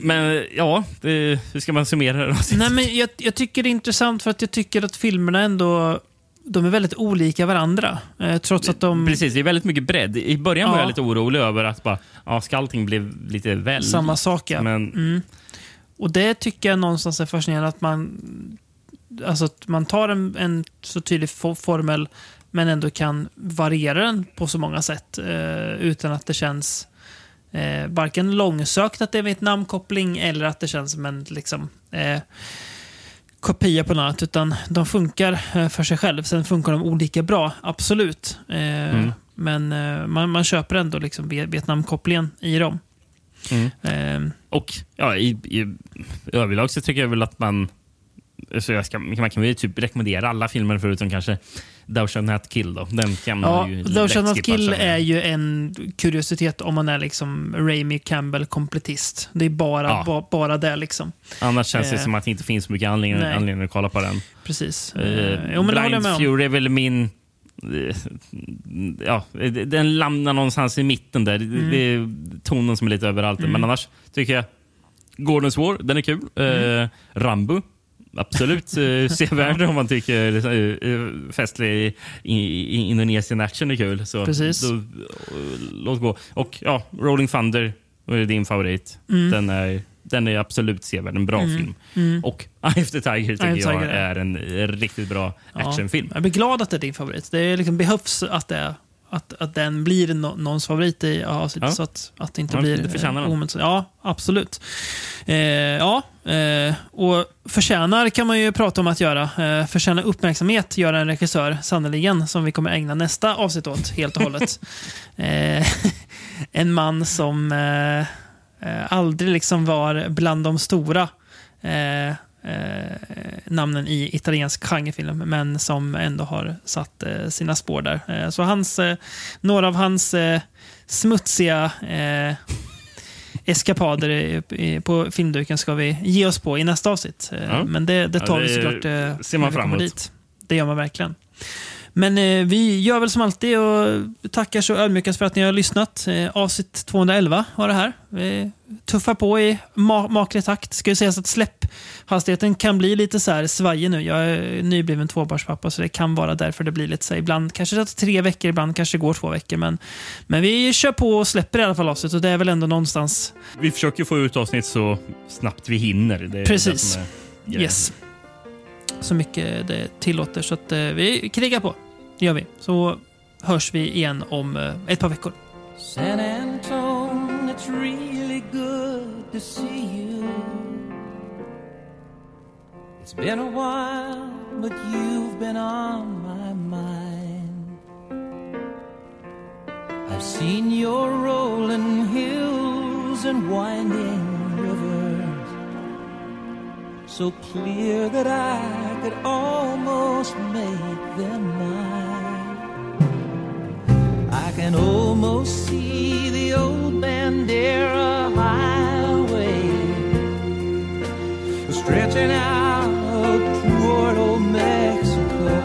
Men ja, eh, hur ska man summera det? nej men jag, jag tycker det är intressant för att jag tycker att filmerna ändå de är väldigt olika varandra. Eh, trots att de... Precis, det är väldigt mycket bredd. I början var Ja. jag lite orolig över att bara, ja, ska allting bli lite väl... Samma sak, ja. Men Mm. Och det tycker jag någonstans är fascinerande att man, alltså att man tar en, en så tydlig fo- formel men ändå kan variera den på så många sätt eh, utan att det känns eh, varken långsökt att det är Vietnamkoppling eller att det känns som en liksom, eh, kopia på något annat. Utan de funkar eh, för sig själv. Sen funkar de olika bra, absolut. Eh, Mm. Men eh, man, man köper ändå liksom Vietnamkopplingen i dem. Mm. Eh, Och ja, i, i överlag så tycker jag väl att man... Så jag ska, man kan väl typ rekommendera alla filmer förutom kanske Thou shalt not kill. Då. Den kan Ja, man ju Thou shalt not kill är ju en kuriositet om man är liksom Raimi Campbell kompletist. Det är bara, Ja. ba, bara det liksom. Annars känns det Eh, som att det inte finns så mycket anledning, anledning att kolla på den. Precis. Eh, Eh, jo, Blind. Fury är väl min... eh, Ja, den landar någonstans i mitten där. Mm. Det är tonen som är lite överallt. Mm. Men annars tycker jag Gordons War, den är kul. Mm. Eh, Rambo, absolut eh, sevärd om man tycker uh, festlig i, i, i Indonesien action är kul. Så Precis. Då, eh, låt gå. Och ja, Rolling Thunder är din favorit. Mm. Den, är, den är absolut sevärd. En bra Mm. film. Mm. Och Eye of the Tiger tycker the jag Tiger, är en riktigt bra actionfilm. Ja, jag blir glad att det är din favorit. Det är liksom behövs att, det, att, att den blir no, någons favorit i avsnittet. Ja. Så att, att det inte Ja, blir... det eh, omöjligt. Ja, absolut. Eh, ja, eh, och förtjänar kan man ju prata om att göra. Eh, förtjänar uppmärksamhet gör en regissör, sannerligen, som vi kommer ägna nästa avsnitt åt helt och hållet. eh, en man som eh, eh, aldrig liksom var bland de stora. Eh, namnen i italiensk genrefilm, men som ändå har satt eh, sina spår där. Eh, så hans, några av hans smutsiga eskapader på filmduken ska vi ge oss på i nästa avsnitt. Ja. Men det, det Ja, tar det vi såklart ser man kommer dit. Det gör man verkligen. Men eh, vi gör väl som alltid och tackar så ödmjukast för att ni har lyssnat. Eh, avsnitt 211 var det här. Vi tuffar på i ma maklig takt. Ska ju sägas att släpphastigheten kan bli lite så här svajig nu. Jag är nybliven tvåbarnspappa så det kan vara därför det blir lite så här. Ibland kanske det tar tre veckor, ibland kanske det går två veckor. Men, men vi kör på och släpper i alla fall avsnitt och det är väl ändå någonstans Vi försöker få ut avsnitt så snabbt vi hinner. Precis. Yes. Så mycket det tillåter. Så att eh, vi krigar på. Det gör vi. Så hörs vi igen om eh, ett par veckor. San Antone, it's really good to see you. It's been a while, but you've been on my mind. I've seen your rolling hills and winding so clear that I could almost make them mine. I can almost see the old Bandera Highway stretching out toward old Mexico.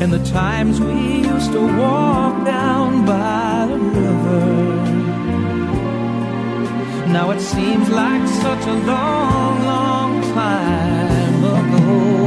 And the times we used to walk down by the river. Now it seems like such a long, long time ago.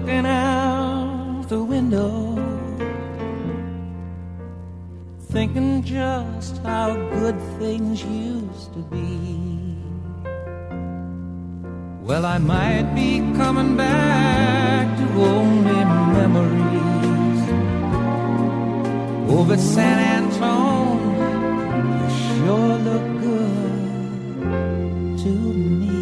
Looking out the window, thinking just how good things used to be. Well, I might be coming back to only memories. Over San Antone, sure look good to me.